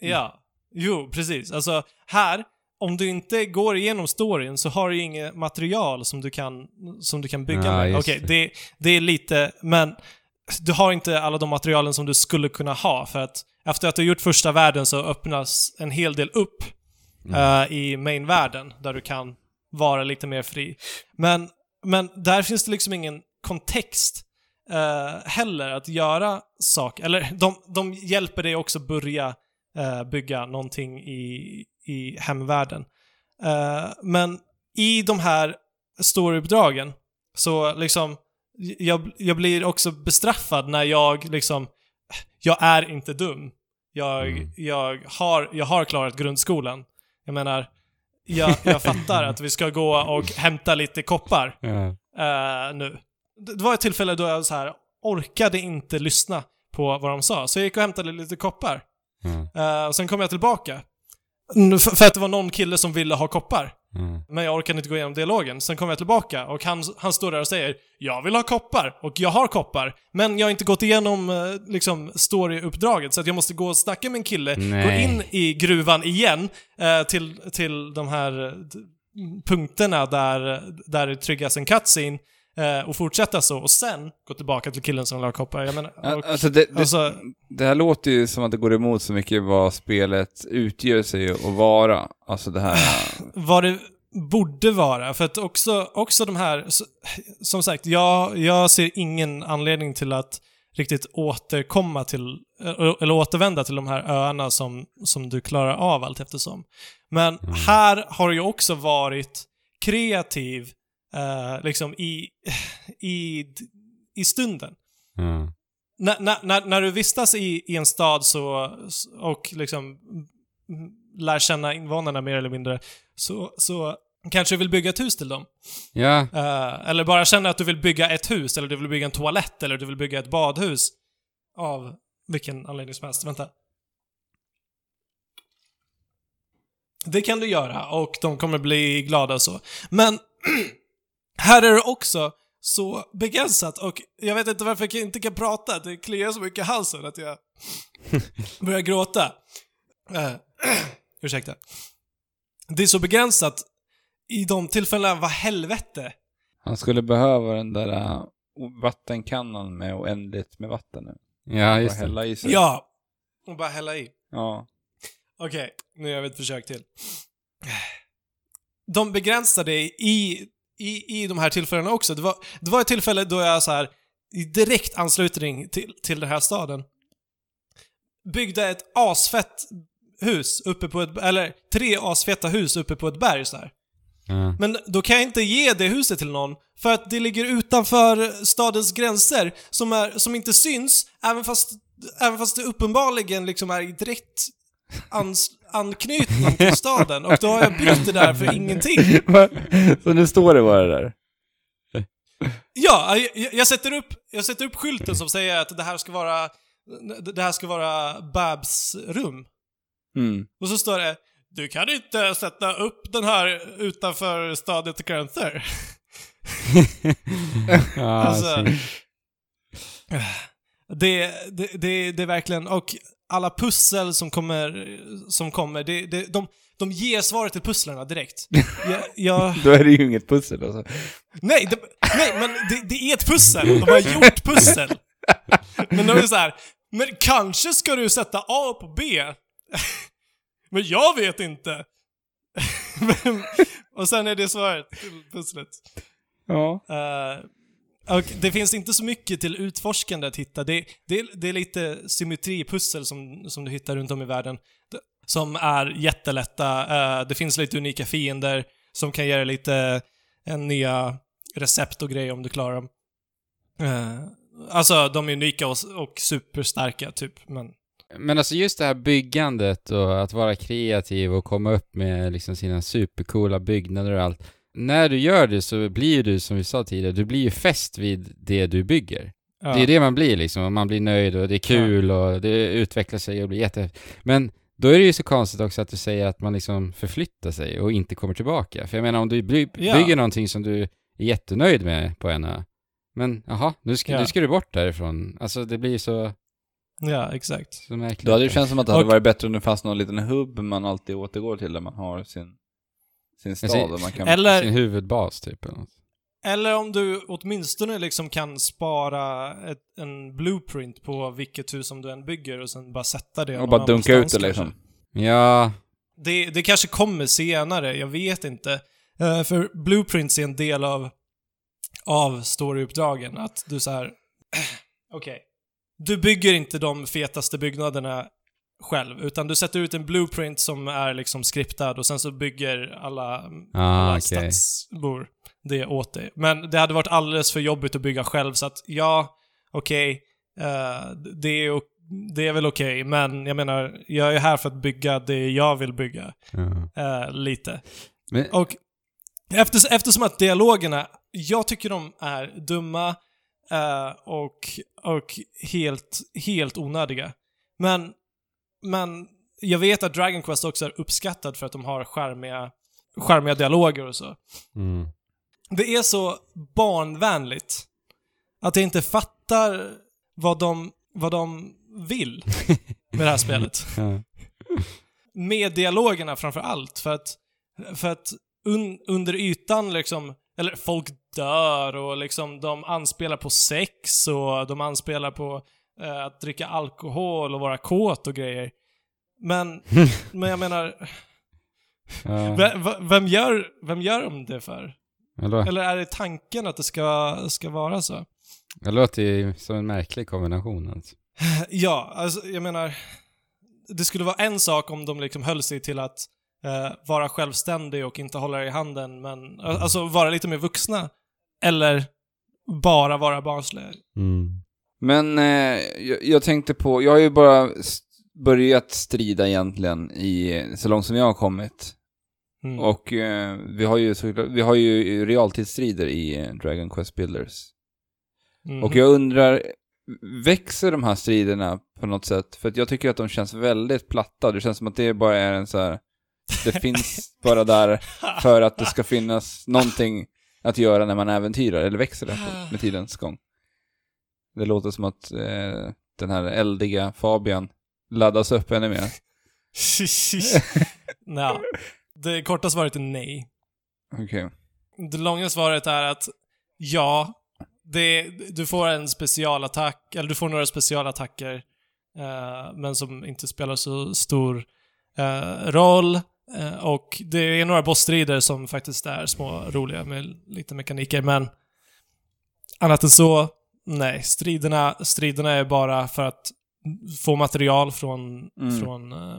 Ja. Jo, precis. Alltså, här, om du inte går igenom storyn så har du ju inget material som du kan, som du kan bygga Ja, med. Okej, det. det, det är lite, men du har inte alla de materialen som du skulle kunna ha för att efter att du har gjort första världen så öppnas en hel del upp eh, i main-världen där du kan vara lite mer fri. Men, men där finns det liksom ingen kontext eh, heller att göra saker. Eller de, de hjälper dig också börja eh, bygga någonting i, i hemvärlden. Eh, men i de här storyuppdragen så liksom, jag, jag blir också bestraffad när jag liksom, jag är inte dum. Jag, Mm. jag, har, jag har klarat grundskolan. Jag menar, jag, jag fattar att vi ska gå och hämta lite koppar Ja. eh, nu. Det var ett tillfälle då jag så här orkade inte lyssna på vad de sa, så jag gick och hämtade lite koppar. Ja. Eh, och sen kom jag tillbaka. Mm, För, för att det var någon kille som ville ha koppar. Ja. Men jag orkade inte gå igenom dialogen. Sen kom jag tillbaka och han, han står där och säger Jag vill ha koppar, och jag har koppar. Men jag har inte gått igenom eh, liksom storyuppdraget, så att jag måste gå och snacka med en kille, gå Nej. in i gruvan igen, eh, till, till de här eh, punkterna där, där det triggas en cutscene, och fortsätta så, och sen gå tillbaka till killen som vill ha koppar. Jag menar, och, alltså det, det, alltså, det här låter ju som att det går emot så mycket vad spelet utgör sig att vara. Alltså det här... vad det borde vara. För att också, också de här, som sagt, jag, jag ser ingen anledning till att riktigt återkomma till, eller eller återvända till de här öarna som, som du klarar av allt eftersom. Men här har jag också varit kreativ eh, liksom i, i, i stunden. Ja. När, när, när, du vistas i, i en stad så, och liksom mm, lär känna invånarna mer eller mindre, så, så kanske du vill bygga ett hus till dem. ja. Eh, eller bara känna att du vill bygga ett hus, eller du vill bygga en toalett, eller du vill bygga ett badhus. Av vilken anledning som helst. Vänta. Det kan du göra och de kommer bli glada så. Men här är det också så begränsat och jag vet inte varför jag inte kan prata. Det kliar så mycket i halsen att jag börjar gråta. Uh, ursäkta. Det är så begränsat i de tillfällena, vad helvete. Han skulle behöva den där äh, vattenkannan med oändligt med vatten nu. ja, Bara just det. hälla i sig. Ja. Och bara hälla i. Ja. Okej, nu gör vi ett försök till. De begränsade i, i, i de här tillfällena också. Det var, det var ett tillfälle då jag så här i direkt anslutning till, till den här staden byggde ett asfett hus uppe på ett, eller tre asfeta hus uppe på ett berg så här. Ja. Men då kan jag inte ge det huset till någon, för att det ligger utanför stadens gränser, som, är, som inte syns, även fast, även fast det uppenbarligen liksom är i direkt ans, anknytning till staden. Och då har jag byggt det där för ingenting. Så nu står det bara där. Ja, jag, jag, sätter upp, jag sätter upp skylten som säger att det här ska vara, det här ska vara Babs rum. Mm. Och så står det Du kan inte sätta upp den här utanför stadens gränser. Alltså, alltså, Det, det, det, det är verkligen, och alla pussel som kommer, som kommer det, det, de, de ger svaret till pusslerna direkt. Jag, jag, Då är det ju inget pussel alltså. nej, det, nej, men det, det är ett pussel. De har gjort pussel. Men de är så här, men kanske ska du sätta A på B? Men jag vet inte. Men, och sen är det svaret till pusslet. Ja. Eh, och det finns inte så mycket till utforskande att hitta. Det, det, det är lite symmetripussel som, som du hittar runt om i världen. Som är jättelätta. Eh, det finns lite unika fiender som kan ge dig lite en nya recept och grejer om du klarar dem. Eh, alltså, de är unika och, och superstarka, typ. Men Men alltså just det här byggandet och att vara kreativ och komma upp med liksom sina supercoola byggnader och allt. När du gör det så blir du, som vi sa tidigare, du blir ju fäst vid det du bygger. ja. Det är det man blir liksom, och man blir nöjd och det är kul och det utvecklar sig och blir jätte... Men då är det ju så konstigt också att du säger att man liksom förflyttar sig och inte kommer tillbaka. För jag menar om du by- Ja. bygger någonting som du är jättenöjd med på en ö, men jaha, nu ska, Ja. nu ska du bort därifrån. Alltså det blir så, ja, exakt. så märkligt. Då hade det känts som att det hade Och- varit bättre om det fanns någon liten hubb man alltid återgår till där man har sin, sin stad. ser- där man kan... Eller, Sin huvudbas typ eller något. Eller om du åtminstone liksom kan spara ett, en blueprint på vilket hus som du än bygger och sen bara sätta det och bara dunka ut det liksom. Ja, Det, det kanske kommer senare, jag vet inte. Eh, för blueprints är en del av, av storyuppdragen. Att du så här. okej. Du bygger inte de fetaste byggnaderna själv, utan du sätter ut en blueprint som är liksom skriptad och sen så bygger alla, ah, alla okej. stadsbor det åt dig. Men det hade varit alldeles för jobbigt att bygga själv, så att ja, okej, eh, det, är, det är väl okej, men jag menar, jag är här för att bygga det jag vill bygga. Ja. eh, lite. Men, Och efter, eftersom att dialogerna, jag tycker de är dumma eh, och, och helt, helt onödiga. Men, men jag vet att Dragon Quest också är uppskattad för att de har charmiga, charmiga dialoger och så. mm. Det är så barnvänligt att jag inte fattar vad de, vad de vill med det här spelet. ja. med dialogerna framför allt. För att, för att un, under ytan liksom, eller folk dör och liksom de anspelar på sex och de anspelar på eh, att dricka alkohol och vara kåt och grejer. Men, men jag menar, vem, vem, gör, vem gör de det för? Eller, Eller är det tanken att det ska, ska vara så? det låter ju som en märklig kombination alltså. Ja, alltså jag menar, det skulle vara en sak om de liksom höll sig till att eh, vara självständig och inte hålla i handen, men alltså vara lite mer vuxna. Eller bara vara barnsliga. Mm. Men eh, jag, tänkte på, jag har ju bara börjat strida egentligen i, så långt som jag har kommit. Mm. Och eh, vi har ju, vi har ju realtidsstrider i eh, Dragon Quest Builders. Mhm. Och jag undrar, växer de här striderna på något sätt? För att jag tycker att de känns väldigt platta. Det känns som att det bara är en så här, det finns bara där för att det ska finnas någonting att göra när man äventyrar, eller växer det med tidens gång? Det låter som att eh, den här eldiga Fabian laddas upp ännu mer. Nja, det korta svaret är nej. Okej. Det långa svaret är att ja, det, du får en specialattack, eller du får några specialattacker eh, men som inte spelar så stor eh, roll. Eh, och det är några bossstrider som faktiskt är små roliga med lite mekaniker, men annat än så, nej. Striderna, striderna är bara för att få material från, Mm. från eh,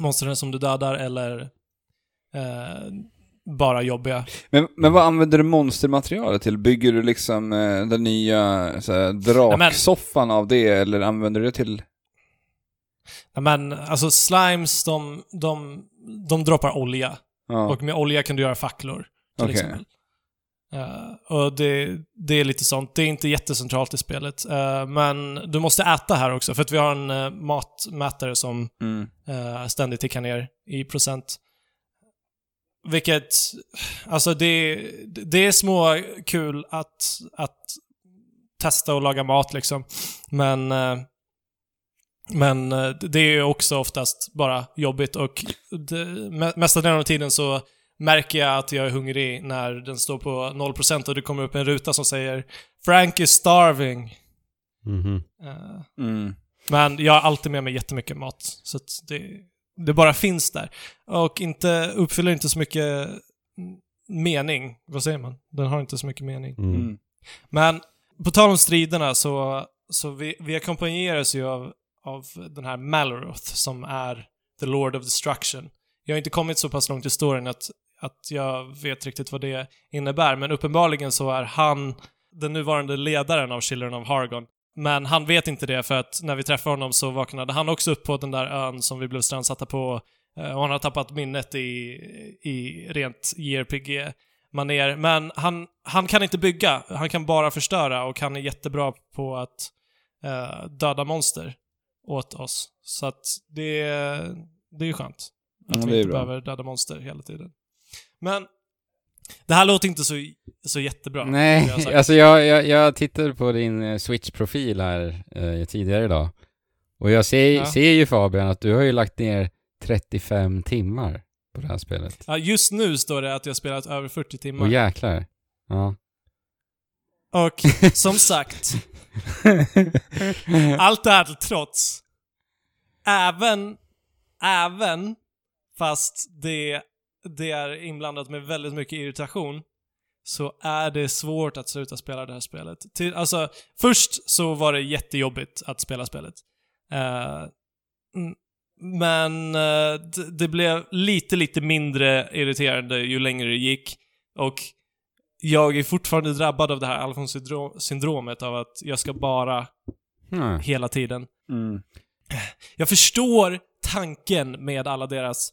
monstren som du dödar eller eh, bara jobbiga. Men, men vad använder du monstermaterialet till? Bygger du liksom eh, den nya så här, draksoffan av det, eller använder du det till... Men alltså slimes, de, de, de droppar olja. Ja, Och med olja kan du göra facklor, till Okej. exempel. Eh, och det, det är lite sånt. Det är inte jättecentralt i spelet. Eh, men du måste äta här också, för att vi har en uh, matmätare som mm. ständigt tickar ner i procent. Vilket, alltså det, det är små kul att, att testa och laga mat liksom. Men, men det är också oftast bara jobbigt och det, me- mesta delen av tiden så märker jag att jag är hungrig när den står på 0% och det kommer upp en ruta som säger Frank is starving. Mhm. Eh, Mm. men jag har alltid med mig jättemycket mat. Så att det, det bara finns där. Och inte, uppfyller inte så mycket mening. Vad säger man? Den har inte så mycket mening. Mm. Mm. Men på tal om striderna så, så vi, vi ackompanjeras ju av, av den här Maloroth som är The Lord of Destruction. Jag har inte kommit så pass långt i storyn att, att jag vet riktigt vad det innebär, men uppenbarligen så är han den nuvarande ledaren av Children of Hargon. Men han vet inte det för att när vi träffade honom så vaknade han också upp på den där ön som vi blev strandsatta på eh, och han har tappat minnet i, i rent JRPG maner. Men han, han kan inte bygga, han kan bara förstöra och han är jättebra på att eh, döda monster åt oss. Så att det, det är ju skönt. Att Ja, vi inte bra. behöver döda monster hela tiden. Men det här låter inte så, så jättebra. jag Nej, sagt. alltså jag, jag, jag tittade på din eh, Switch-profil här eh, tidigare idag. Och jag ser, Ja. ser ju Fabian att du har ju lagt ner 35 timmar på det här spelet. Ja, just nu står det att jag har spelat över 40 timmar. Och jäklar. Ja. Och som sagt, allt det här till trots, även, även fast det, det är inblandat med väldigt mycket irritation, så är det svårt att sluta spela det här spelet. Till, alltså, först så var det jättejobbigt att spela spelet. Mm, men eh, det, blev lite, lite mindre irriterande ju längre det gick. Och jag är fortfarande drabbad av det här Alfons-syndromet av att jag ska bara Hmm. hela tiden. Mm. Jag förstår tanken med alla deras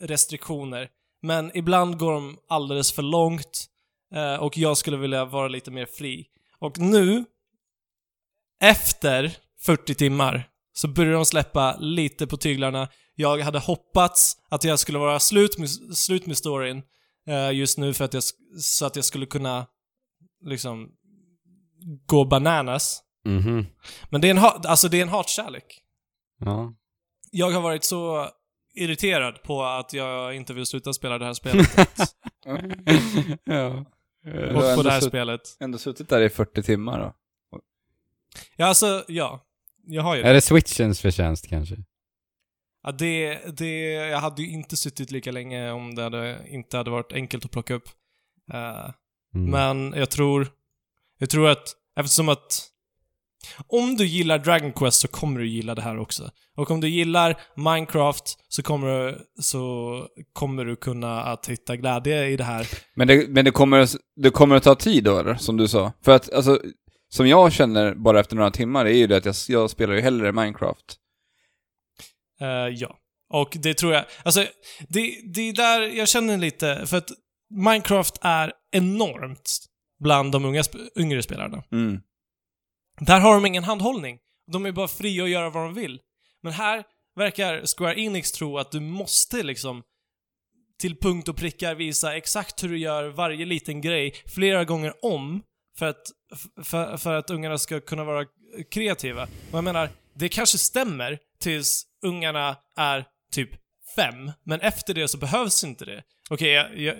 restriktioner, men ibland går de alldeles för långt eh, och jag skulle vilja vara lite mer fri. Och nu, efter 40 timmar, så börjar de släppa lite på tyglarna. Jag hade hoppats att jag skulle vara slut med, slut med storyn eh, just nu för att jag, så att jag skulle kunna liksom gå bananas. Mhm. Men det är en, alltså det är en hatkärlek. Ja. Jag har varit så irriterad på att jag inte vill sluta spela det här spelet. ja. Och på det här spelet. Ändå suttit där i 40 timmar då. Ja, alltså, ja. Jag har ju Är det Switchens förtjänst kanske? Ja, det, det, jag hade ju inte suttit lika länge om det hade, inte hade varit enkelt att plocka upp. Eh, Mm. Men jag tror, jag tror att eftersom att om du gillar Dragon Quest så kommer du gilla det här också. Och om du gillar Minecraft så kommer du, så kommer du kunna att hitta glädje i det här. Men det, men det kommer, det kommer att ta tid då eller? Som du sa. För att, alltså, som jag känner bara efter några timmar är ju det att jag, jag spelar ju hellre Minecraft. Eh, ja. Och det tror jag, alltså det, det är där jag känner lite, för att Minecraft är enormt bland de unga, yngre spelarna. Mm. Där har de ingen handhållning. De är bara fria att göra vad de vill. Men här verkar Square Enix tro att du måste liksom till punkt och prickar visa exakt hur du gör varje liten grej flera gånger om för att, för, för att ungarna ska kunna vara kreativa. Och jag menar, det kanske stämmer tills ungarna är typ fem, men efter det så behövs inte det. Okej, jag, jag,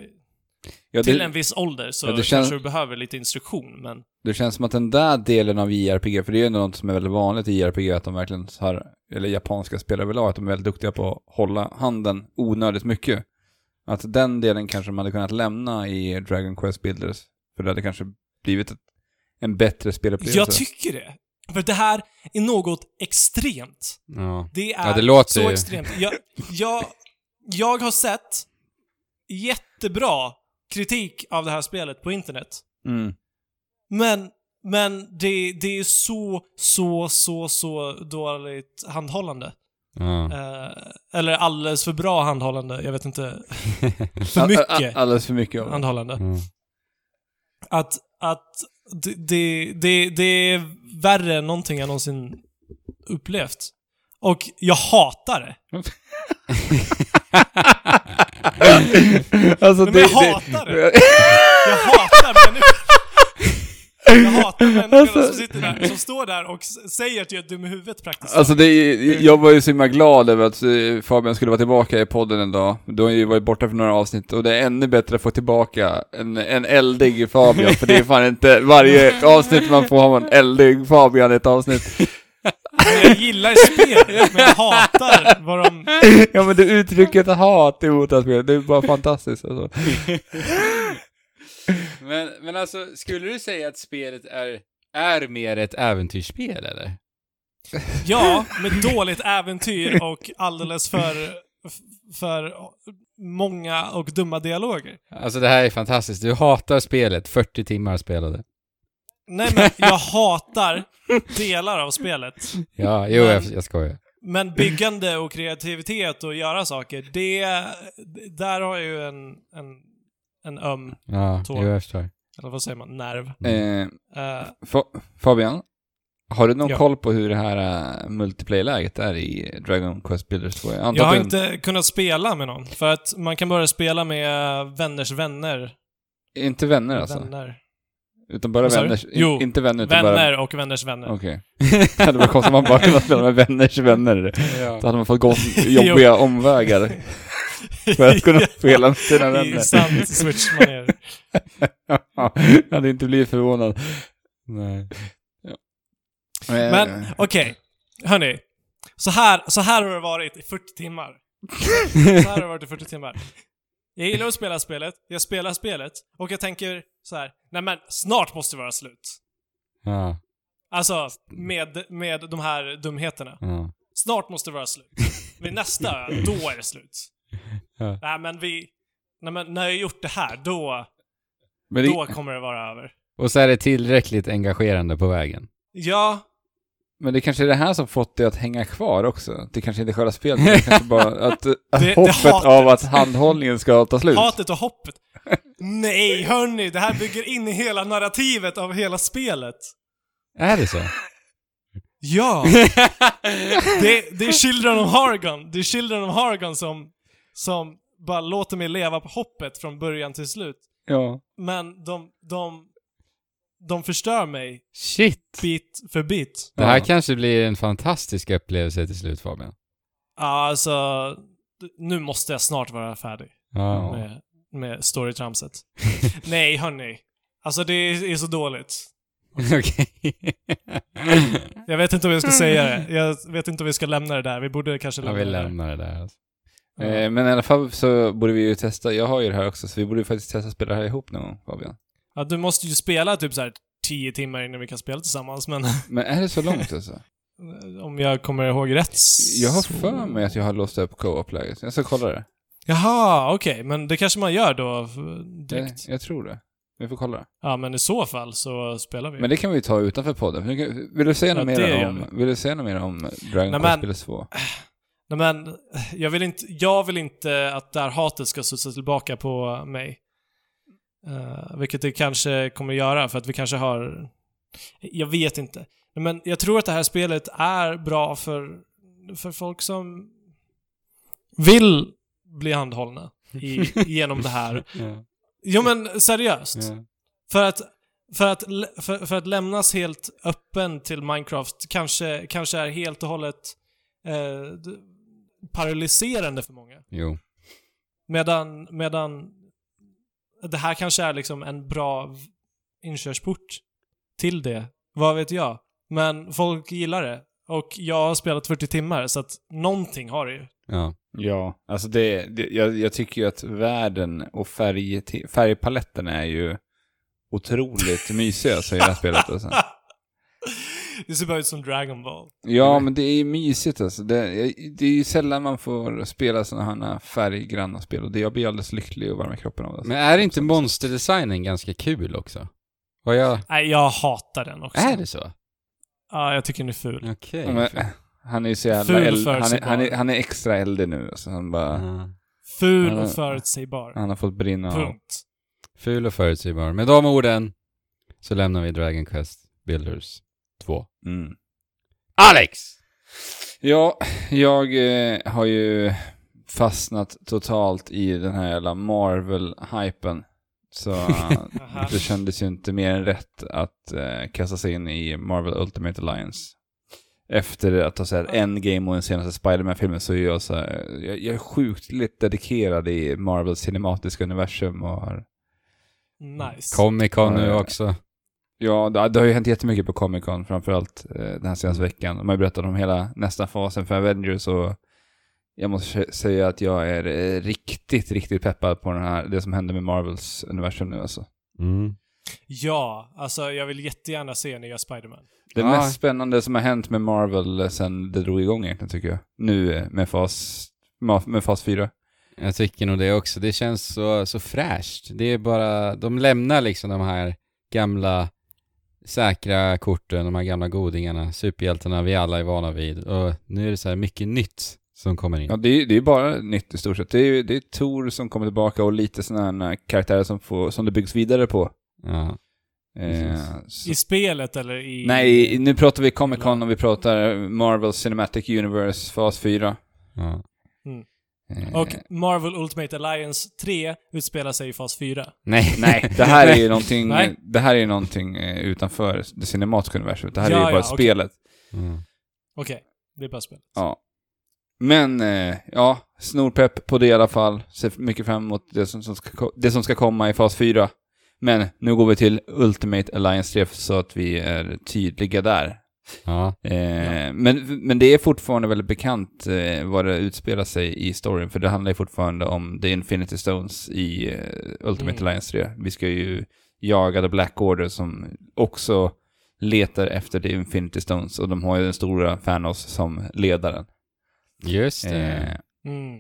Ja, Till det, en viss ålder så Ja, det kanske känns- du behöver lite instruktion, men... det känns som att den där delen av JRPG, för det är ju något som är väldigt vanligt i JRPG, att de verkligen har, eller japanska spelare överlag, att de är väldigt duktiga på att hålla handen onödigt mycket. Att den delen kanske man hade kunnat lämna i Dragon Quest Builders, för det hade kanske blivit ett, en bättre spelupplevelse. Jag tycker det. För det här är något extremt. Ja. Det är Ja, det låter så ju- extremt. Jag, jag, jag har sett jättebra kritik av det här spelet på internet. Mm. Men, men det, det är så, så, så, så dåligt handhållande. Ja. Eh, eller alldeles för bra handhållande. Jag vet inte. För mycket alldeles för mycket av handhållande. Mm. Att, att det, det, det, det är värre än någonting jag någonsin upplevt. Och jag hatar det. alltså, men jag hatar det. Jag hatar människor. Jag hatar människorna Alltså- som sitter där, som står där och säger att jag är dum i huvudet praktiskt Alltså det, är- jag var ju så himla glad över att eh, Fabian skulle vara tillbaka i podden en dag. Du har ju varit borta för några avsnitt och det är ännu bättre att få tillbaka en, en eldig Fabian, för det är fan inte varje avsnitt man får ha en eldig Fabian i ett avsnitt. Jag gillar spelet, men jag hatar vad de... Ja men det uttrycket hat emot det här spelet, det är bara fantastiskt alltså. Men, men alltså, skulle du säga att spelet är, är mer ett äventyrsspel eller? Ja, med dåligt äventyr och alldeles för... för många och dumma dialoger. Alltså det här är fantastiskt. Du hatar spelet, 40 timmar spelade. Nej men, jag hatar delar av spelet. Ja, jo Men- jag, jag skojar. Men byggande och kreativitet och göra saker, det... Där har jag ju en, en, en öm, Ja, Tår. jo jag förstår. eller vad säger man, nerv. Eh, Eh, Fa- Fabian, har du någon Ja. koll på hur det här uh, multiplayer-läget är i Dragon Quest Builders 2? Jag, jag har du- inte kunnat spela med någon, för att man kan bara spela med vänners vänner. Inte vänner alltså? Vänner. Utan bara Vad sa du? vänner? in- Jo, inte vänner utan bara... Vänner och vänners vänner. Okej. det hade varit konstigt om man bara kunnat spela med vänners vänner. Ja. Då hade man fått gå jobbiga omvägar för att kunna spela med sina I vänner. sant switch-manér. jag hade inte blivit förvånad. Nej. Men okej, hörni. Så här, så här har det varit i 40 timmar. Så här har det varit i 40 timmar. Jag gillar att spela spelet, jag spelar spelet, och jag tänker så här. nej men snart måste det vara slut. Ja, Alltså, med, med de här dumheterna. ja. Snart måste det vara slut. Vid nästa ö, då är det slut. Ja. Nej men vi... Nej men när jag har gjort det här, då, det, då kommer det vara över. Och så är det tillräckligt engagerande på vägen. Ja, men det kanske är det här som fått dig att hänga kvar också. Det kanske inte är själva spelet, det kanske bara att, att det hoppet hatet. av att handhållningen ska ta slut. hatet och hoppet. Nej hörni, det här bygger in i hela narrativet av hela spelet. Är det så? Ja! Det, det är Children of Hargon. Det är Children of Hargon som, som bara låter mig leva på hoppet från början till slut. Ja. Men de, de, de förstör mig Shit! bit för bit. Det här Ja. kanske blir en fantastisk upplevelse till slut Fabian. Ja, alltså, nu måste jag snart vara färdig Ja. med, med storytramset. Nej hörni. Alltså det är, är så dåligt. Okej. Jag vet inte om jag ska säga det. Jag vet inte om vi ska lämna det där. Vi borde kanske Ja, lämna vi det där. lämnar det där. Alltså. Ja. Eh, men i alla fall så borde vi ju testa, jag har ju det här också, så vi borde ju faktiskt testa att spela det här ihop någon gång, Fabian. Ja, du måste ju spela typ så här 10 timmar innan vi kan spela tillsammans, men Men är det så långt alltså? om jag kommer ihåg rätt Jag har så- för mig att jag har låst upp co-op-läget. Jag ska kolla det. Jaha, okej. Men det kanske man gör då f- Jag, direkt. jag tror det. Vi får kolla. Ja, men i så fall så spelar vi. Men det kan vi ta utanför podden. Vill du säga Ja, något det mer om, vill du säga något mer om Dragon Quest Builders 2? Nej men, jag vill inte, jag vill inte att det här hatet ska studsa tillbaka på mig. Uh, vilket det kanske kommer göra för att vi kanske har... Jag vet inte. Men jag tror att det här spelet är bra för, för folk som vill bli handhållna i, genom det här. Ja. Jo men seriöst. Ja. För att, för att, för, för att lämnas helt öppen till Minecraft kanske, kanske är helt och hållet eh, paralyserande för många. Jo. Medan, medan det här kanske är liksom en bra inkörsport till det. Vad vet jag? Men folk gillar det. Och jag har spelat 40 timmar, så att någonting har det ju. Ja. Ja, alltså det, det jag, jag tycker ju att världen och färg, färgpaletten är ju otroligt mysiga alltså, i det här spelet. Alltså. Det ser bara ut som Dragon Ball. Ja, men det är ju mysigt alltså. Det, det är ju sällan man får spela sådana här färggranna spel och det, jag blir alldeles lycklig och varm i kroppen av det. Alltså. Men är inte monsterdesignen ganska kul också? Vad jag... Nej, jag hatar den också. Är det så? Ja, jag tycker den är ful. Okej. Ja, men, han är ju så jävla Ful eld, han, är, han, är, han är extra eldig nu. Alltså, han, bara, Ja. Ful och förutsägbar. han har fått brinna av. Punkt. Ful och förutsägbar. Med de orden så lämnar vi Dragon Quest Builders 2. Mm. Alex! Ja, jag eh, har ju fastnat totalt i den här jävla Marvel-hypen. Så det kändes ju inte mer än rätt att eh, kasta sig in i Marvel Ultimate Alliance. Efter att ha sett Endgame och den senaste Spider-Man-filmen så är jag så här, jag, jag är sjukt lite dedikerad i Marvels cinematiska universum och har Nice. Comic Con nu också. Ja, det, det har ju hänt jättemycket på Comic Con, framförallt eh, den här senaste veckan. De har ju berättat om hela nästa fasen för Avengers och jag måste sä- säga att jag är eh, riktigt, riktigt peppad på den här, det som händer med Marvels universum nu alltså. Mm. Ja, alltså jag vill jättegärna se nya Spider-Man. Det Ja. mest spännande som har hänt med Marvel eh, sen det drog igång egentligen tycker jag. Nu eh, med fas, med fas 4. Jag tycker nog det också. Det känns så, så fräscht. Det är bara, de lämnar liksom de här gamla säkra korten, de här gamla godingarna, superhjältarna vi alla är vana vid. Och nu är det så här mycket nytt som kommer in. Ja, det är, det är bara nytt i stort sett. Det är, det är Tor som kommer tillbaka och lite sådana här karaktärer som, får, som det byggs vidare på. Ja. Eh, I spelet eller i... Nej, nu pratar vi Comic Con och vi pratar Marvel Cinematic Universe fas 4. ja. Eh, Och Marvel Ultimate Alliance 3 utspelar sig i fas 4. Nej. Nej, det här är ju någonting, Nej. det här är ju någonting eh, utanför det cinematiska universumet. Det här Ja, är ju bara ja, okej. spelet. Mm. Okej, det är bara spel. Ja. Men, eh, ja, snorpepp på det i alla fall. Ser mycket fram emot det som, som ska, ko- det som ska komma i fas 4. Men nu går vi till Ultimate Alliance 3 så att vi är tydliga där. Ja. Eh, men, men det är fortfarande väldigt bekant eh, vad det utspelar sig i storyn, för det handlar ju fortfarande om The Infinity Stones i eh, Ultimate Mm. Alliance 3. Vi ska ju jaga The Black Order som också letar efter The Infinity Stones och de har ju den stora Thanos som ledaren. Just det. Eh, Mm.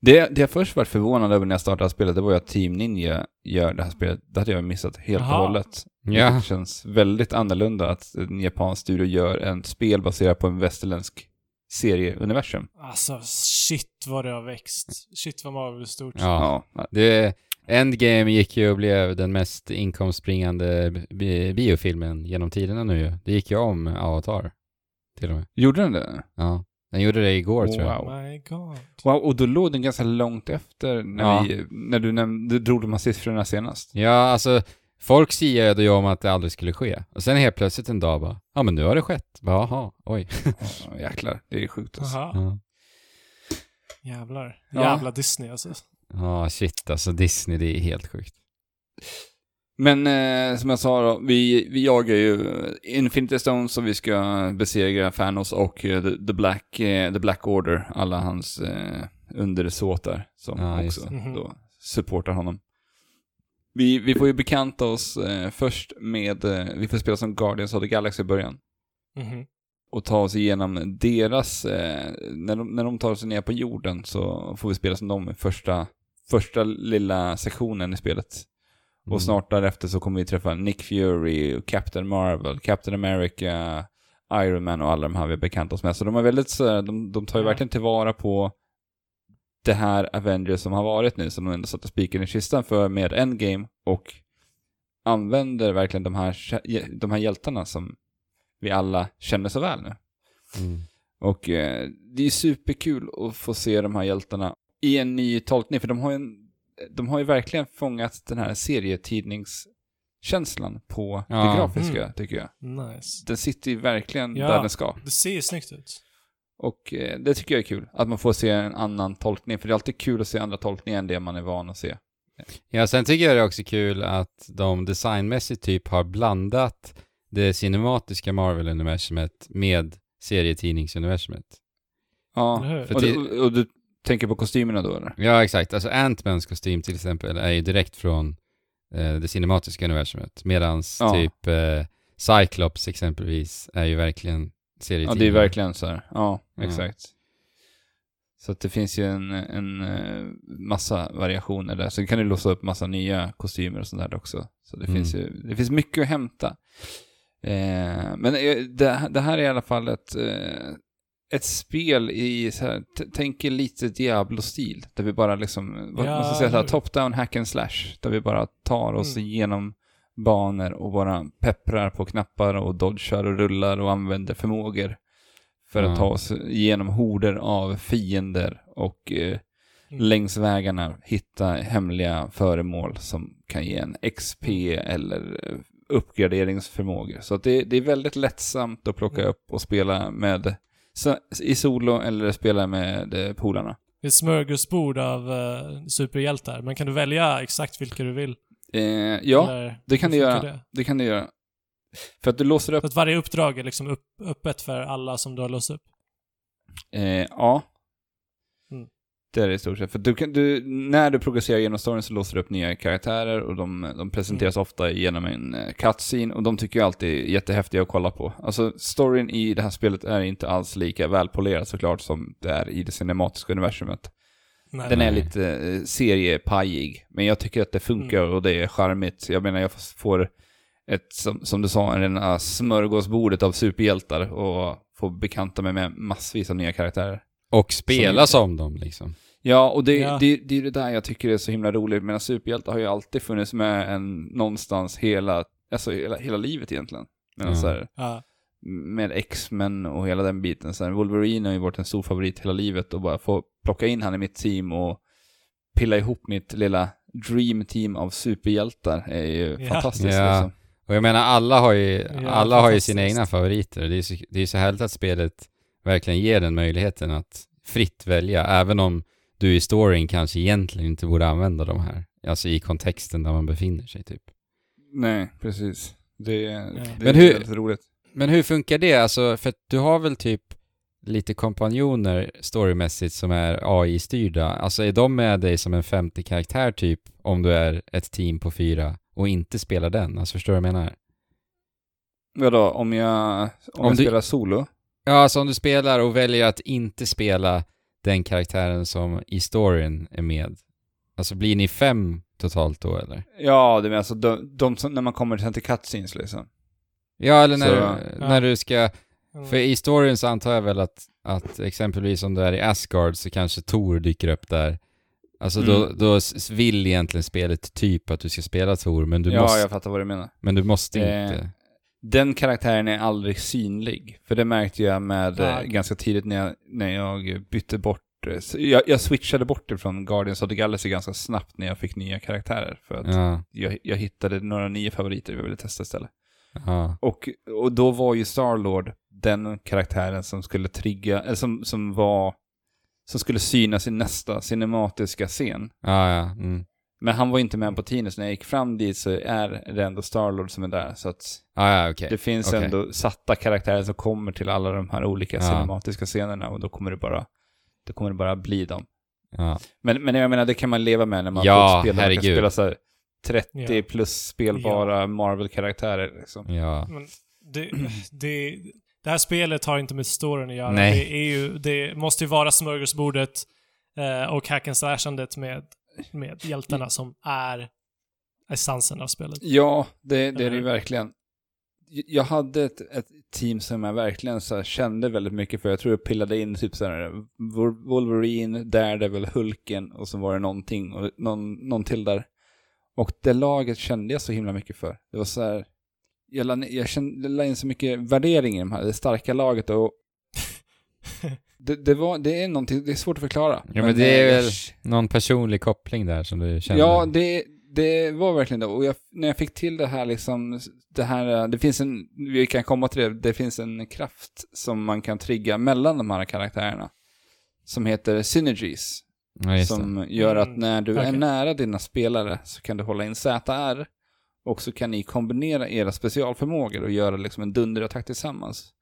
det, det jag först varit förvånad över när jag startade spelet, det var ju att Team Ninja gör det här spelet. Det hade jag missat helt och hållet. Ja. Det känns väldigt annorlunda att en japansk studio gör ett spel baserat på en västerländsk serieuniversum. Alltså, shit vad det har växt. Shit vad Marvel är stort. Ja. Det, Endgame gick ju och blev den mest inkomstbringande bi- biofilmen genom tiderna nu ju. Det gick ju om Avatar. Till och med. Gjorde den det? Ja. Den gjorde det igår tror jag. Wow. My god. Wow, och då låg den ganska långt efter när, Ja. vi, när du nämnde, drog de här siffrorna senast. Ja, alltså folk siade ju om att det aldrig skulle ske. Och sen helt plötsligt en dag bara, ja men nu har det skett. Jaha, oj. Oh, jäklar, det är sjukt alltså. Aha. Ja. Jävlar. Ja. Jävla Disney alltså. Ja, shit alltså Disney, det är helt sjukt. Men eh, som jag sa då, vi, vi jagar ju Infinity Stones och vi ska besegra Thanos och eh, the, Black, eh, the Black Order, alla hans eh, undersåtar som Ja, just också. Mhm. då supportar honom. Vi, vi får ju bekanta oss eh, först med, eh, vi får spela som Guardians of the Galaxy i början. Mhm. och ta oss igenom deras, eh, när, de, när de tar sig ner på jorden så får vi spela som dem i första, första lilla sektionen i spelet. Mm. Och snart därefter så kommer vi träffa Nick Fury, Captain Marvel, Captain America, Iron Man och alla de här vi har bekant oss med. Så de är väldigt så de, de tar ju verkligen tillvara på det här Avengers som har varit nu, som de ändå satte spiken i kistan för med Endgame och använder verkligen de här, de här hjältarna som vi alla känner så väl nu. Mm. Och eh, det är superkul att få se de här hjältarna i en ny tolkning, för de har ju, en, de har ju verkligen fångat den här serietidningskänslan på Ja. det grafiska, Mm. tycker jag. Nice. Den sitter ju verkligen Ja. där den ska. Det ser ju snyggt ut. Och eh, det tycker jag är kul, att man får se en annan tolkning, för det är alltid kul att se andra tolkningar än det man är van att se. Ja, sen tycker jag det är också kul att de designmässigt typ har blandat det cinematiska Marvel-universumet med serietidningsuniversumet. Ja, och, du, och du tänker på kostymerna då eller? Ja, exakt. Alltså Ant-Mans kostym till exempel är ju direkt från eh, det cinematiska universumet. Medans Ja. typ eh, Cyclops exempelvis är ju verkligen Ja, serietidning. det är verkligen så här. Ja, Ja. exakt. Så att det finns ju en, en eh, massa variationer där. Sen kan du låsa upp massa nya kostymer och sånt där också. Så det, Mm. finns ju, det finns mycket att hämta. Eh, men eh, det, det här är i alla fall ett, eh, ett spel i, så här, tänk lite Diablo-stil. Där vi bara liksom, Ja, man ska säga, så här, top-down hack and slash. Där vi bara tar oss Mm. igenom banor och bara pepprar på knappar och dodgar och rullar och använder förmågor. För att Ja. ta oss igenom horder av fiender och eh, Mm. längs vägarna hitta hemliga föremål som kan ge en XP eller eh, uppgraderingsförmågor. Så det, det är väldigt lättsamt att plocka Mm. upp och spela med i solo eller spela med eh, polarna. Det är ett smörgåsbord av uh, superhjältar, men kan du välja exakt vilka du vill? Eh, ja, Eller det kan funkar göra. Det? det kan du göra. För att du låser upp Så att varje uppdrag är liksom upp, öppet för alla som du har låst upp? Eh, ja. Mm. Det är det i stort sett. För du kan, du, när du progresserar genom storyn så låser du upp nya karaktärer och de, de presenteras ofta genom en eh, cutscene och de tycker jag alltid är jättehäftiga att kolla på. Alltså storyn i det här spelet är inte alls lika välpolerad såklart som det är i det cinematiska universumet. Nej. Den är Nej. lite eh, seriepajig, men jag tycker att det funkar och det är charmigt. Jag menar, jag får ett, som, som du sa, en uh, smörgåsbordet av superhjältar och får bekanta mig med massvis av nya karaktärer. Och spela Som- som dem liksom. Ja, och det, Ja. Det, det är det där jag tycker är så himla roligt. Men superhjältar har ju alltid funnits med en någonstans hela, alltså hela, hela livet egentligen. Men Ja. så här, Ja. Med X-Men och hela den biten. Så här, Wolverine har ju varit en stor favorit hela livet och bara få plocka in han i mitt team och pilla ihop mitt lilla dream team av superhjältar är ju Ja. fantastiskt Ja. liksom. Och jag menar, alla har ju, Ja, alla har ju sina egna favoriter. Det är, så, det är så härligt att spelet verkligen ger den möjligheten att fritt välja, även om du i storyn kanske egentligen inte borde använda de här. Alltså i kontexten där man befinner sig typ. Nej, precis. Det, är- det Men är hur- väldigt roligt. Men hur funkar det? Alltså, för du har väl typ lite kompanjoner storymässigt som är AI-styrda. Alltså är de med dig som en femte karaktär typ om du är ett team på fyra och inte spelar den? Alltså förstår du vad jag menar? Vadå, om jag, om Om jag du- spelar solo? Ja, alltså om du spelar och väljer att inte spela den karaktären som i storyn är med. Alltså blir ni fem totalt då eller? Ja, det är alltså de, de som, när man kommer till cutscenes liksom. Ja, eller när, Så- du, när du ska... För i storyn så antar jag väl att, att exempelvis om du är i Asgard så kanske Tor dyker upp där. Alltså då, Mm. då s- vill egentligen spelet typ att du ska spela Tor, men du ja, måste, jag fattar vad du menar. men du måste Eh, inte. Den karaktären är aldrig synlig. För det märkte jag med Ja. eh, ganska tidigt när jag, när jag bytte bort eh, jag, jag switchade bort ifrån Guardians of the Galaxy ganska snabbt när jag fick nya karaktärer. För att Ja, jag, jag hittade några nya favoriter jag ville testa istället. Ja, Och, och då var ju Starlord den karaktären som skulle trigga, eller som, som var, som skulle synas i nästa cinematiska scen. ja, ja. Mm. Men han var inte med på så när jag gick fram dit så är det ändå Starlord som är där. Så att ja, okej. det finns okej. ändå satta karaktärer som kommer till alla de här olika Ja. cinematiska scenerna och då kommer det bara, då kommer det bara bli dem. Ja. Men, men jag menar, det kan man leva med när man Ja, får spela, man kan herregud. spela så här 30 Ja. plus spelbara Marvel-karaktärer liksom. ja. Men det, det, det här spelet har inte med storyn att göra. Nej. Det, är ju, det måste ju vara smörgåsbordet eh, och hack and slashandet med, med hjältarna som är essensen av spelet. Ja, det, det är det ju Eller- verkligen. Jag hade ett, ett team som jag verkligen så här kände väldigt mycket för. Jag tror jag pillade in typ så här Wol- Wolverine, Daredevil, Hulken och så var det någonting och någon, någon till där. Och det laget kände jag så himla mycket för. Det var så här, jag la, ner- jag kände, la in så mycket värdering i de här, det starka laget och det, det var, det är någonting, det är svårt att förklara. Ja, men det är eh, väl någon personlig koppling där som du känner? Ja, det, det var verkligen det. Och jag, när jag fick till det här liksom, det här, det finns en, vi kan komma till det, det finns en kraft som man kan trigga mellan de här karaktärerna. Som heter synergies. Ja, just det. som gör att Mm, när du är okej. nära dina spelare så kan du hålla in ZR och så kan ni kombinera era specialförmågor och göra liksom en dunderattack tillsammans.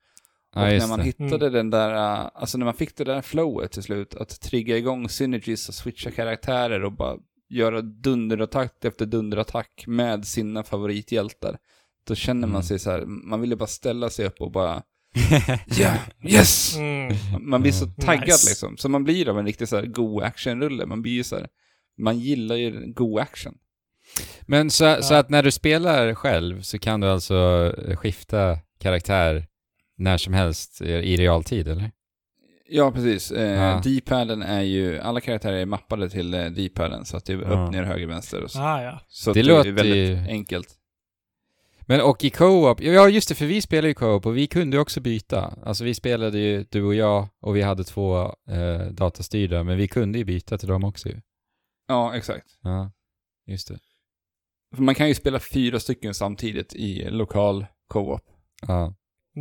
Ja, och när man det. hittade Mm. den där, uh, alltså när man fick det där flowet till slut, att trigga igång synergies och switcha karaktärer och bara göra dunderattack efter dunderattack med sina favorithjältar. Då känner man Mm. sig så här, man ville bara ställa sig upp och bara Ja, yes! Mm. Man blir så Mm. taggad Nice. liksom. Så man blir av en riktig så här god actionrulle. Man blir ju så här, man gillar ju god action. Men så, så Ja. att när du spelar själv så kan du alltså skifta karaktär när som helst i, realtid, eller? Ja, precis. Eh, Ja. D-paden är ju, alla karaktärer är mappade till eh, D-paden. Så att det är Ja. upp, ner, höger, vänster och så. Ah, ja. Så Det att låter är väldigt ju- enkelt. Men och i co-op, ja just det, för vi spelar ju co-op och vi kunde ju också byta. Alltså vi spelade ju, du och jag, och vi hade två eh, datastyrda, men vi kunde ju byta till dem också ju. Ja, exakt. Ja, just det. För man kan ju spela fyra stycken samtidigt i lokal co-op. Ja.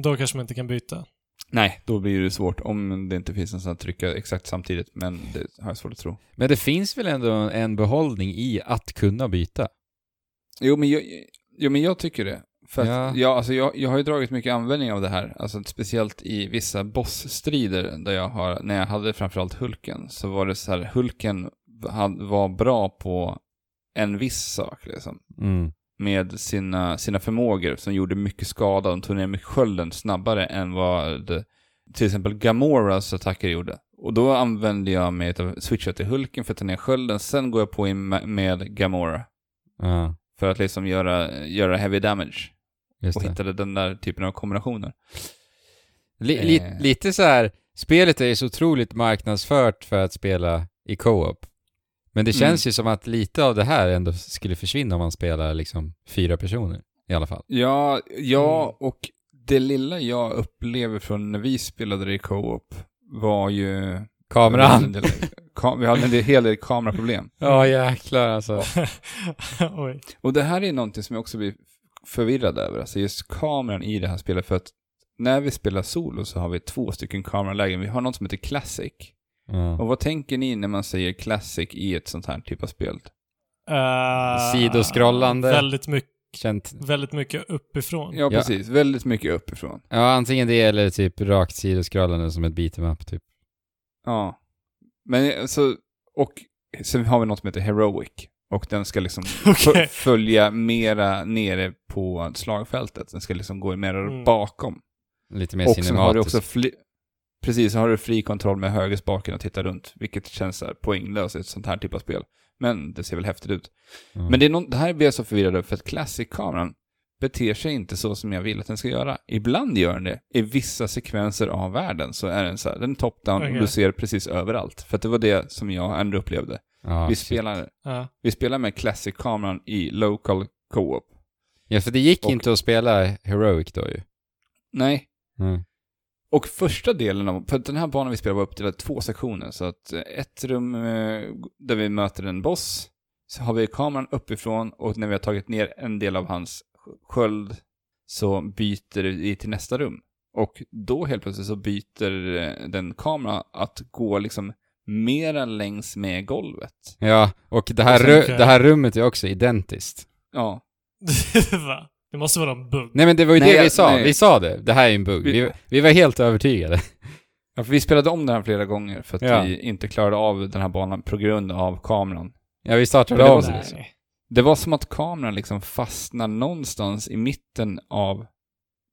Då kanske man inte kan byta. Nej, då blir det svårt om det inte finns en sån att trycka exakt samtidigt. Men det har jag svårt att tro. Men det finns väl ändå en behållning i att kunna byta? Jo, men jag, jo, men jag tycker det. För att, Ja. ja. alltså jag, jag har ju dragit mycket användning av det här. Alltså speciellt i vissa bossstrider där jag har, när jag hade framförallt Hulken, så var det så här, Hulken var bra på en viss sak liksom. Mm. Med sina, sina förmågor som gjorde mycket skada och tog ner mycket skölden snabbare än vad det, till exempel Gamoras attacker gjorde. Och då använde jag mig av switcha till Hulken för att ta ner skölden, sen går jag på in med, Gamora. Ja, För att liksom göra, göra heavy damage. just och det. hittade den där typen av kombinationer. Li, li, Eh. lite så här, spelet är ju så otroligt marknadsfört för att spela i co-op. Men det Mm. känns ju som att lite av det här ändå skulle försvinna om man spelar liksom fyra personer i alla fall. Ja, ja Mm. och det lilla jag upplever från när vi spelade det i co-op var ju... Kameran! vi hade en hel del kameraproblem. Ja jäklar alltså. Oj. Och det här är någonting som jag också blir förvirrad över, alltså just kameran i det här spelet, för att när vi spelar solo så har vi två stycken kameralägen. Vi har något som heter Classic. Ja. Och vad tänker ni när man säger Classic i ett sånt här typ av spel? Uh, Sidoskrollande. Väldigt mycket, Känt. väldigt mycket uppifrån. Ja, Ja. precis. Väldigt mycket uppifrån. Ja, antingen det eller typ rakt sidoskrollande som ett beat'em up typ. Ja. Men så, och sen har vi något som heter Heroic. Och den ska liksom f- följa mera nere på slagfältet. Den ska liksom gå mera Mm. bakom. Lite mer Och sen har du också Precis, så har du fri kontroll med högerspaken och titta runt. Vilket känns så här poänglöst i ett sånt här typ av spel. Men det ser väl häftigt ut. Ja. Men det, är någon, det här blir jag så förvirrad över för att Classic-kameran beter sig inte så som jag vill att den ska göra. Ibland gör den det. I vissa sekvenser av världen så är den så här, den är top-down Okej. och du ser precis överallt. För att det var det som jag ändå upplevde. ja, vi, spelar, Ja. vi spelar med Classic-kameran i local co-op. Ja, för det gick och- inte att spela Heroic då ju. Nej. Mm. Och första delen av, för den här banan vi spelar var uppdelad i två sektioner. Så att eh, ett rum eh, där vi möter en boss, så har vi kameran uppifrån och när vi har tagit ner en del av hans sköld så byter vi till nästa rum. Och då helt plötsligt så byter eh, den kamera att gå liksom mera längs med golvet. Ja, och det här, Och det här rummet är också identiskt. Ja. Va? Det måste vara en bugg. Nej men det var ju Nej, det vi jag- sa, nej. vi sa det. Det här är en bugg. Vi- Vi, vi var helt övertygade. ja, för vi spelade om den här flera gånger för att Ja. vi inte klarade av den här banan på grund av kameran. Ja, vi startade Men det var. Det var som att kameran liksom fastnar någonstans i mitten av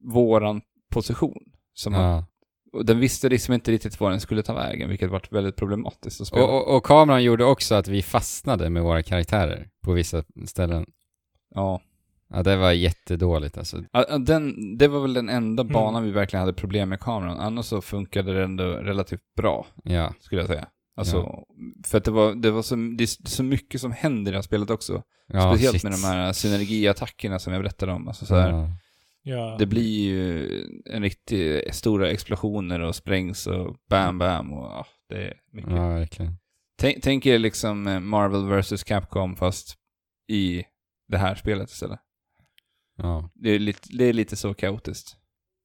våran position. Som att, Ja. och den visste liksom inte riktigt var den skulle ta vägen, vilket varit väldigt problematiskt att spela. Och, och, och kameran gjorde också att vi fastnade med våra karaktärer på vissa ställen. Ja. Ja, det var jättedåligt alltså. Ja, Den, det var väl den enda Mm. banan vi verkligen hade problem med kameran. Annars så funkade det ändå relativt bra, Ja. skulle jag säga. Alltså, för att det var, det var så, det är så mycket som händer i det här spelet också. ja Speciellt shit. med de här synergiattackerna som jag berättade om. Alltså så här, Ja. Ja. Det blir ju en riktigt stora explosioner och sprängs och bam bam och ja, det är mycket. ja, verkligen. Tänk, tänk er liksom eh, Marvel vs Capcom fast i det här spelet istället. Ja. Det är lite, det är lite så kaotiskt.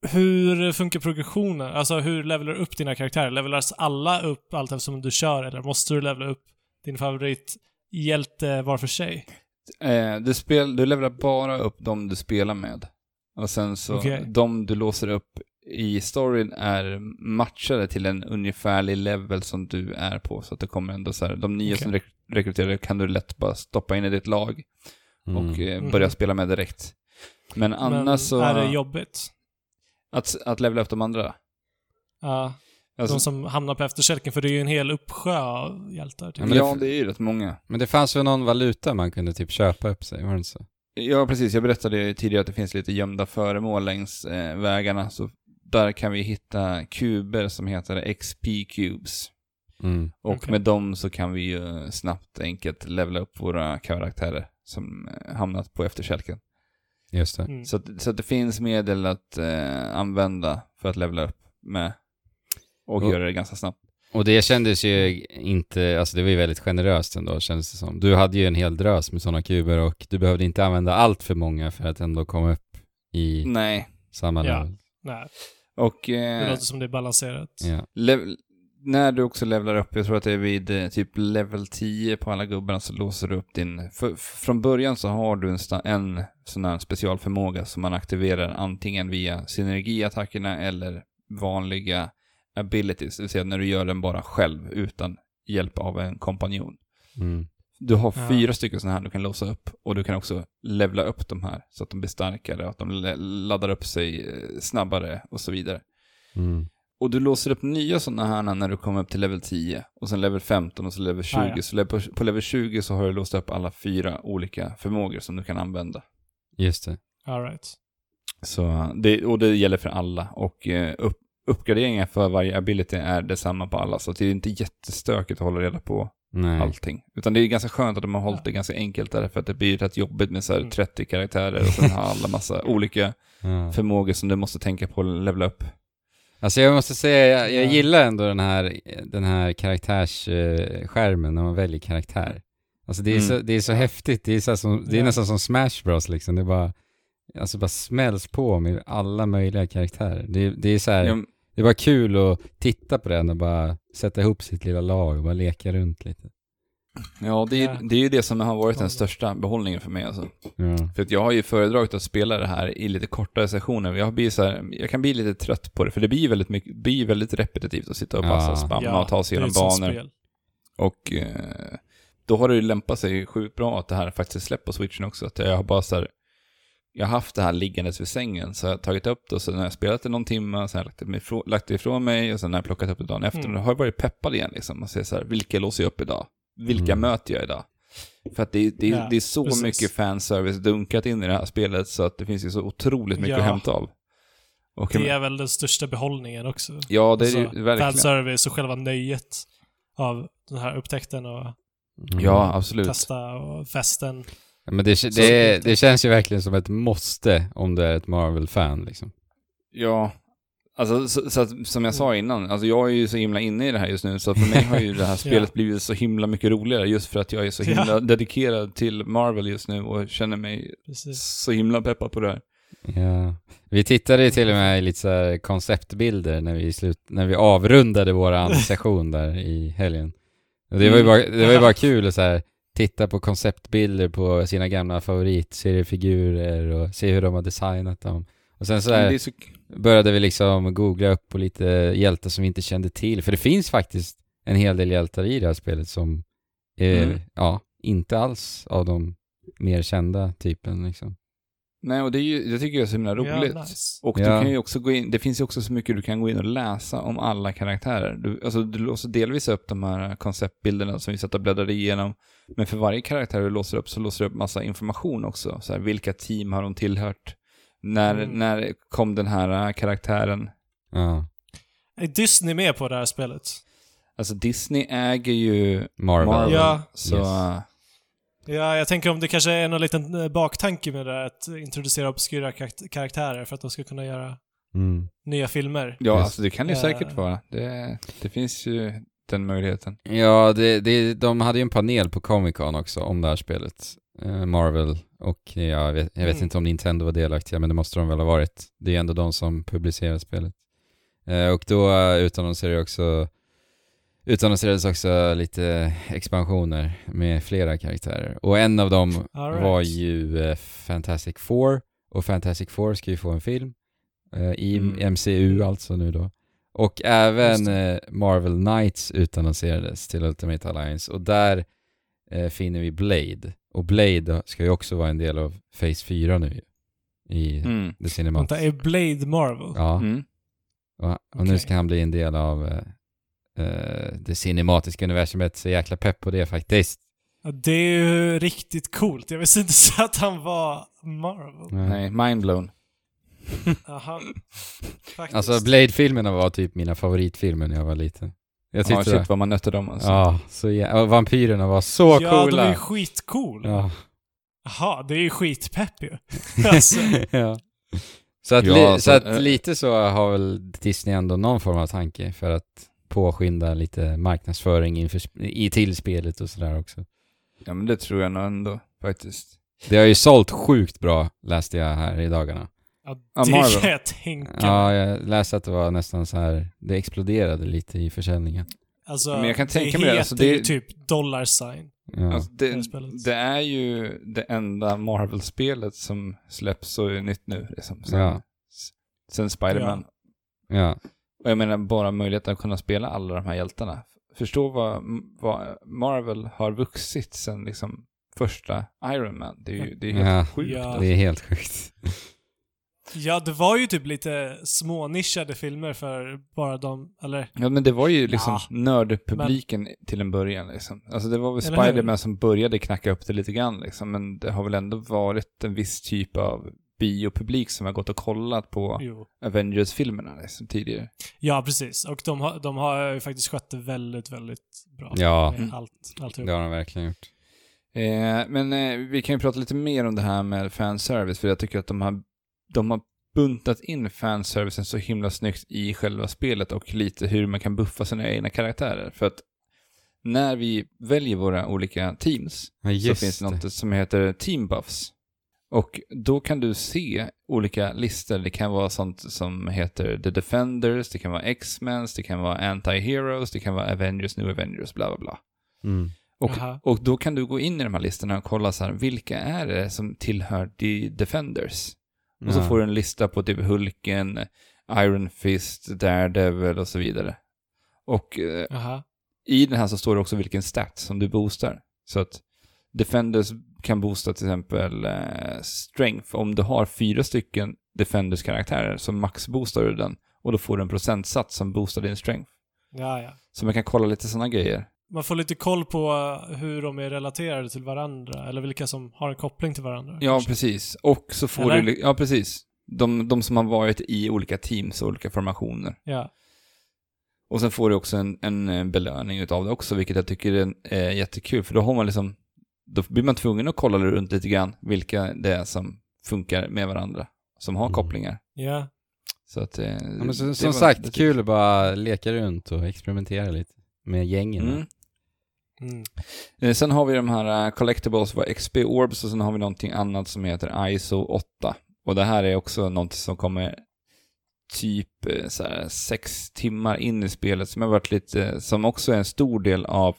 Hur funkar progressionen? Alltså hur levelar du upp dina karaktärer? Levelas alla upp allt eftersom du kör eller måste du levela upp din favorithjälte var för sig? Eh, du, spel, du levelar bara upp de du spelar med. Och sen så, Okej. de du låser upp i storyn är matchade till en ungefärlig level som du är på. Så att det kommer ändå så här, de nya Okej. som rek- rekryterar kan du lätt bara stoppa in i ditt lag Mm. och eh, Mhm. börja spela med direkt. Men annars Men så, är det jobbigt? Att, att levela upp de andra. Ja, Alltså, de som hamnar på efterkälken, för det är ju en hel uppsjö av hjältar. Typ. Ja, men ja, det- är ju rätt många. Men det fanns väl någon valuta man kunde typ köpa upp sig, var det inte så? Ja, precis. Jag berättade ju tidigare att det finns lite gömda föremål längs eh, vägarna. Så där kan vi hitta kuber som heter XP-cubes. Mm. Och Okej. med dem så kan vi ju snabbt enkelt levela upp våra karaktärer som eh, hamnat på efterkälken. Just det. Mm. Så, att, så att det finns medel att eh, använda för att levela upp med. Och Och- göra det ganska snabbt. Och det kändes ju inte, alltså det var ju väldigt generöst ändå kändes det som. Du hade ju en hel drös med sådana kuber och du behövde inte använda allt för många för att ändå komma upp i Nej. samma Ja. level. Nej, Och det eh, låter som det är balanserat. Ja. lev- när du också levlar upp, jag tror att det är vid eh, typ level 10 på alla gubbarna så låser du upp din... För, från början så har du en, en sån här specialförmåga som man aktiverar antingen via synergiattackerna eller vanliga abilities, det vill säga när du gör den bara själv utan hjälp av en kompanjon. Mm. Du har Ja. fyra stycken sådana här du kan låsa upp och du kan också levla upp de här så att de blir starkare och att de laddar upp sig eh, snabbare och så vidare. Mm. Och du låser upp nya sådana här när du kommer upp till level 10 och sen level 15 och så level 20. Ah, ja. Så på, på level 20 så har du låst upp alla fyra olika förmågor som du kan använda. Just det. All right. Så det, och det gäller för alla och eh, upp, uppgraderingar för varje ability är detsamma på alla så det är inte jättestökigt att hålla reda på Nej. allting. Utan det är ganska skönt att de har hållit det ganska enkelt där för att det blir rätt jobbigt med så här Mm. 30 karaktärer och sen har alla massa olika Ja. förmågor som du måste tänka på att levela upp. Alltså jag måste säga, jag, jag Ja. gillar ändå den här, den här karaktärsskärmen när man väljer karaktär. Alltså det är, Mm. så, det är så häftigt, det är, så som, det är Ja. nästan som Smash Bros liksom. Det bara, alltså bara smälls på med alla möjliga karaktärer. Det, är- det är så här, Ja, det är bara kul att titta på den och bara sätta ihop sitt lilla lag och bara leka runt lite. Ja det, är, Ja. det är ju det som har varit den Ja. största behållningen för mig alltså. Ja. För att jag har ju föredragit att spela det här i lite kortare sessioner. Jag, blir så här, jag kan bli lite trött på det, för det blir väldigt, mycket, blir väldigt repetitivt att sitta och passa, Ja. spamma och ta sig sånt banor. Och eh, då har det ju lämpat sig sjukt bra att det här faktiskt släppt på switchen också. Att jag har bara så här, jag har haft det här liggandes vid sängen, så jag har tagit upp det och sen har jag spelat det någon timme, sen har jag lagt det, ifrån, lagt det ifrån mig och sen har jag plockat upp det dagen efter. Mm. Och då har jag varit peppad igen liksom och säger så här, vilka låser jag upp idag? Vilka Mm. möter jag idag? För att det, det, Ja, det är så precis. mycket fanservice dunkat in i det här spelet så att det finns ju så otroligt mycket Ja. att hämta av. Och, Det är väl den största behållningen också. ja, det är det Alltså, ju verkligen. Fanservice och själva nöjet av den här upptäckten och Mm. Ja, absolut. testa och festen. Ja, Men det, det, det känns ju verkligen som ett måste om du är ett Marvel-fan liksom. Ja, alltså så, så att, som jag sa innan, alltså jag är ju så himla inne i det här just nu, så för mig har ju det här spelet Ja. blivit så himla mycket roligare just för att jag är så himla Ja. dedikerad till Marvel just nu och känner mig Precis. så himla peppad på det här. Ja. Vi tittade ju till och med i lite så här konceptbilder när vi, slut, när vi avrundade våran session där i helgen. Och det var ju Mm. bara, det var ju bara kul att så här, titta på konceptbilder på sina gamla favoritseriefigurer och se hur de har designat dem. Och sen så, här, började vi liksom googla upp på lite hjältar som vi inte kände till. För det finns faktiskt en hel del hjältar i det här spelet som, eh, Mm. ja, inte alls av de mer kända typen liksom. Nej, och det, är ju, det tycker jag är så himla roligt. Ja, nice. Och Ja. du kan ju också gå in, det finns ju också så mycket du kan gå in och läsa om alla karaktärer. Du, alltså, du låser delvis upp de här konceptbilderna som vi satt och bläddrade igenom. Men för varje karaktär du låser upp så låser du upp massa information också. Så här, vilka team har de tillhört? När, Mm. när kom den här äh, karaktären? Ja, Är Disney med på det här spelet? Alltså Disney äger ju Marvel. Marvel. Ja. Så Yes. Ja, jag tänker om det kanske är någon liten eh, baktanke med det här, att introducera obskyra karakt- karaktärer för att de ska kunna göra Mm. nya filmer. ja, Yes. alltså det kan det ju Eh. säkert vara. Det, det finns ju den möjligheten. Ja, det, det, de hade ju en panel på Comic Con också om det här spelet. Eh, Marvel och ja, jag vet, jag vet Mm. inte om Nintendo var delaktiga, men det måste de väl ha varit. Det är ändå de som publicerar spelet. Eh, och då uh, utannonserade också utannonserades också lite expansioner med flera karaktärer. Och en av dem right. var ju eh, Fantastic Four, och Fantastic Four ska ju få en film eh, i Mm. MCU alltså nu då. Och även eh, Marvel Knights utannonserades till Ultimate Alliance och där eh, finner vi Blade. Och Blade ska ju också vara en del av Phase 4 nu i Mm. The Cinematic. Vänta, är Blade Marvel? Ja, Mm. och, och nu Okej. ska han bli en del av eh, det cinematiska universumet, så jäkla pepp på det faktiskt. Ja, det är ju riktigt coolt. Jag visste inte så att han var Marvel. Nej, mindblown. Aha. Faktiskt. Alltså Blade-filmerna var typ mina favoritfilmer när jag var liten. Jag Ja, tyckte shit det. vad man nötte dem alltså. Ja, så och vampyrerna var så ja, coola. de är ju skitcool. Ja. Jaha, det är ju skitpepp ju. alltså, ja. Så, att, Ja, li- alltså, så att eh. lite så har väl Disney ändå någon form av tanke för att påskynda lite marknadsföring inför, sp- i till spelet och sådär också. Ja men det tror jag nog ändå faktiskt. Det har ju sålt sjukt bra, läste jag här i dagarna. Ja, Ja, det Marvel. kan jag tänka Ja, jag läste att det var nästan så här, det exploderade lite i försäljningen. Alltså, Men jag kan tänka det mig det, heter alltså, det- ju typ dollar sign. Ja. Alltså, det det, spelet. det är ju det enda Marvel-spelet som släpps och är nytt nu. Liksom, sen, Ja. sen Spider-Man. ja. Och jag menar bara möjligheten att kunna spela alla de här hjältarna. Förstå vad, vad Marvel har vuxit sen liksom första Iron Man. Det är ju det är helt Ja. sjukt. Ja. Det är helt sjukt. Ja, det var ju typ lite smånischade filmer för bara de, eller Ja men det var ju liksom Ja. nördpubliken till en början liksom. Alltså det var väl? Spider-Man som började knacka upp det lite grann liksom. Men det har väl ändå varit en viss typ av biopublik som har gått och kollat på. Avengers-filmerna liksom, tidigare. Ja, precis. Och de har, de har ju faktiskt skött det väldigt, väldigt bra. Ja. Med Allt, alltihop. Det har de verkligen gjort. Eh, men eh, vi kan ju prata lite mer om det här med fanservice, för jag tycker att de har, de har buntat in fanservicen så himla snyggt i själva spelet och lite hur man kan buffa sina egna karaktärer. För att när vi väljer våra olika teams Ja, så finns det det. något som heter team buffs. Och då kan du se olika listor. Det kan vara sånt som heter The Defenders, det kan vara X-Men, det kan vara Anti-Heroes, det kan vara Avengers, New Avengers, bla bla bla. Mm. Och, och då kan du gå in i de här listorna och kolla så här, vilka är det som tillhör The Defenders? Och så får du en lista på typ Hulken, Iron Fist, Daredevil och så vidare. Och eh, i den här så står det också vilken stat som du boostar. Så att Defenders kan boosta till exempel eh, Strength. Om du har fyra stycken Defenders-karaktärer så maxboostar du den och då får du en procentsats som boostar din Strength. Ja, ja. Så man kan kolla lite sådana grejer. Man får lite koll på uh, hur de är relaterade till varandra, eller vilka som har en koppling till varandra. Ja, kanske. precis. Och så får Eller? du... Ja, precis. De, de som har varit i olika teams och olika formationer. Ja. Och sen får du också en, en eh, belöning utav det också, vilket jag tycker är är jättekul. För då har man liksom... Då blir man tvungen att kolla runt lite grann vilka det är som funkar med varandra. Som har Mm. kopplingar. Ja. Så att... eh, Ja, men så, det som sagt, kul att bara leka runt och experimentera lite med gängen. Mm. Mm. Eh, Sen har vi de här uh, collectibles, XP Orbs och sen har vi någonting annat som heter ISO 8. Och det här är också någonting som kommer typ eh, så här, sex timmar in i spelet som har varit lite, som också är en stor del av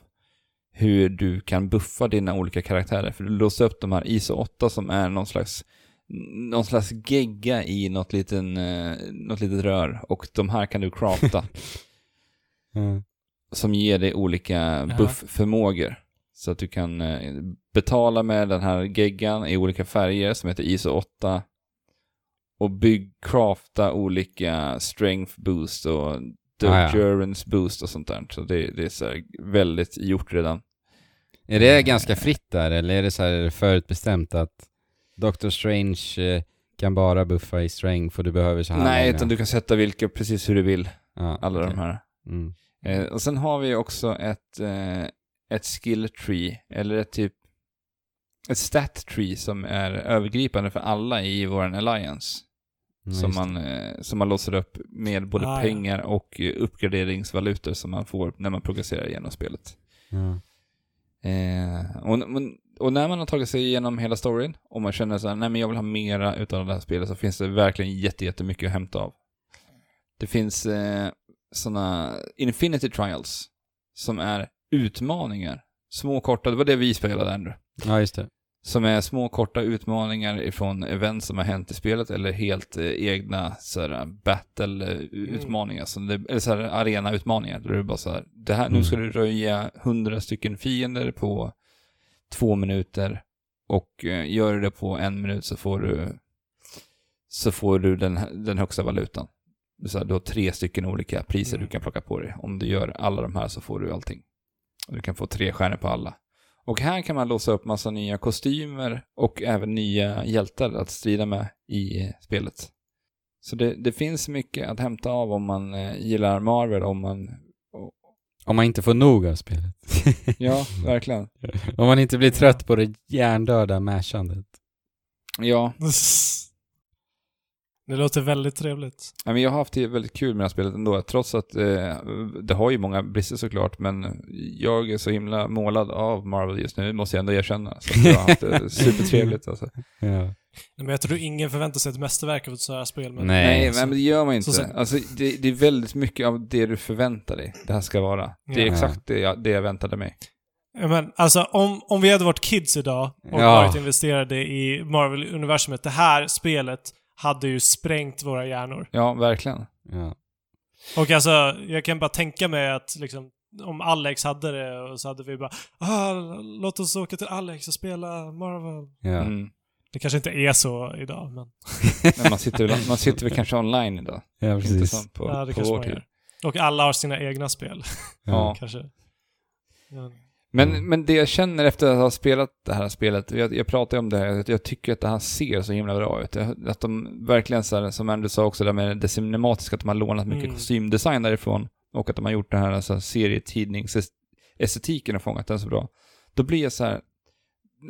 hur du kan buffa dina olika karaktärer. För du låser upp de här ISO 8 som är någon slags någon slags gegga i något, liten, eh, något litet rör och de här kan du crafta Mm. Som ger dig olika buffförmågor. Så att du kan eh, betala med den här geggan i olika färger som heter ISO 8 och bygg, crafta olika strength boost och Ah, ja. endurance boost och sånt där. Så det, det är så väldigt gjort redan. Är det ganska fritt där, eller är det så här förutbestämt att Doctor Strange eh, kan bara buffa i strength för du behöver så här Nej, många? utan du kan sätta vilka precis hur du vill, ja, alla okej. de här. Mm. Eh, och sen har vi också ett, eh, ett skill tree, eller ett typ ett stat tree som är övergripande för alla i vår alliance. Ja, som, just det. man, eh, som man låser upp med både Ah, ja. pengar och eh, uppgraderingsvalutor som man får när man progresserar igenom spelet. Ja. Eh, och, och när man har tagit sig igenom hela storyn och man känner så här, nej men jag vill ha mera utav det här spelet så finns det verkligen jätte, jättemycket att hämta av. Det finns eh, sådana Infinity Trials som är utmaningar. Små korta, det var det vi spelade ändå. Ja, just det. Som är små korta utmaningar ifrån event som har hänt i spelet eller helt eh, egna såhär battle-utmaningar, som det, eller såhär arena-utmaningar. Där är bara såhär, det här, nu Mm. ska du röja hundra stycken fiender på två minuter och eh, gör du det på en minut så får du så får du den, den högsta valutan. Så här, du har tre stycken olika priser Mm. du kan plocka på dig. Om du gör alla de här så får du allting. Och du kan få tre stjärnor på alla. Och här kan man låsa upp massa nya kostymer och även nya hjältar att strida med i eh, spelet. Så det, det finns mycket att hämta av om man eh, gillar Marvel, om man... Om man inte får nog av spelet. Ja, verkligen. Om man inte blir trött på det hjärndöda mashandet. Ja, Det låter väldigt trevligt. Ja, men jag har haft det väldigt kul med det här spelet ändå, trots att eh, det har ju många brister såklart, men jag är så himla målad av Marvel just nu, måste jag ändå erkänna. Så jag har haft det supertrevligt alltså. Ja. Nej, Men jag tror ingen förväntar sig ett mästerverk av ett sådant här spel. Men Nej. Nej, men det gör man inte. Så Alltså, det, det är väldigt mycket av det du förväntar dig det här ska vara. Det är Ja. exakt det jag, det jag väntade mig. Ja, Men alltså om, om vi hade varit kids idag och Ja. varit investerade i Marvel-universumet, det här spelet hade ju sprängt våra hjärnor. Ja, verkligen. Ja. Och alltså, jag kan bara tänka mig att liksom, om Alex hade det och så hade vi bara ah, låt oss åka till Alex och spela Marvel. Ja. Mm. Det kanske inte är så idag, men Men man sitter, väl, man sitter väl kanske online idag. ja, precis. på, ja, det på kanske man gör. Och alla har sina egna spel, Ja. kanske. Ja. Men, Mm. men det jag känner efter att ha spelat det här spelet, jag, jag pratar ju om det här, att jag tycker att det här ser så himla bra ut. Jag- Att de verkligen, så här, som Andrew sa också, det med det cinematiska, att de har lånat mycket Mm. kostymdesign därifrån och att de har gjort den här alltså, serietidningsestetiken och fångat den så bra. Då blir jag så här,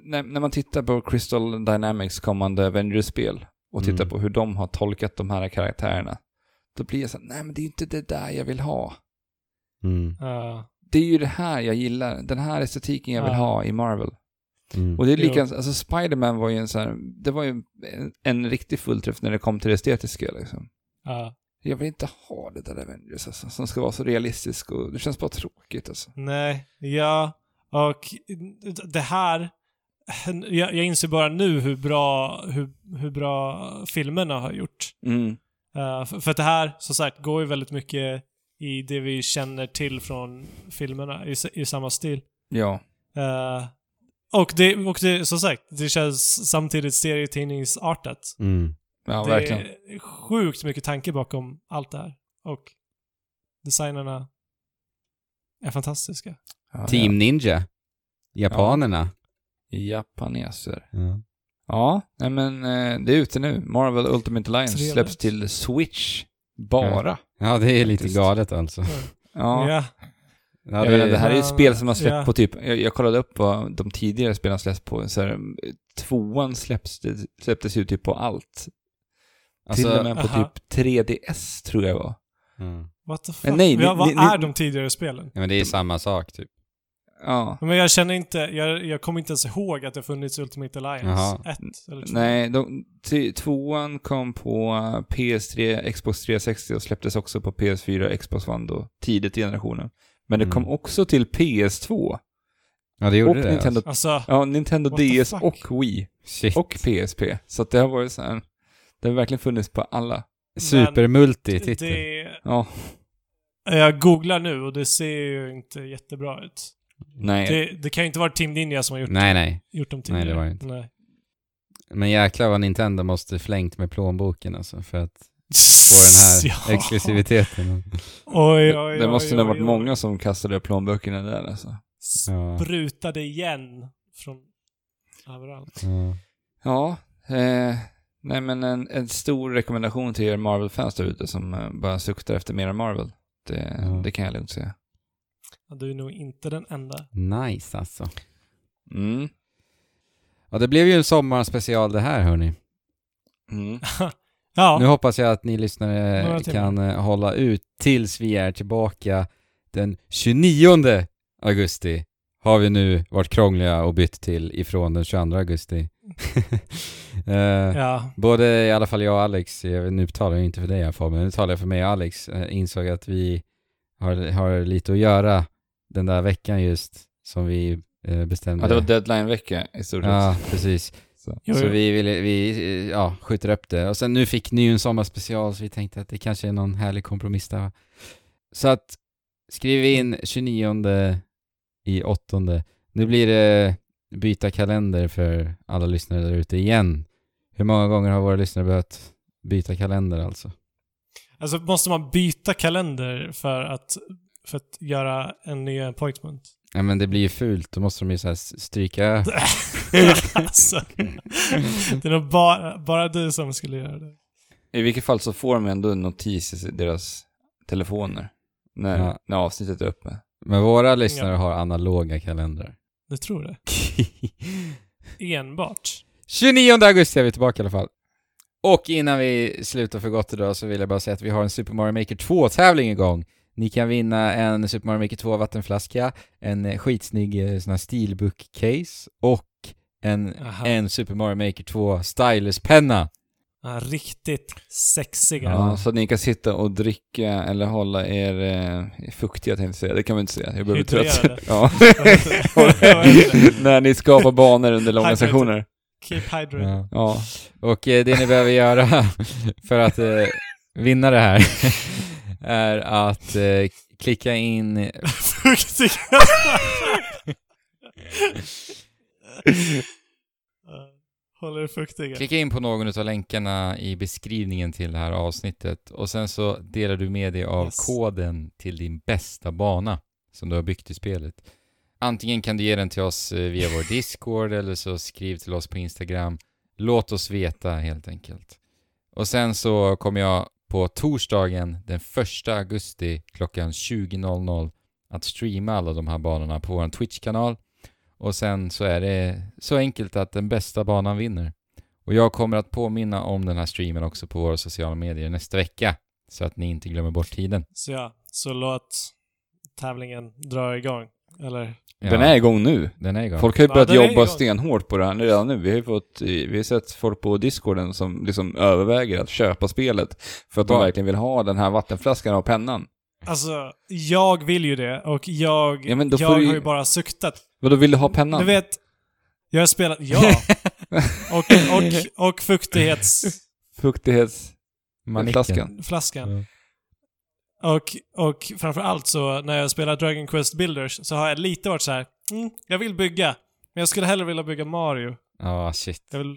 när, när man tittar på Crystal Dynamics kommande Avengers-spel och tittar Mm. på hur de har tolkat de här karaktärerna, då blir jag så här, nej men det är inte det där jag vill ha Mm. Ja. Det är ju det här jag gillar. Den här estetiken jag vill Ja. ha i Marvel. Mm. Och det är Jo. lika, alltså Spider-Man var ju en sån här, det var ju en, en riktig fullträff när det kom till det estetiska liksom. ja. Jag vill inte ha det där Avengers alltså, som ska vara så realistiskt och det känns bara tråkigt alltså. Nej, ja. Och det här... Jag, jag inser bara nu hur bra, hur, hur bra filmerna har gjort. Mm. Uh, för, för att det här, som sagt, går ju väldigt mycket i det vi känner till från filmerna, i, i samma stil. Ja. Eh, och det, och det, som sagt, det känns samtidigt serietidningsartat. Mm. Ja, det verkligen. är sjukt mycket tanke bakom allt det här. Och designerna är fantastiska. Ja, Team Ninja. Japanerna. Ja. Japaneser. Ja. Ja, nej men eh, det är ute nu. Marvel Ultimate Alliance Trevligt. släpps till Switch. Bara. ja, det är lite Faktiskt. galet alltså. Ja. Ja. Ja, jag menar, det här är ju Ja, spel som har släppt ja. på typ, jag, jag kollade upp vad de tidigare spelen släppts på, så här, tvåan släpps, släpptes ju typ på allt. alltså, Till och med på aha. typ 3DS tror jag var. ja. What the fuck? Men nej, ja, vad ni- är ni- de tidigare spelen? ja, men det är samma sak typ. Ja. Men jag känner inte, jag, jag kommer inte ens ihåg att det funnits Ultimate Alliance Jaha. 1 eller 2. Nej, de, t- tvåan kom på PS3, Xbox 360 och släpptes också på PS4, Xbox One då, tidigt i generationen. Men det Mm. kom också till PS2 Ja, det gjorde och det. Nintendo, Alltså, ja, Nintendo DS och Wii. Shit. och PSP. Så att det har varit så här, det har verkligen funnits på alla. Supermulti-titel. det, Ja, jag googlar nu och det ser ju inte jättebra ut. Nej. Det, det kan ju inte vara Team Ninja som har gjort, Nej, nej. gjort dem Nej, tidigare. det var det inte. Nej. Men jäklar vad Nintendo måste flängt med plånboken alltså för att få den här Ja. exklusiviteten. Oj, oj, Det måste oj, nog ha oj, varit oj. många som kastade plånböckerna där alltså. Sprutade igen från överallt. Ja. Ja, eh, nej men en, en stor rekommendation till er Marvel-fans där ute som eh, bara suktar efter mer Marvel. Det, Ja. det kan jag lugnt säga. Ja, Du är nog inte den enda. Nice alltså. Mm. Ja, det blev ju en sommarspecial det här hörni. Mm. ja, Nu hoppas jag att ni lyssnare kan eh, hålla ut tills vi är tillbaka den 29 augusti. har vi nu varit krångliga och bytt till ifrån den 22 augusti. Eh, Ja. Både i alla fall jag och Alex, jag, nu talar jag inte för dig här Fabian, nu talar jag för mig och Alex, eh, insåg att vi har, har lite att göra den där veckan just som vi eh, bestämde. Ja, det var deadline-vecka i stort sett. Ja, precis. Så. Jo, så jo. vi, ville, vi eh, ja, skjuter upp det. Och sen nu fick ni ju en sommarspecial så vi tänkte att det kanske är någon härlig kompromiss där. va? Så att skriv in 29 i åttonde. Nu blir det byta kalender för alla lyssnare där ute igen. Hur många gånger har våra lyssnare behövt byta kalender alltså? Alltså måste man byta kalender för att, för att göra en ny appointment? Ja men det blir ju fult, då måste de ju så här stryka alltså, det är nog bara, bara du som skulle göra det. I vilket fall så får de ändå en notis i deras telefoner. När, Ja. när avsnittet är uppe. Men våra lyssnare Ja. har analoga kalendrar. Du tror det? Enbart? 29 augusti är vi tillbaka i alla fall. Och innan vi slutar för gott idag så vill jag bara säga att vi har en Super Mario Maker 2-tävling igång. Ni kan vinna en Super Mario Maker 2 vattenflaska, en eh, skitsnygg eh, sån här steelbook-case och en, Aha. en Super Mario Maker 2 stylus-penna. Ja, riktigt sexiga. Ja, så att ni kan sitta och dricka eller hålla er eh, fuktiga tänkte jag säga. Det kan man inte säga. Jag börjar bli trött. Ja. När ni skapar banor under långa Hydrated. sessioner. Keep hydrated. Ja. Ja. Och eh, det ni behöver göra för att eh, vinna det här är att eh, klicka in Håller er fuktiga. Klicka in på någon av länkarna i beskrivningen till det här avsnittet och sen så delar du med dig av Yes. koden till din bästa bana som du har byggt i spelet. Antingen kan du ge den till oss eh, via vår Discord eller så skriv till oss på Instagram. Låt oss veta helt enkelt. Och sen så kommer jag på torsdagen den 1 augusti klockan 20.00 att streama alla de här banorna på vår Twitch-kanal. Och sen så är det så enkelt att den bästa banan vinner. Och jag kommer att påminna om den här streamen också på våra sociala medier nästa vecka. Så att ni inte glömmer bort tiden. Så ja, så låt tävlingen dra igång. Eller? Ja, Den är igång nu. den är igång. Folk har ju Ja, börjat är jobba stenhårt på det här redan nu. Vi har ju fått, vi har sett folk på discorden som liksom överväger att köpa spelet. För att de Va? verkligen vill ha den här vattenflaskan och pennan. Alltså, jag vill ju det och jag, Ja, jag ju- har ju bara suktat. Vadå, vill du ha pennan? Du vet, jag har spelat, ja. och, och, och fuktighets... Fuktighetsflaskan. Manicken. flaskan. Och, och framför allt så när jag spelar Dragon Quest Builders så har jag lite varit så här. Mm, jag vill bygga. Men jag skulle hellre vilja bygga Mario. Ja, shit. Jag vill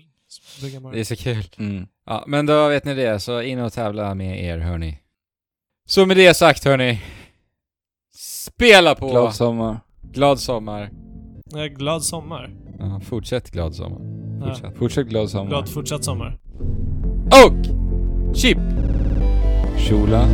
bygga Det Mario. är så kul. Mm. Ja, men då vet ni det. Så in och tävla med er, hörni. Så med det sagt, hörni. Spela på! Glad sommar. glad sommar. Jag är glad sommar. Ja, fortsätt glad sommar. Ja, Fortsätt. Fortsätt glad sommar. glad fortsatt sommar. Och! Chip! Kjola.